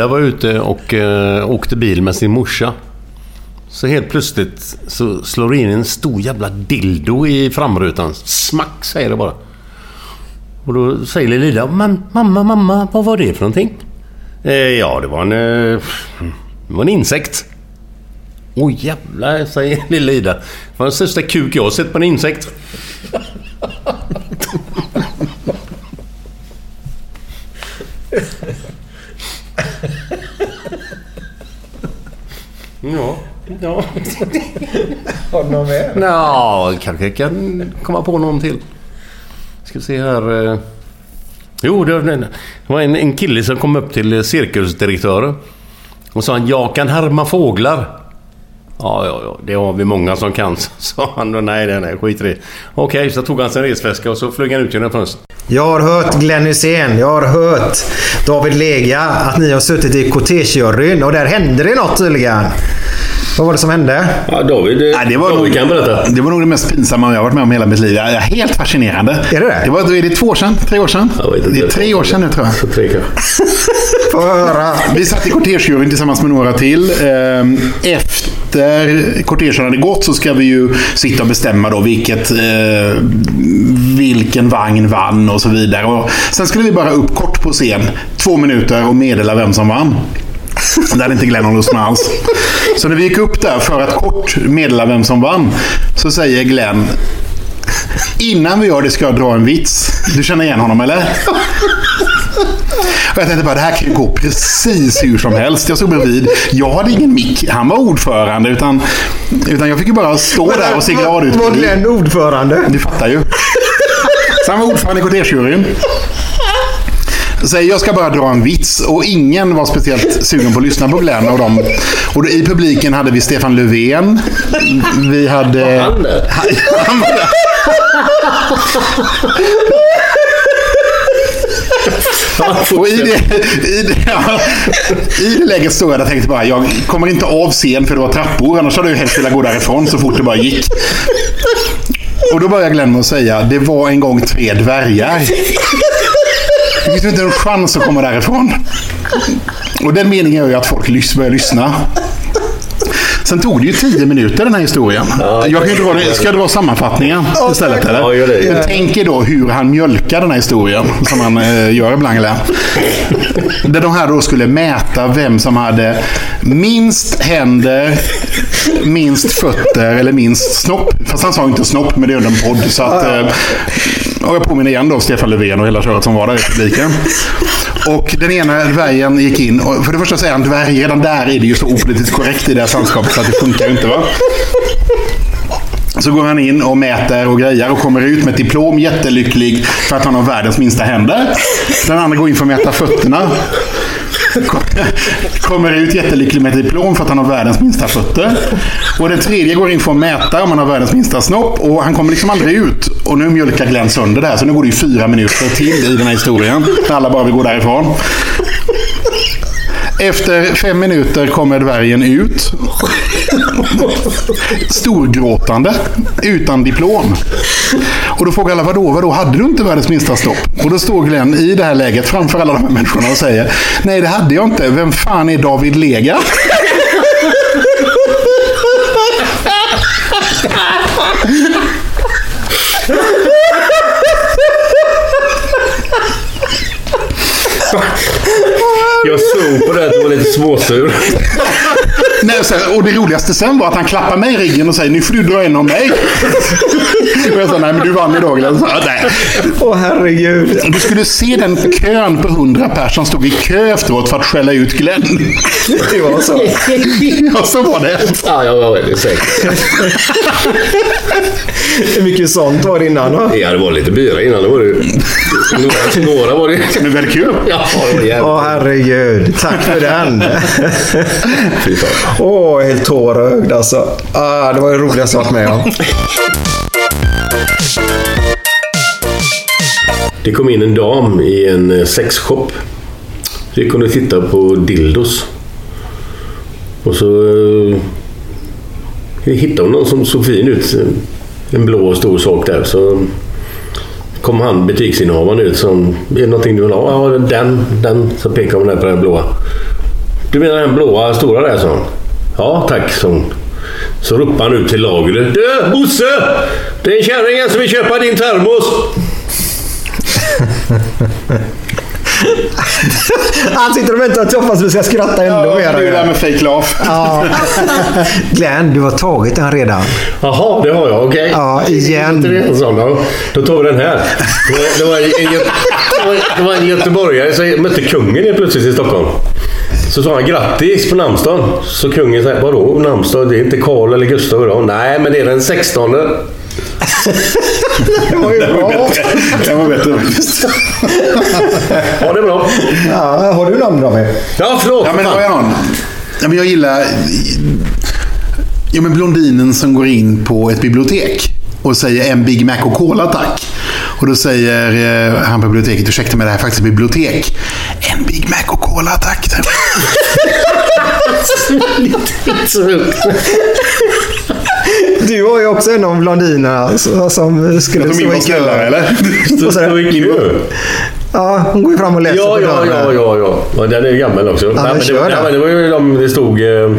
Ida var ute och eh, åkte bil med sin morsa. Så helt plötsligt så slår det in en stor jävla dildo i framrutan. Smack säger det bara. Och då säger lilla Ida, men mamma, mamma, vad var det för någonting? Eh, ja, det var en... Eh, det var en insekt. Oj jävlar, säger lilla Ida. Det var den största kuk jag har sett på en insekt. Ja, ja. Har du någon mer? Ja, kanske jag kan komma på någon till. Ska se här. eh. Jo, det var, en, en kille som kom upp till cirkusdirektören. Och sa han, jag kan härma fåglar. Ja, ja, ja. Det har vi många som kan, sa han. Nej, nej, nej. Skit i det. Okej, så tog han sin resväska och så flög han ut genom fönstret. Jag har hört Glenn Hysén, jag har hört David Lega att ni har suttit i kortegejuryn och där hände det något tydligen. Vad var det som hände? Ja, David, Nej, det, var nog, kan berätta. det var nog det mest pinsamma jag har varit med om hela mitt liv. Ja, Helt fascinerande. Är det det? det var, är det två år sedan? Tre år sedan? Jag inte. det är tre år sedan nu tror jag. Tre kanske. Höra. Vi satt i kortegejuryn tillsammans med några till. Ehm, Efter kortegen hade gått så ska vi ju sitta och bestämma då vilket, eh, vilken vagn vann och så vidare. Och sen skulle vi bara upp kort på scen, två minuter och meddela vem som vann. Det hade inte Glenn lust med alls. Så när vi gick upp där för att kort meddela vem som vann så säger Glenn Innan vi gör det ska jag dra en vits. Du känner igen honom eller? Och jag tänkte bara, det här kan ju gå precis hur som helst. Jag stod bredvid. Jag hade ingen mick. Han var ordförande. Utan, utan jag fick ju bara stå där och se glad ut. Var Glenn ordförande? Du fattar ju. Så han var ordförande i kortegejuryn. Säger jag ska bara dra en vits och ingen var speciellt sugen på att lyssna på Glenn. Och, dem. och i publiken hade vi Stefan Löfven. Vi hade... Han där? Han var där. Och i det, i, det, ja, I det läget stod jag där och tänkte bara, jag kommer inte av scen för det var trappor, annars hade jag helst velat gå därifrån så fort det bara gick. Och då började Glenn med att säga, det var en gång tre dvärgar. Det finns inte en chans att komma därifrån. Och den meningen gör ju att folk börjar lyssna. Sen tog det ju tio minuter den här historien. jag kan ju dra det, ska jag dra sammanfattningen istället? Eller? Ja, gör det. Men tänk er då hur han mjölkar den här historien, som han eh, gör ibland. Eller? Där de här då skulle mäta vem som hade minst händer, minst fötter eller minst snopp. Fast han sa inte snopp, men det är under en podd. Så att, eh, och jag påminner igen då Stefan Löfven och hela köret som var där i publiken. Och den ena dvärgen gick in och för det första säger han dvärg. Redan där är det ju så opolitiskt korrekt i det här sällskapet så att det funkar ju inte. va. Så går han in och mäter och grejer och kommer ut med ett diplom, jättelycklig för att han har världens minsta händer. Den andra går in för att mäta fötterna. Kommer ut jättelycklig med ett diplom för att han har världens minsta fötter. Och den tredje går in för att mäta om han har världens minsta snopp. Och han kommer liksom aldrig ut. Och nu mjölkar Glenn sönder det här. Så nu går det ju fyra minuter till i den här historien. När alla bara vill gå därifrån. Efter fem minuter kommer dvärgen ut. Storgråtande. Utan diplom. Och då frågar alla, vadå, vadå, hade du inte världens minsta stopp? Och då står Glenn i det här läget framför alla de här människorna och säger, nej det hade jag inte. Vem fan är David Lega? Jag såg på det att du var lite småsur. Nej, och, sen, och det roligaste sen var att han klappar mig i ryggen och säger, nu får du dra en om mig. Och jag sa, nej men du vann idag Glenn. Åh herregud. Du skulle se den kön på hundra personer som stod i kö efteråt för att skälla ut Glenn. Det var så. Ja, så var det. Ja, jag var väldigt säker. Hur mycket sånt var det innan då? Ja, det var lite bira innan. Det var det. Några, några var det. Men väldigt kul. Ja, det var jävligt. Åh herregud. Tack för den. Fy fan. Åh, helt tårögd alltså. Ah, det var det roligaste jag varit med om. Det kom in en dam i en eh, sexshop. Så gick hon och tittade på dildos. Och så eh, hittade hon någon som såg fin ut. En blå stor sak där. Så kom han butiksinnehavaren ut som, är det någonting du vill ha? Ja, den, den. Så pekade hon där på den blåa. Du menar den blåa stora där, sa hon. Ja, tack, hon. Så ropade han ut till lagret. Du, Bosse! Det är en kärring som vill köpa din termos. Han sitter och väntar och hoppas vi ska skratta ännu Ja, mer. det är där med fake laugh. Ja. Glenn, du har tagit den redan. Jaha, det har jag. Okej. Ja, igen. Då? Tar vi den här. Det var, en, Gö- det var, det var en göteborgare som mötte kungen helt plötsligt i Stockholm. Så sa han grattis på namnsdagen. Så kungen sa vadå namnsdag? Det är inte Karl eller Gustav idag. Nej, men det är den 16. Det var ju bra. Den var bättre faktiskt. Ja, det bra. Ja, har du namn David? Ja, förlåt. Ja, men har jag någon? Ja, men jag gillar... Ja, men blondinen som går in på ett bibliotek och säger en Big Mac och Cola tack. Och då säger eh, han på biblioteket, ursäkta mig det här är faktiskt bibliotek. En Big Mac och Cola tack. Du var ju också en av blondinerna som- som skulle stå i var kö. eller? Stå i kö? Ja, hon går ju fram och läser Ja, på ja, ja, ja, ja. Och den är gammal också. men nej, men det, kör nej, det var ju de, det stod eh,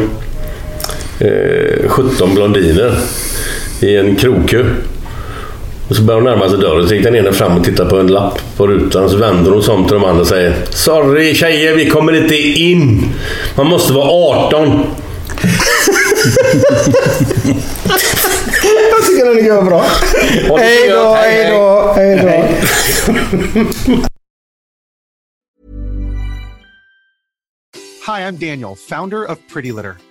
eh, 17 blondiner i en krogkö. Och så började hon närma sig dörren. Så gick den ena fram och tittade på en lapp på rutan. Så vänder hon sig om till de andra och säger Sorry tjejer, vi kommer inte in. Man måste vara 18. Jag tycker den är bra. Hej då, hej då, hej då. Hi, I'm Daniel, founder of Pretty Litter.